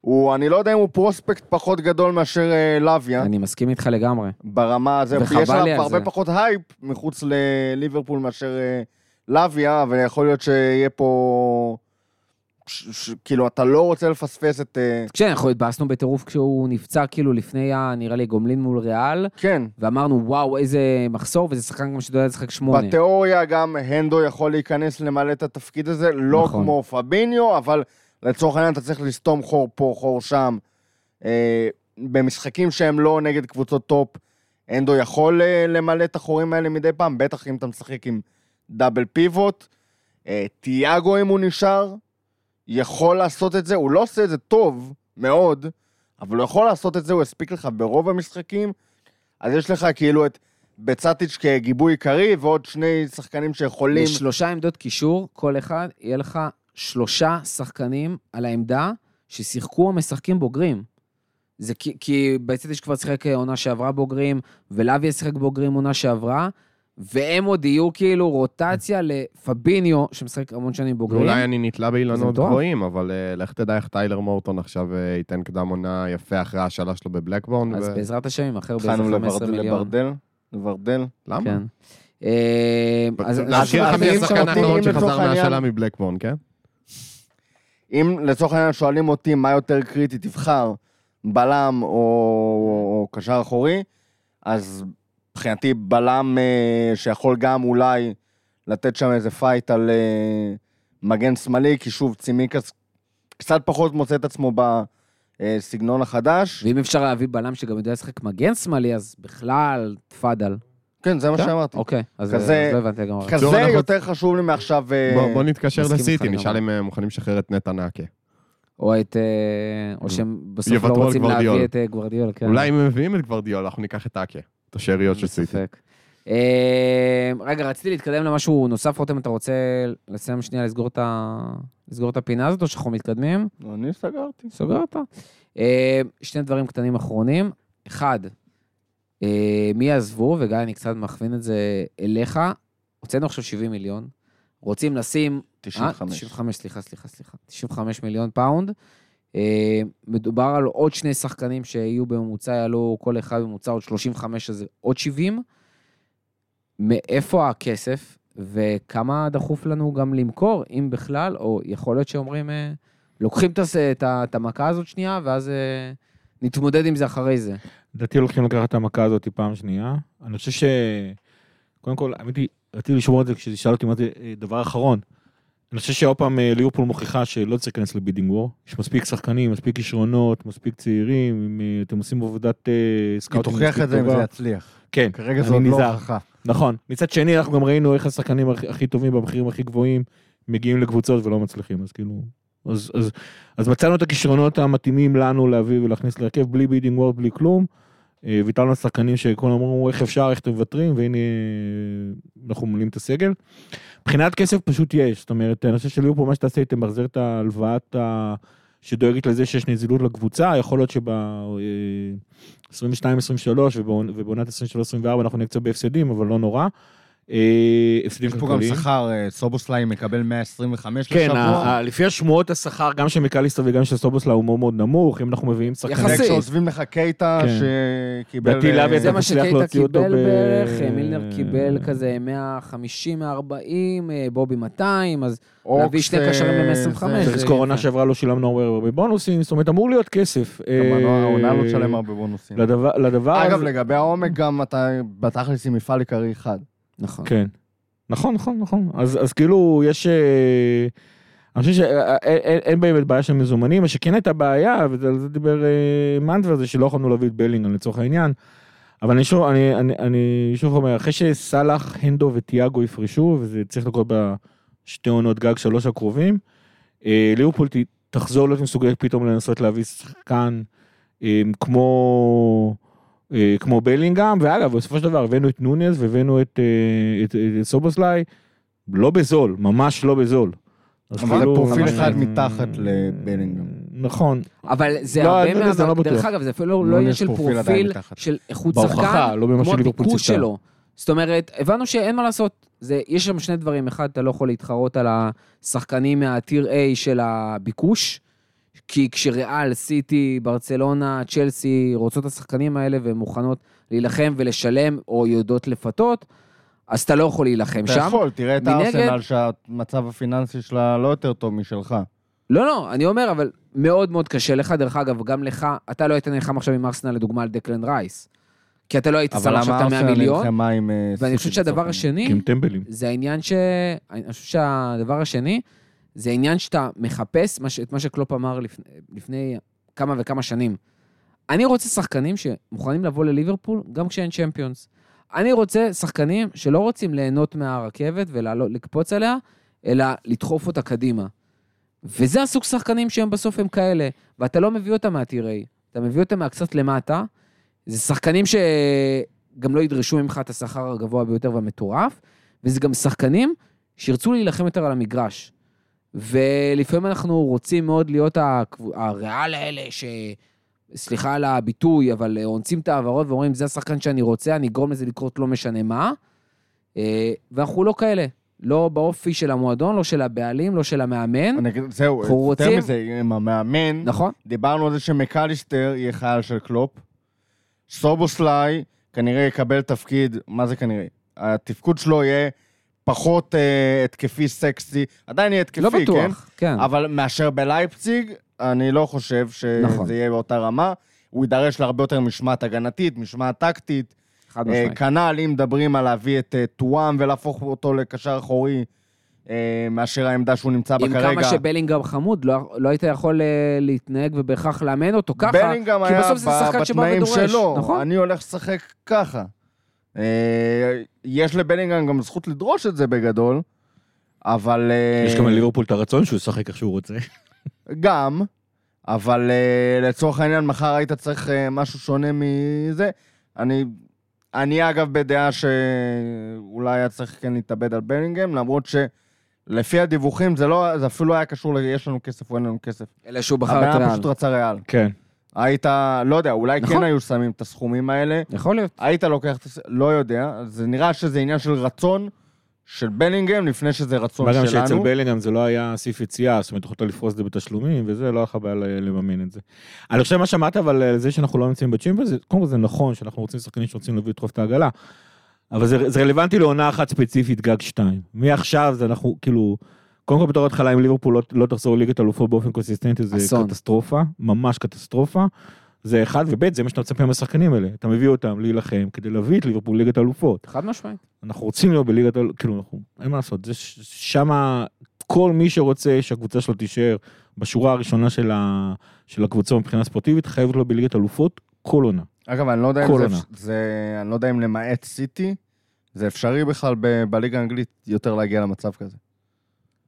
הוא, אני לא יודע אם הוא פרוספקט פחות גדול מאשר אה, לוויה, אני מסכים איתך לגמרי. ברמה הזו, יש לי עליו על הרבה זה. פחות הייפ מחוץ לליברפול מאשר אה, לוויה, אבל יכול להיות שיהיה פה... כאילו, אתה לא רוצה לפספס את... כן, אנחנו התבאסנו בטירוף כשהוא נפצע כאילו לפני, נראה לי, גומלין מול ריאל, כן, ואמרנו, וואו, איזה מחסור, וזה שחקן גם שיודע לשחק שמונה. בתיאוריה גם אנדו יכול להיכנס למלא את התפקיד הזה, לא נכון. כמו פביניו, אבל לצורך העניין אתה צריך לסתום חור פה, חור שם. אה, במשחקים שהם לא נגד קבוצות top, אנדו יכול אה, למלא את החורים האלה מדי פעם, בטח אם אתה משחק עם double pivot. אה, טיאגו, אם הוא נשאר, יכול לעשות את זה, הוא לא עושה את זה טוב מאוד, אבל הוא יכול לעשות את זה, הוא יספיק לך ברוב המשחקים. אז יש לך כאילו את בייצ'טיץ' כגיבוי עיקרי, ועוד שני שחקנים שיכולים... לשלושה עמדות קישור, כל אחד, יהיה לך שלושה שחקנים על העמדה ששיחקו או משחקים בוגרים. זה כי, כי בצדיש כבר שיחק עונה שעברה בוגרים, ולאביה שיחק בוגרים עונה שעברה, והם עוד יהיו כאילו רוטציה לפביניו, שמשחק המון שנים בוגרים. ואולי אני נתלה באילנות. גבוהים, אבל אה, לך תדע איך טיילר מורטון עכשיו אה, ייתן קדם עונה יפה אחרי ההשאלה שלו בבלקבורן. אז ו- בעזרת השם, ימכר באיזה התחלנו 15 לברדל, מיליון. לברדל, לברדל. למה? כן. אה, אז- להזכיר אז לך מי השחקן האחרון שחזר מהשאלה מבלקבורן, כן? אם לצורך העניין שואלים אותי מה יותר קריטי, תבחר בלם או קשר אחורי, אז מבחינתי בלם אה, שיכול גם אולי לתת שם איזה fight על אה, מגן שמאלי, כי שוב, צימיקאס קצת פחות מוצא את עצמו בסגנון החדש. ואם אפשר להביא בלם שגם יודע לשחק מגן שמאלי, אז בכלל, תפאדל. כן, זה מה כן. שאמרתי. אוקיי, אז לא הבנתי גם. כזה יותר חשוב לי מעכשיו... אה, בוא נתקשר לסיטי, נשאל. אם מוכנים לשחרר את נטע נקה. או את... אה, או שהם בסוף לא רוצים. להביא את אה, גוורדיול, כן. אולי אם הם מביאים את גוורדיול, אנחנו ניקח את אקה, את השאריות של סיטי. אה, רגע, רציתי להתקדם למשהו נוסף, רותם, אתה רוצה לסיים שנייה לסגור את ה- לסגור את הפינה הזאת, או שאנחנו מתקדמים? אני סגרתי. סוגרת? אה, שני דברים קטנים אחרונים. אחד, אה, מי יעזבו, וגיא, אני קצת מכווין את זה אליך. הוצאנו עכשיו 70 מיליון. רוצים לשים... 95. אה, 95, סליחה, סליחה, סליחה. 95 מיליון פאונד. אה, מדובר על עוד שני שחקנים שיהיו בממוצע, יעלו כל אחד בממוצע עוד 35, אז עוד 70. מאיפה הכסף, וכמה דחוף לנו גם למכור, אם בכלל, או יכול להיות שאומרים, אה, לוקחים את, המכה הזאת שנייה, ואז אה, נתמודד עם זה אחרי זה. לדעתי הולכים לקחת את המכה הזאת פעם שנייה. אני חושב ש... קודם כל, האמת היא, רציתי לשמור את זה כששאל אותי מה זה דבר אחרון. אני חושב שעוד פעם אה, ליברפול מוכיחה שלא צריך להיכנס ל bidding war. יש מספיק שחקנים, מספיק כישרונות, מספיק צעירים, אם אה, אתם עושים עבודת אה, היא scouting תוכיח את זה אם. זה יצליח. כן, כרגע זה עוד לא. הוכחה. נכון. מצד שני, אנחנו גם ראינו איך השחקנים הכי- טובים במחירים הכי גבוהים מגיעים לקבוצות ולא מצליחים, אז כאילו... אז, אז, אז מצאנו את הכישרונות המתאימים לנו להביא ולהכניס להרכב בלי bidding war, בלי כלום. אה, ויתרנו לשחקנים שכולם אמרו איך אפשר, איך אתם מוותרים, והנה אה, אנחנו ממלאים את הסגל. מבחינת כסף פשוט יש, זאת אומרת, אני חושב שליברפול מה שתעשה, היא תמחזר את ההלוואת ה... שדואגת לזה שיש נזילות לקבוצה, יכול להיות שב... 22-23 ובעונת 23-24 אנחנו נהיה קצת בהפסדים, אבל לא נורא. אה, הפסדים יש פה גם. שכר, אה, סובוסליי מקבל 125 כן, לשבוע. ה- לפי השמועות השכר גם של מקליסטר וגם של סובוסלה הוא מאוד מאוד נמוך, אם אנחנו מביאים שחקנים... יחסית. וכשעוזבים לך קייטה כן. שקיבל... לדעתי אה, לאבי זה אתה מה מצליח שקייטה להוציא אותו קיבל ב- בערך, אה, מילנר קיבל כזה 150-140, אה, בובי 200, אז להביא שני אה, קשרים ב-125. זה- צריך זה לזכור עונה. שעברה לא שילמנו הרבה בונוסים, זאת אומרת אמור להיות כסף. גם העונה לא תשלם הרבה בונוסים. לדבר לדבר אגב, לגבי העומק גם אתה בתכלס עם מפעל עיקרי אחד. נכון. כן. נכון, נכון, נכון. אז, אז כאילו, יש... אה, אני חושב שאין באמת בעיה של מזומנים, מה שכן הייתה בעיה, ועל זה דיבר אה, מנדבר, זה שלא יכולנו להביא את בלינגן לצורך העניין. אבל אני שוב, אני, אני, אני שוב אומר, אחרי שסאלח, הנדו וטיאגו יפרשו, וזה צריך לקרות בשתי עונות גג שלוש הקרובים, אה, ליברפול ת- תחזור להיות מסוגלת פתאום לנסות להביא שחקן אה, כמו... אה, כמו בלינגהם, ואגב, בסופו של דבר הבאנו את נונז והבאנו את, אה, את, את סובוסליי, לא בזול, ממש לא בזול. אז אבל זה פרופיל אחד מתחת לבלינגהם. נכון, אבל זה לא, הרבה לא- זה מה... לא. דרך אגב, זה אפילו לא עניין של פרופיל פרופיל. של איכות שחקן, לא כמו הביקוש. שלו. זאת אומרת, הבנו שאין מה לעשות. זה, יש שם שני דברים. אחד, אתה לא יכול להתחרות על השחקנים מהטיר A של הביקוש, כי כשריאל, סיטי, ברצלונה, צ'לסי רוצות את השחקנים האלה והן מוכנות להילחם ולשלם או יודעות לפתות, אז אתה לא יכול להילחם אתה שם. יכול, תראה את מנגד- הארסנל שהמצב הפיננסי שלה לא יותר טוב משלך. לא, לא, אני אומר, אבל מאוד מאוד קשה לך. דרך אגב, גם לך, אתה לא היית נלחם עכשיו עם ארסנל לדוגמה על דקלן רייס. כי אתה לא היית אבל שם עכשיו את ה-100 ארסנל מיליון. נלחמה עם... אה, ואני חושב שהדבר השני, כי הם טמבלים. זה העניין ש... אני חושב שהדבר השני, זה העניין שאתה מחפש מה ש... את מה שקלופ אמר לפני, לפני כמה וכמה שנים. אני רוצה שחקנים שמוכנים לבוא לליברפול גם כשאין צ'מפיונס. אני רוצה שחקנים שלא רוצים ליהנות מהרכבת ולקפוץ עליה, אלא לדחוף אותה קדימה. וזה הסוג שחקנים שהם בסוף הם כאלה, ואתה לא מביא אותם מהטירי, אתה מביא אותם מהקצת למטה. זה שחקנים שגם לא ידרשו ממך את השכר הגבוה ביותר והמטורף, וזה גם שחקנים שירצו להילחם יותר על המגרש. ולפעמים אנחנו רוצים מאוד להיות הריאל האלה ש... סליחה על הביטוי, אבל אונסים את העברות ואומרים, זה השחקן שאני רוצה, אני אגרום לזה לקרות לא משנה מה. אה, ואנחנו לא כאלה. לא באופי של המועדון, לא של הבעלים, לא של המאמן. אני אגיד, זהו, יותר רוצים- מזה, עם המאמן, נכון? דיברנו על זה שמקליסטר יהיה חייל של קלופ. סובוסליי כנראה יקבל תפקיד, מה זה כנראה? התפקוד שלו יהיה פחות אה, התקפי סקסי, עדיין יהיה התקפי, לא כן? בטוח, כן. אבל מאשר בלייפציג, אני לא חושב שזה נכון. יהיה באותה רמה. הוא יידרש להרבה יותר משמעת הגנתית, משמעת טקטית. חד אה, משמעית. כנ"ל אם מדברים על להביא את אה, טואם ולהפוך אותו לקשר אחורי, אה, מאשר העמדה שהוא נמצא בה עם כרגע. כמה שבלינגהם חמוד, לא, לא היית יכול אה, להתנהג ובהכרח לאמן אותו ככה, כי בסוף זה שחקן שבא ודורש, שלו, נכון? אני הולך לשחק ככה. אה, יש לבלינגהם גם זכות לדרוש את זה בגדול, אבל... אה, יש גם לליברפול את הרצון שהוא ישחק איך שהוא רוצה. גם, אבל uh, לצורך העניין, מחר היית צריך משהו שונה מזה. אני, אני אגב בדעה שאולי היה צריך כן להתאבד על בלינגהם, למרות שלפי הדיווחים זה, לא, זה אפילו לא היה קשור ל-יש לנו כסף או אין לנו כסף. אלא שהוא בחר הבן את אדם ריאל. פשוט רצה ריאל. כן. היית, לא יודע, אולי נכון. כן היו שמים את הסכומים האלה, יכול להיות. היית לוקח את הס... לא יודע, זה נראה שזה עניין של רצון של בלינגהם לפני שזה רצון מה גם שאצל שלנו. בלינגהם זה לא היה סעיף יציאה, זאת אומרת, יכולת לפרוס את זה בתשלומים, וזה לא היה לך בעיה לממן את זה. אני חושב מה שאמרת, אבל על זה שאנחנו לא נמצאים בצ'ימבר, זה- קודם כל זה נכון שאנחנו רוצים שחקנים שרוצים להביא לדחוף את העגלה, אבל זה, זה רלוונטי לעונה אחת ספציפית, גג שתיים. מעכשיו זה אנחנו, כאילו, קודם כל בתור התחלה, אם ליברפול לא, לא תחזור לליגת אלופות באופן קונסיסטנטי, זה אסון. קטסטרופה, ממש קטסטרופה. זה אחד, וב' זה מה שאתה מצפה מהשחקנים האלה. אתה מביא אותם להילחם כדי להביא את ליברפול ליגת האלופות. חד משמעית. אנחנו רוצים להיות בליגת האלופות, כאילו, אנחנו, אין מה לעשות, זה ש- שמה כל מי שרוצה שהקבוצה שלו תישאר בשורה הראשונה של, ה, של הקבוצה מבחינה ספורטיבית, חייבת להיות בליגת האלופות כל עונה. אגב, אני לא יודע אם זה. זה... אני לא יודע אם למעט סיטי, זה אפשרי בכלל ב... בליגה האנגלית יותר להגיע למצב כזה.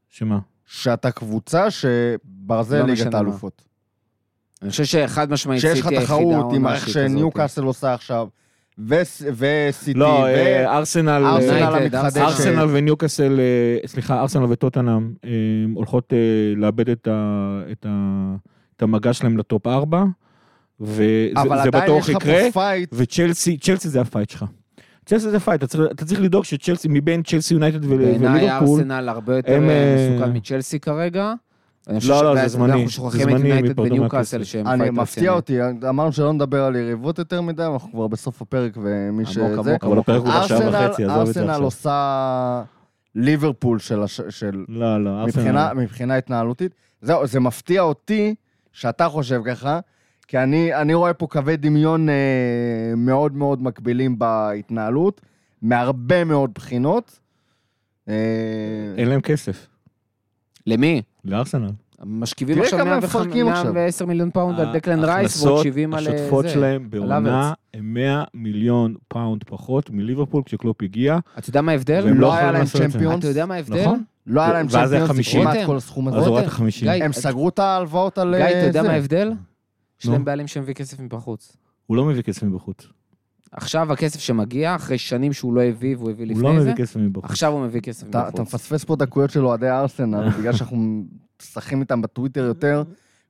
שמה? שאתה קבוצה שברזל לא ליגת. האלופות. אני חושב שחד משמעית שיש לך סיטי היחידה תחרות עם איך. שניוקאסל עושה עכשיו, וס- וסיטי, לא. אה, ארסנל, ארסנל אה. ארסנל וניוקאסל, אה, סליחה, ארסנל וטוטנהאם הולכות לאבד את המגע שלהם ל top 4, וזה בטוח יש לך יקרה. וצ'לסי, צ'לסי זה ה fight שלך. צ'לסי זה fight, אתה צריך- אתה צריך לדאוג שצ'לסי, מבין צ'לסי יונייטד ול- בעיניי וליברפול, ארסנל הרבה יותר הם, אה, מסוכן מצ'לסי כרגע. לא, לא, זה זמני, אנחנו זה שוכחים את זמני, יונייטד. שהם אני מפתיע. אותי, אמרנו שלא נדבר על יריבות יותר מדי, אנחנו כבר בסוף הפרק ומי שזה... עמוק, אבל הפרק הוא כבר שעה ארסנל- וחצי, עזוב את זה ארסנל. עושה ליברפול של... לא, לא, ארסנל, מבחינה התנהלותית. זהו, זה מפתיע אותי שאתה חושב ככה, כי אני, אני רואה פה קווי דמיון אה, מאוד מאוד מקבילים בהתנהלות, מהרבה מאוד בחינות. אה, אין להם כסף, למי? לארסנל. משכיבים עכשיו כמה הם 105 מפרקים עכשיו. 110 מיליון פאונד על דקלן רייס ועוד 70 על אה, ההכנסות זה. שלהם בעונה. הם 100 מיליון פאונד פחות מליברפול כשקלופ הגיע, אתה יודע מה ההבדל? והם לא לא היה להם זה. צ'מפיונס. אתה יודע מה ההבדל? נכון. לא היה להם ואז זה צ'מפיונס, 50. כמעט רותם, כל הסכום אז. הורדת רותם, 50. גיא, הם סגרו את ההלוואות על גיא, אתה יודע זה. מה ההבדל? יש. להם בעלים שמביא כסף מבחוץ. הוא לא מביא כסף מבחוץ. עכשיו הכסף שמגיע, אחרי שנים שהוא לא הביא והוא הביא הוא לא לפני זה, מביא כסף מבחוץ. עכשיו הוא מביא כסף אתה, אתה מבחוץ. מפספס פה דקויות של אוהדי ארסנל, בגלל שאנחנו משחקים איתם בטוויטר יותר.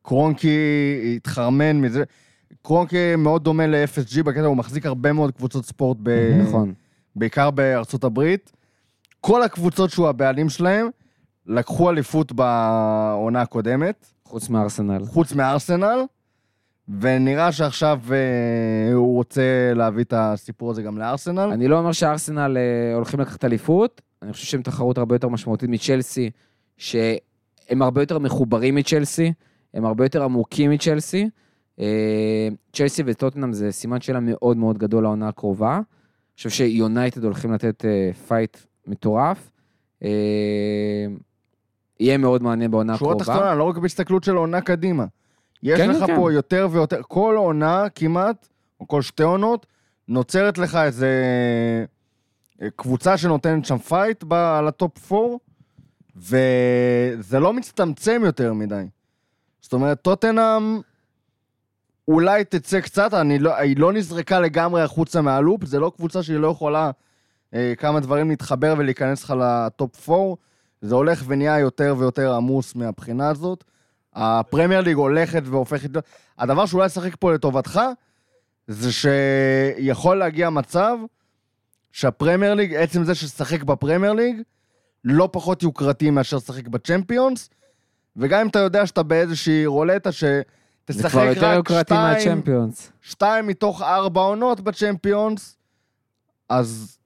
קרונקי התחרמן מזה. קרונקי מאוד דומה ל-FSG בקטע, הוא מחזיק הרבה מאוד קבוצות ספורט, ב... נכון. בעיקר בארצות הברית. כל הקבוצות שהוא הבעלים שלהם לקחו אליפות בעונה הקודמת, חוץ מארסנל. חוץ מארסנל, ונראה שעכשיו אה, הוא רוצה להביא את הסיפור הזה גם לארסנל. אני לא אומר שארסנל אה, הולכים לקחת אליפות, אני חושב שהם תחרות הרבה יותר משמעותית מצ'לסי, שהם הרבה יותר מחוברים מצ'לסי, הם הרבה יותר עמוקים מצ'לסי. אה, צ'לסי וטוטנהאם זה סימן שאלה מאוד מאוד גדול לעונה הקרובה. אני חושב שיונייטד הולכים לתת אה, fight מטורף. אה, יהיה מאוד מעניין בעונה שורה הקרובה. תחתונה, לא רק בהסתכלות של עונה קדימה. יש כן, לך כן. פה יותר ויותר, כל עונה כמעט, או כל שתי עונות, נוצרת לך איזה אה, קבוצה שנותנת שם fight ב- על ה top 4, וזה לא מצטמצם יותר מדי. זאת אומרת, טוטנאם אולי תצא קצת, אני לא, היא לא נזרקה לגמרי החוצה מה loop, זה לא קבוצה שהיא לא יכולה אה, כמה דברים להתחבר ולהיכנס לך ל top 4. זה הולך ונהיה יותר ויותר עמוס מהבחינה הזאת. הפרמייר ליג הולכת והופכת... הדבר שאולי ישחק פה לטובתך, זה שיכול להגיע מצב שהפרמייר ליג, עצם זה שתשחק בפרמייר ליג, לא פחות יוקרתי מאשר לשחק בצ'מפיונס, וגם אם אתה יודע שאתה באיזושהי רולטה זה שתשחק כבר יותר רק שתיים, מהצ'מפיונס. שתיים מתוך ארבע עונות בצ'מפיונס, אז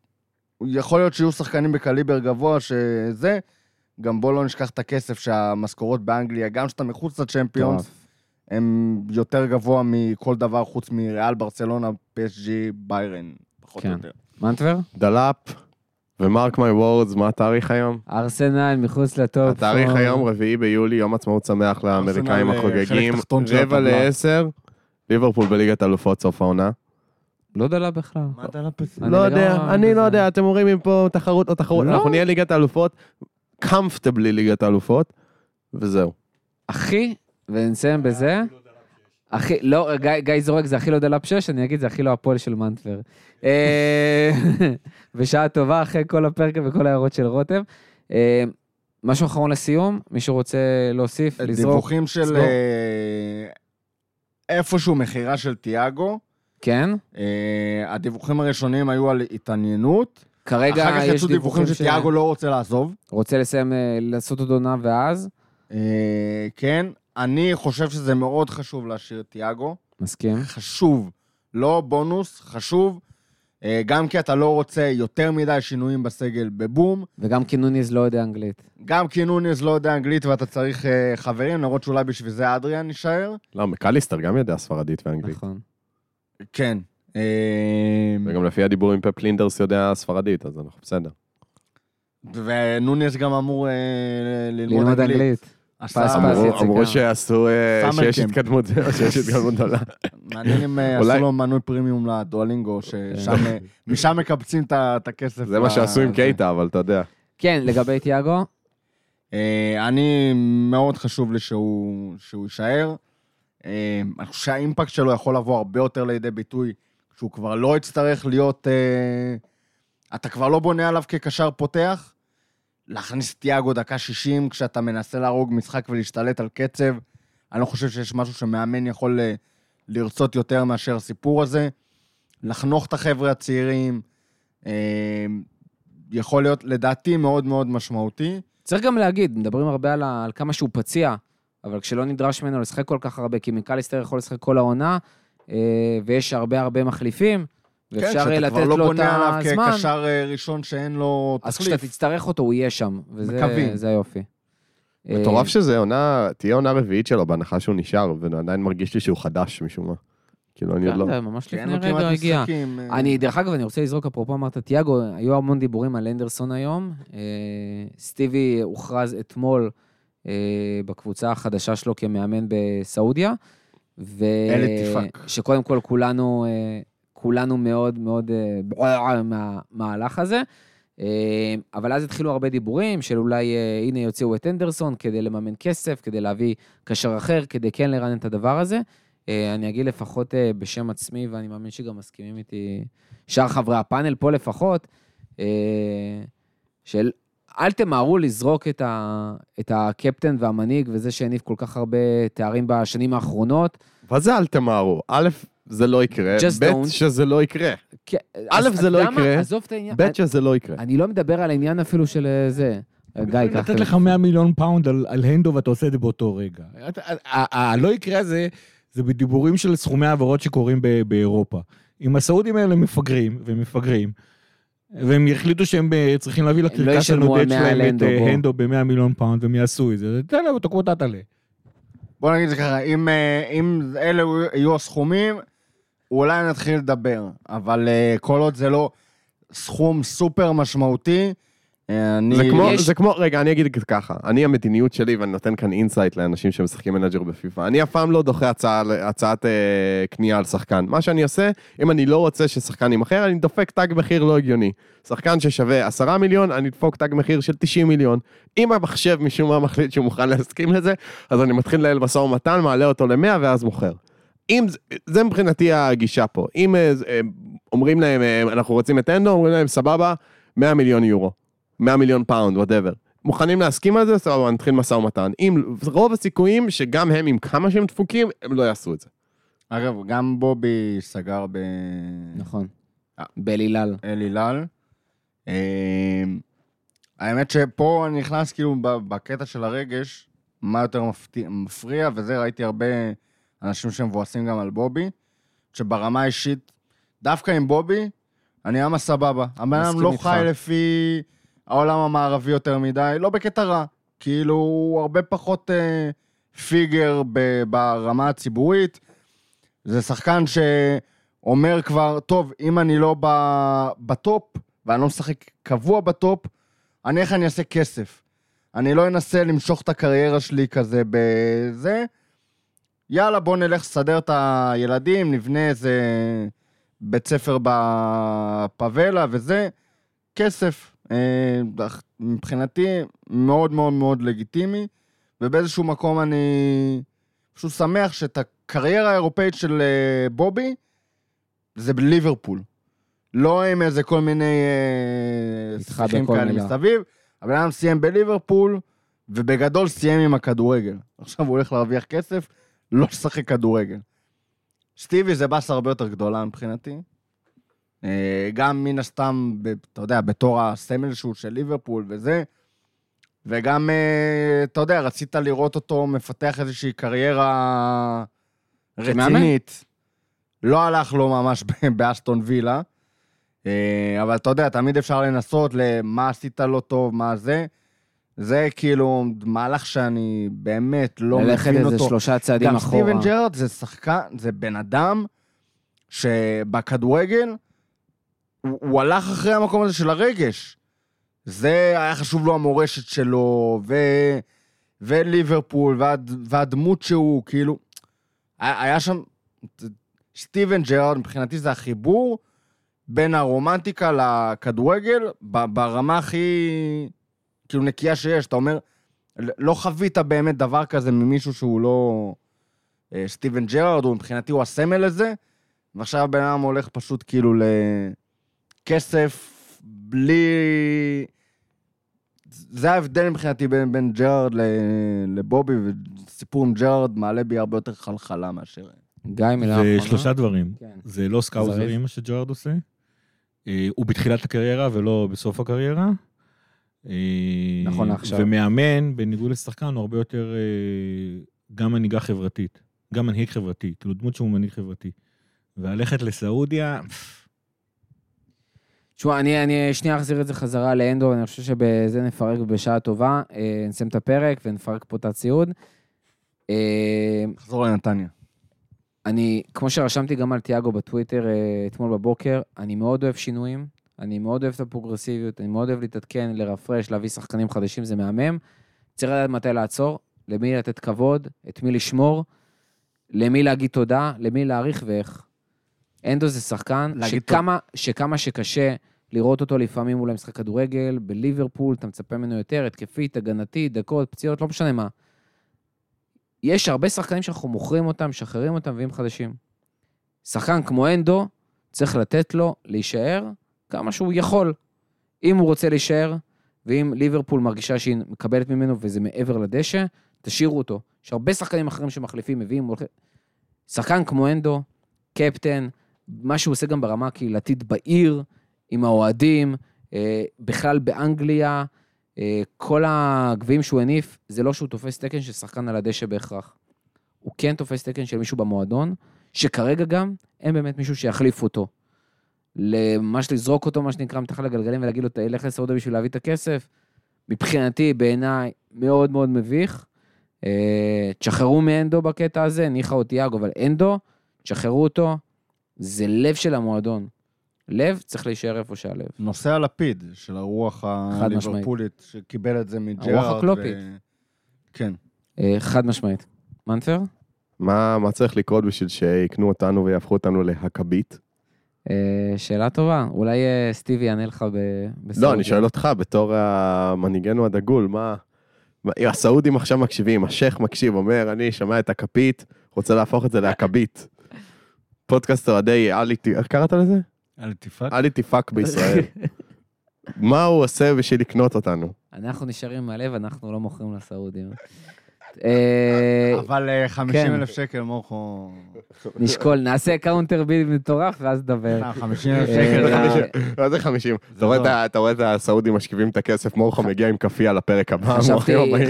יכול להיות שיהיו שחקנים בקליבר גבוה שזה, גם בוא לא נשכח את הכסף שהמשכורות באנגליה, גם כשאתה מחוץ לצ'מפיונס. הם יותר גבוה מכל דבר חוץ מריאל, ברצלונה, PSG, ביירן, פחות כן. או יותר. מנטבר? דלאפ ומרק מי וורדס, מה התאריך היום? ארסנל מחוץ לטופ. התאריך. היום, רביעי ביולי, יום עצמאות שמח לאמריקאים אה, החוגגים. רבע. לעשר, ליברפול בליגת אלופות סוף העונה. לא דלה בכלל. אני לא לגמרי יודע, אני לא. יודע, אתם אומרים מפה תחרות או תחרות, לא. אנחנו נהיה ליגת האלופות, קמפטבלי ליגת האלופות, וזהו. אחי, ונסיים בזה. אחי, לא, גיא, גיא זורק זה הכי לא דלאפ 6, אני אגיד זה הכי לא הפועל של מנטבר. אה, בשעה טובה אחרי כל הפרק וכל ההערות של רותם. אה, משהו אחרון לסיום, מישהו רוצה להוסיף, לזרוק? דיווחים של. אה, איפשהו מכירה של תיאגו. כן, אה, הדיווחים הראשונים היו על התעניינות. כרגע אחר כך יש יצאו דיווחים דיווחים שתיאגו לא רוצה לעזוב. רוצה לסיים, אה, לעשות עוד עונה ואז, אה, כן, אני חושב שזה מאוד חשוב להשאיר את תיאגו. מסכים. חשוב, לא בונוס, חשוב. אה, גם כי אתה לא רוצה יותר מדי שינויים בסגל בבום, וגם כי נוניז לא יודע אנגלית. גם כי נוניז לא יודע אנגלית ואתה צריך חברים, למרות שאולי בשביל זה אדריאן יישאר. לא, מקליסטר גם יודע ספרדית ואנגלית. נכון. כן. אה, וגם לפי הדיבור עם פפ לינדרס יודע ספרדית, אז אנחנו בסדר. ונוניז גם אמור אה, ללמוד אנגלית. אמרו-. שעשו, אה, שיש. התקדמות, שיש התקדמות גדולה. מעניין אם אה, עשו לו מנוי פרימיום לדואלינגו, ששם, אה, משם מקבצים את הכסף. זה מה שעשו עם זה. קייטה, אבל אתה יודע. כן, לגבי תיאגו, אני, מאוד חשוב לי שהוא, יישאר. אני חושב שהאימפקט שלו יכול לבוא הרבה יותר לידי ביטוי, כשהוא כבר לא יצטרך להיות... אה, אתה כבר לא בונה עליו כקשר פותח. להכניס את תיאגו דקה 60 כשאתה מנסה להרוג משחק ולהשתלט על קצב, אני לא חושב שיש משהו שמאמן יכול אה, לרצות יותר מאשר הסיפור הזה. לחנוך את החבר'ה הצעירים, אה, יכול להיות, לדעתי, מאוד מאוד משמעותי. צריך גם להגיד, מדברים הרבה על, ה- על כמה שהוא פציע, אבל כשלא נדרש ממנו לשחק כל כך הרבה, כי מקליסטר יכול לשחק כל העונה, ויש הרבה הרבה מחליפים, ואפשר כן, אה, שאתה לתת כבר לא לו את בונה עליו הזמן, כקשר אה, ראשון שאין לו אז תחליף. כשאתה תצטרך אותו, הוא יהיה שם, וזה היופי. מטורף אה, שזה עונה, תהיה עונה רביעית שלו בהנחה שהוא נשאר, ועדיין מרגיש לי שהוא חדש משום מה. כאילו, אני עוד לא... כן, ממש לפני רגע הגיע. אה, אני, דרך אגב, אני רוצה לזרוק, אפרופו אמרת תיאגו, היו המון דיבורים על אנדרסון היום. אה, סטיבי הוכרז אתמול אה, בקבוצה החדשה שלו כמאמן בסעודיה. ו... אל איתיפאק. שקודם כל כולנו, אה, כולנו מאוד מאוד אה, מהמהלך הזה. אה, אבל אז התחילו הרבה דיבורים של אולי, אה, הנה יוציאו את אנדרסון כדי לממן כסף, כדי להביא קשר אחר, כדי כן לרענן את הדבר הזה. אה, אני אגיד לפחות אה, בשם עצמי, ואני מאמין שגם מסכימים איתי שאר חברי הפאנל פה לפחות, אה, של אל תמהרו לזרוק את, ה, את הקפטן והמנהיג וזה שהניב כל כך הרבה תארים בשנים האחרונות. מה זה אל תמהרו? א', זה לא יקרה, Just ב', don't. שזה לא יקרה. כן, א', זה לא? יקרה. ב', שזה לא יקרה. אני לא מדבר על העניין אפילו של אה, זה. גיא, קח את לתת לך 100 מיליון פאונד על, על הנדו ואתה עושה את זה באותו רגע. הלא יקרה הזה, זה בדיבורים של סכומי העברות שקורים ב- באירופה. אם הסעודים האלה מפגרים, ומפגרים, והם יחליטו שהם אה, צריכים להביא לא לקרקס הנודד על 100 שלהם את אה. הנדו ב-100 מיליון פאונד, והם יעשו את זה. תן להם אותו כמו טאטאלה. בוא נגיד את זה ככה, אם, אה, אם אלה יהיו הסכומים, אולי נתחיל לדבר, אבל כל עוד זה לא סכום סופר משמעותי, אני... זה כמו, יש- זה כמו, רגע, אני אגיד ככה, אני המדיניות שלי, ואני נותן כאן insight לאנשים שמשחקים manager בפיפא, אני אף פעם לא דוחה הצעה, הצעת אה, קנייה על שחקן. מה שאני עושה, אם אני לא רוצה ששחקן יימכר, אני דופק תג מחיר לא הגיוני. שחקן ששווה 10 מיליון, אני אדפוק תג מחיר של 90 מיליון. אם המחשב משום מה מחליט שהוא מוכן להסכים לזה, אז אני מתחיל לנהל משא ומתן, מעלה אותו ל-100 ואז מוכר. אם, זה- זה מבחינתי הגישה פה. אם אה, אה, אומרים להם, אה, אנחנו רוצים את אנדו, אומרים להם, סבבה, 100 מיליון יורו. 100 מיליון פאונד, whatever. מוכנים להסכים על זה? סבבה, נתחיל משא ומתן. אם רוב הסיכויים שגם הם, עם כמה שהם דפוקים, הם לא יעשו את זה. אגב, גם בובי סגר באל נכון. אה. באלילל. הילל. אה, האמת שפה אני נכנס כאילו ב- בקטע של הרגש, מה יותר מפתיע, מפריע, וזה ראיתי הרבה אנשים שמבואסים גם על בובי, שברמה האישית, דווקא עם בובי, אני אמה סבבה. הבן אדם לא. חי לפי העולם המערבי יותר מדי, לא בקטע רע. כאילו, הוא הרבה פחות אה, figure ב- ברמה הציבורית. זה שחקן שאומר כבר, טוב, אם אני לא ב- ב top, ואני לא משחק קבוע ב top, אני איך אני אעשה כסף. אני לא אנסה למשוך את הקריירה שלי כזה בזה. יאללה, בוא נלך לסדר את הילדים, נבנה איזה בית ספר בפאבלה וזה. כסף. אה, מבחינתי, מאוד מאוד מאוד לגיטימי, ובאיזשהו מקום אני פשוט שמח שאת הקריירה האירופאית של אה, בובי, זה בליברפול. לא עם איזה כל מיני אה, שיחים בכל כאלה מילה. מסביב. הבן אדם סיים בליברפול, ובגדול סיים עם הכדורגל. עכשיו הוא הולך להרוויח כסף, לא לשחק כדורגל. סטיבי זה באסה הרבה יותר גדולה מבחינתי. אה, גם מן הסתם, אתה יודע, בתור הסמל שהוא של ליברפול וזה, וגם, אה, אתה יודע, רצית לראות אותו מפתח איזושהי קריירה? רצינית. לא הלך לו ממש באסטון וילה. אה, אבל אתה יודע, תמיד אפשר לנסות למה עשית לא טוב, מה זה. זה כאילו מהלך שאני באמת לא ללכת מבין איזה אותו. שלושה צעדים גם אחורה. סטיבן ג'רארד זה שחקן, זה בן אדם שבכדורגל, הוא, הוא הלך אחרי המקום הזה של הרגש. זה היה חשוב לו המורשת שלו, ו, וליברפול, והד, והדמות שהוא, כאילו, היה, שם, סטיבן ג'רארד, מבחינתי זה החיבור בין הרומנטיקה לכדורגל ברמה הכי, כאילו, נקייה שיש. אתה אומר, לא חווית באמת דבר כזה ממישהו שהוא לא אה, סטיבן ג'רארד, הוא מבחינתי הוא הסמל לזה, ועכשיו הבן אדם הולך פשוט כאילו לכסף בלי... זה ההבדל מבחינתי בין, בין ג'רארד לבובי, וסיפור עם ג'רארד מעלה בי הרבה יותר חלחלה מאשר... גיא, מילה זה אחרונה. שלושה דברים. כן. זה לא סקאוזרים. מה שג'רארד עושה. אה, הוא בתחילת הקריירה ולא בסוף הקריירה. אה, נכון לעכשיו. ומאמן, בניגוד לשחקן, הוא הרבה יותר אה, גם מנהיגה חברתית. גם מנהיג חברתי, כאילו דמות שהוא מנהיג חברתי. וללכת לסעודיה, תשמע, אני, אני שנייה אחזיר את זה חזרה לאנדו, ואני חושב שבזה נפרק בשעה טובה. אה, נסיים את הפרק ונפרק פה את הציוד. אה, נחזור לנתניה. אני, כמו שרשמתי גם על תיאגו בטוויטר אה, אתמול בבוקר, אני מאוד אוהב שינויים, אני מאוד אוהב את הפרוגרסיביות, אני מאוד אוהב להתעדכן, לרפרש, להביא שחקנים חדשים, זה מהמם. צריך לדעת מתי לעצור, למי לתת כבוד, את מי לשמור, למי להגיד תודה, למי להעריך ואיך. אנדו זה שחקן שכמה, שכמה שקשה לראות אותו לפעמים אולי משחק כדורגל, בליברפול, אתה מצפה ממנו יותר, התקפית, הגנתית, דקות, פציעות, לא משנה מה. יש הרבה שחקנים שאנחנו מוכרים אותם, משחררים אותם, מביאים חדשים. שחקן כמו אנדו, צריך לתת לו להישאר כמה שהוא יכול. אם הוא רוצה להישאר, ואם ליברפול מרגישה שהיא מקבלת ממנו וזה מעבר לדשא, תשאירו אותו. יש הרבה שחקנים אחרים שמחליפים, מביאים, הולכים... שחקן כמו אנדו, קפטן, מה שהוא עושה גם ברמה הקהילתית בעיר, עם האוהדים, אה, בכלל באנגליה, אה, כל הגביעים שהוא הניף, זה לא שהוא תופס תקן של שחקן על הדשא בהכרח. הוא כן תופס תקן של מישהו במועדון, שכרגע גם אין באמת מישהו שיחליף אותו. ממש לזרוק אותו, מה שנקרא, מתחת לגלגלים ולהגיד לו, תלך לסעודיה בשביל להביא את הכסף, מבחינתי, בעיניי, מאוד מאוד מביך. אה, תשחררו מאנדו בקטע הזה, ניחא או תיאגו, אבל אנדו, תשחררו אותו, זה לב של המועדון. לב צריך להישאר איפה שהלב. נושא הלפיד של הרוח הליברפולית, שקיבל את זה מג'רארד. הקלופית. כן. אה, חד משמעית. מנפר? מה, מה צריך לקרות בשביל שיקנו אותנו ויהפכו אותנו להכבית? אה, שאלה טובה, אולי אה, סטיבי יענה לך ב- בסעודיה. לא, אני שואל אותך, בתור מנהיגנו הדגול, מה... מה- הסעודים עכשיו מקשיבים, השייח מקשיב, אומר, אני שומע את הכפית, רוצה להפוך את זה להכבית. פודקאסט אוהדי עלי, איך קראת לזה? אל תפאק. עלי תפאק בישראל. מה הוא עושה בשביל לקנות אותנו? אנחנו נשארים עם הלב, אנחנו לא מוכרים לסעודים. אה, אבל אה, 50 אלף שקל, מורכו... נשקול, נעשה קאונטר ביד מטורף ואז נדבר. 50 אלף אה, שקל. זה- מה זה 50? אתה רואה את ה- אתה רואה את הסעודים משכיבים את הכסף, מורכו מגיע עם כאפיה לפרק הבא.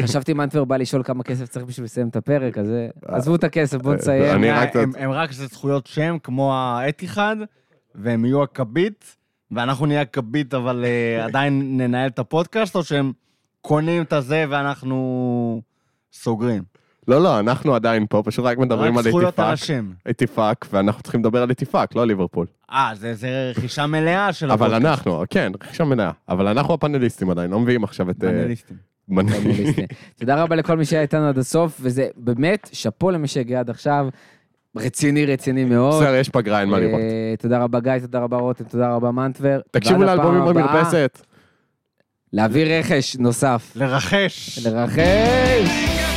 חשבתי- מנטבר בא לשאול כמה כסף צריך בשביל לסיים את הפרק, אז עזבו את הכסף, בואו נסיים. הם- הם רק זה זכויות שם, כמו האתיחד, והם יהיו הכבית, ואנחנו נהיה הכבית, אבל אה, עדיין ננהל את הפודקאסט, או שהם קונים את הזה ואנחנו סוגרים? לא, לא, אנחנו עדיין פה, פשוט רק מדברים רק על זכויות על איטיפאק. השם. איטיפאק, ואנחנו צריכים לדבר על איטיפאק, לא ליברפול. אה, זה- זה רכישה מלאה של אבל הפודקאסט. אנחנו, כן, רכישה מלאה. אבל אנחנו הפאנליסטים עדיין, לא מביאים עכשיו את... אה, פאנליסטים. תודה רבה לכל מי שהיה איתנו עד הסוף, וזה באמת שאפו למי שהגיע עד עכשיו. רציני, רציני מאוד. בסדר, יש פגרה, אין מה לראות. אה, תודה רבה גיא, תודה רבה רותם, תודה רבה מנטבר. תקשיבו לאלבומים במרפסת. להביא רכש נוסף. לרחש. לרחש!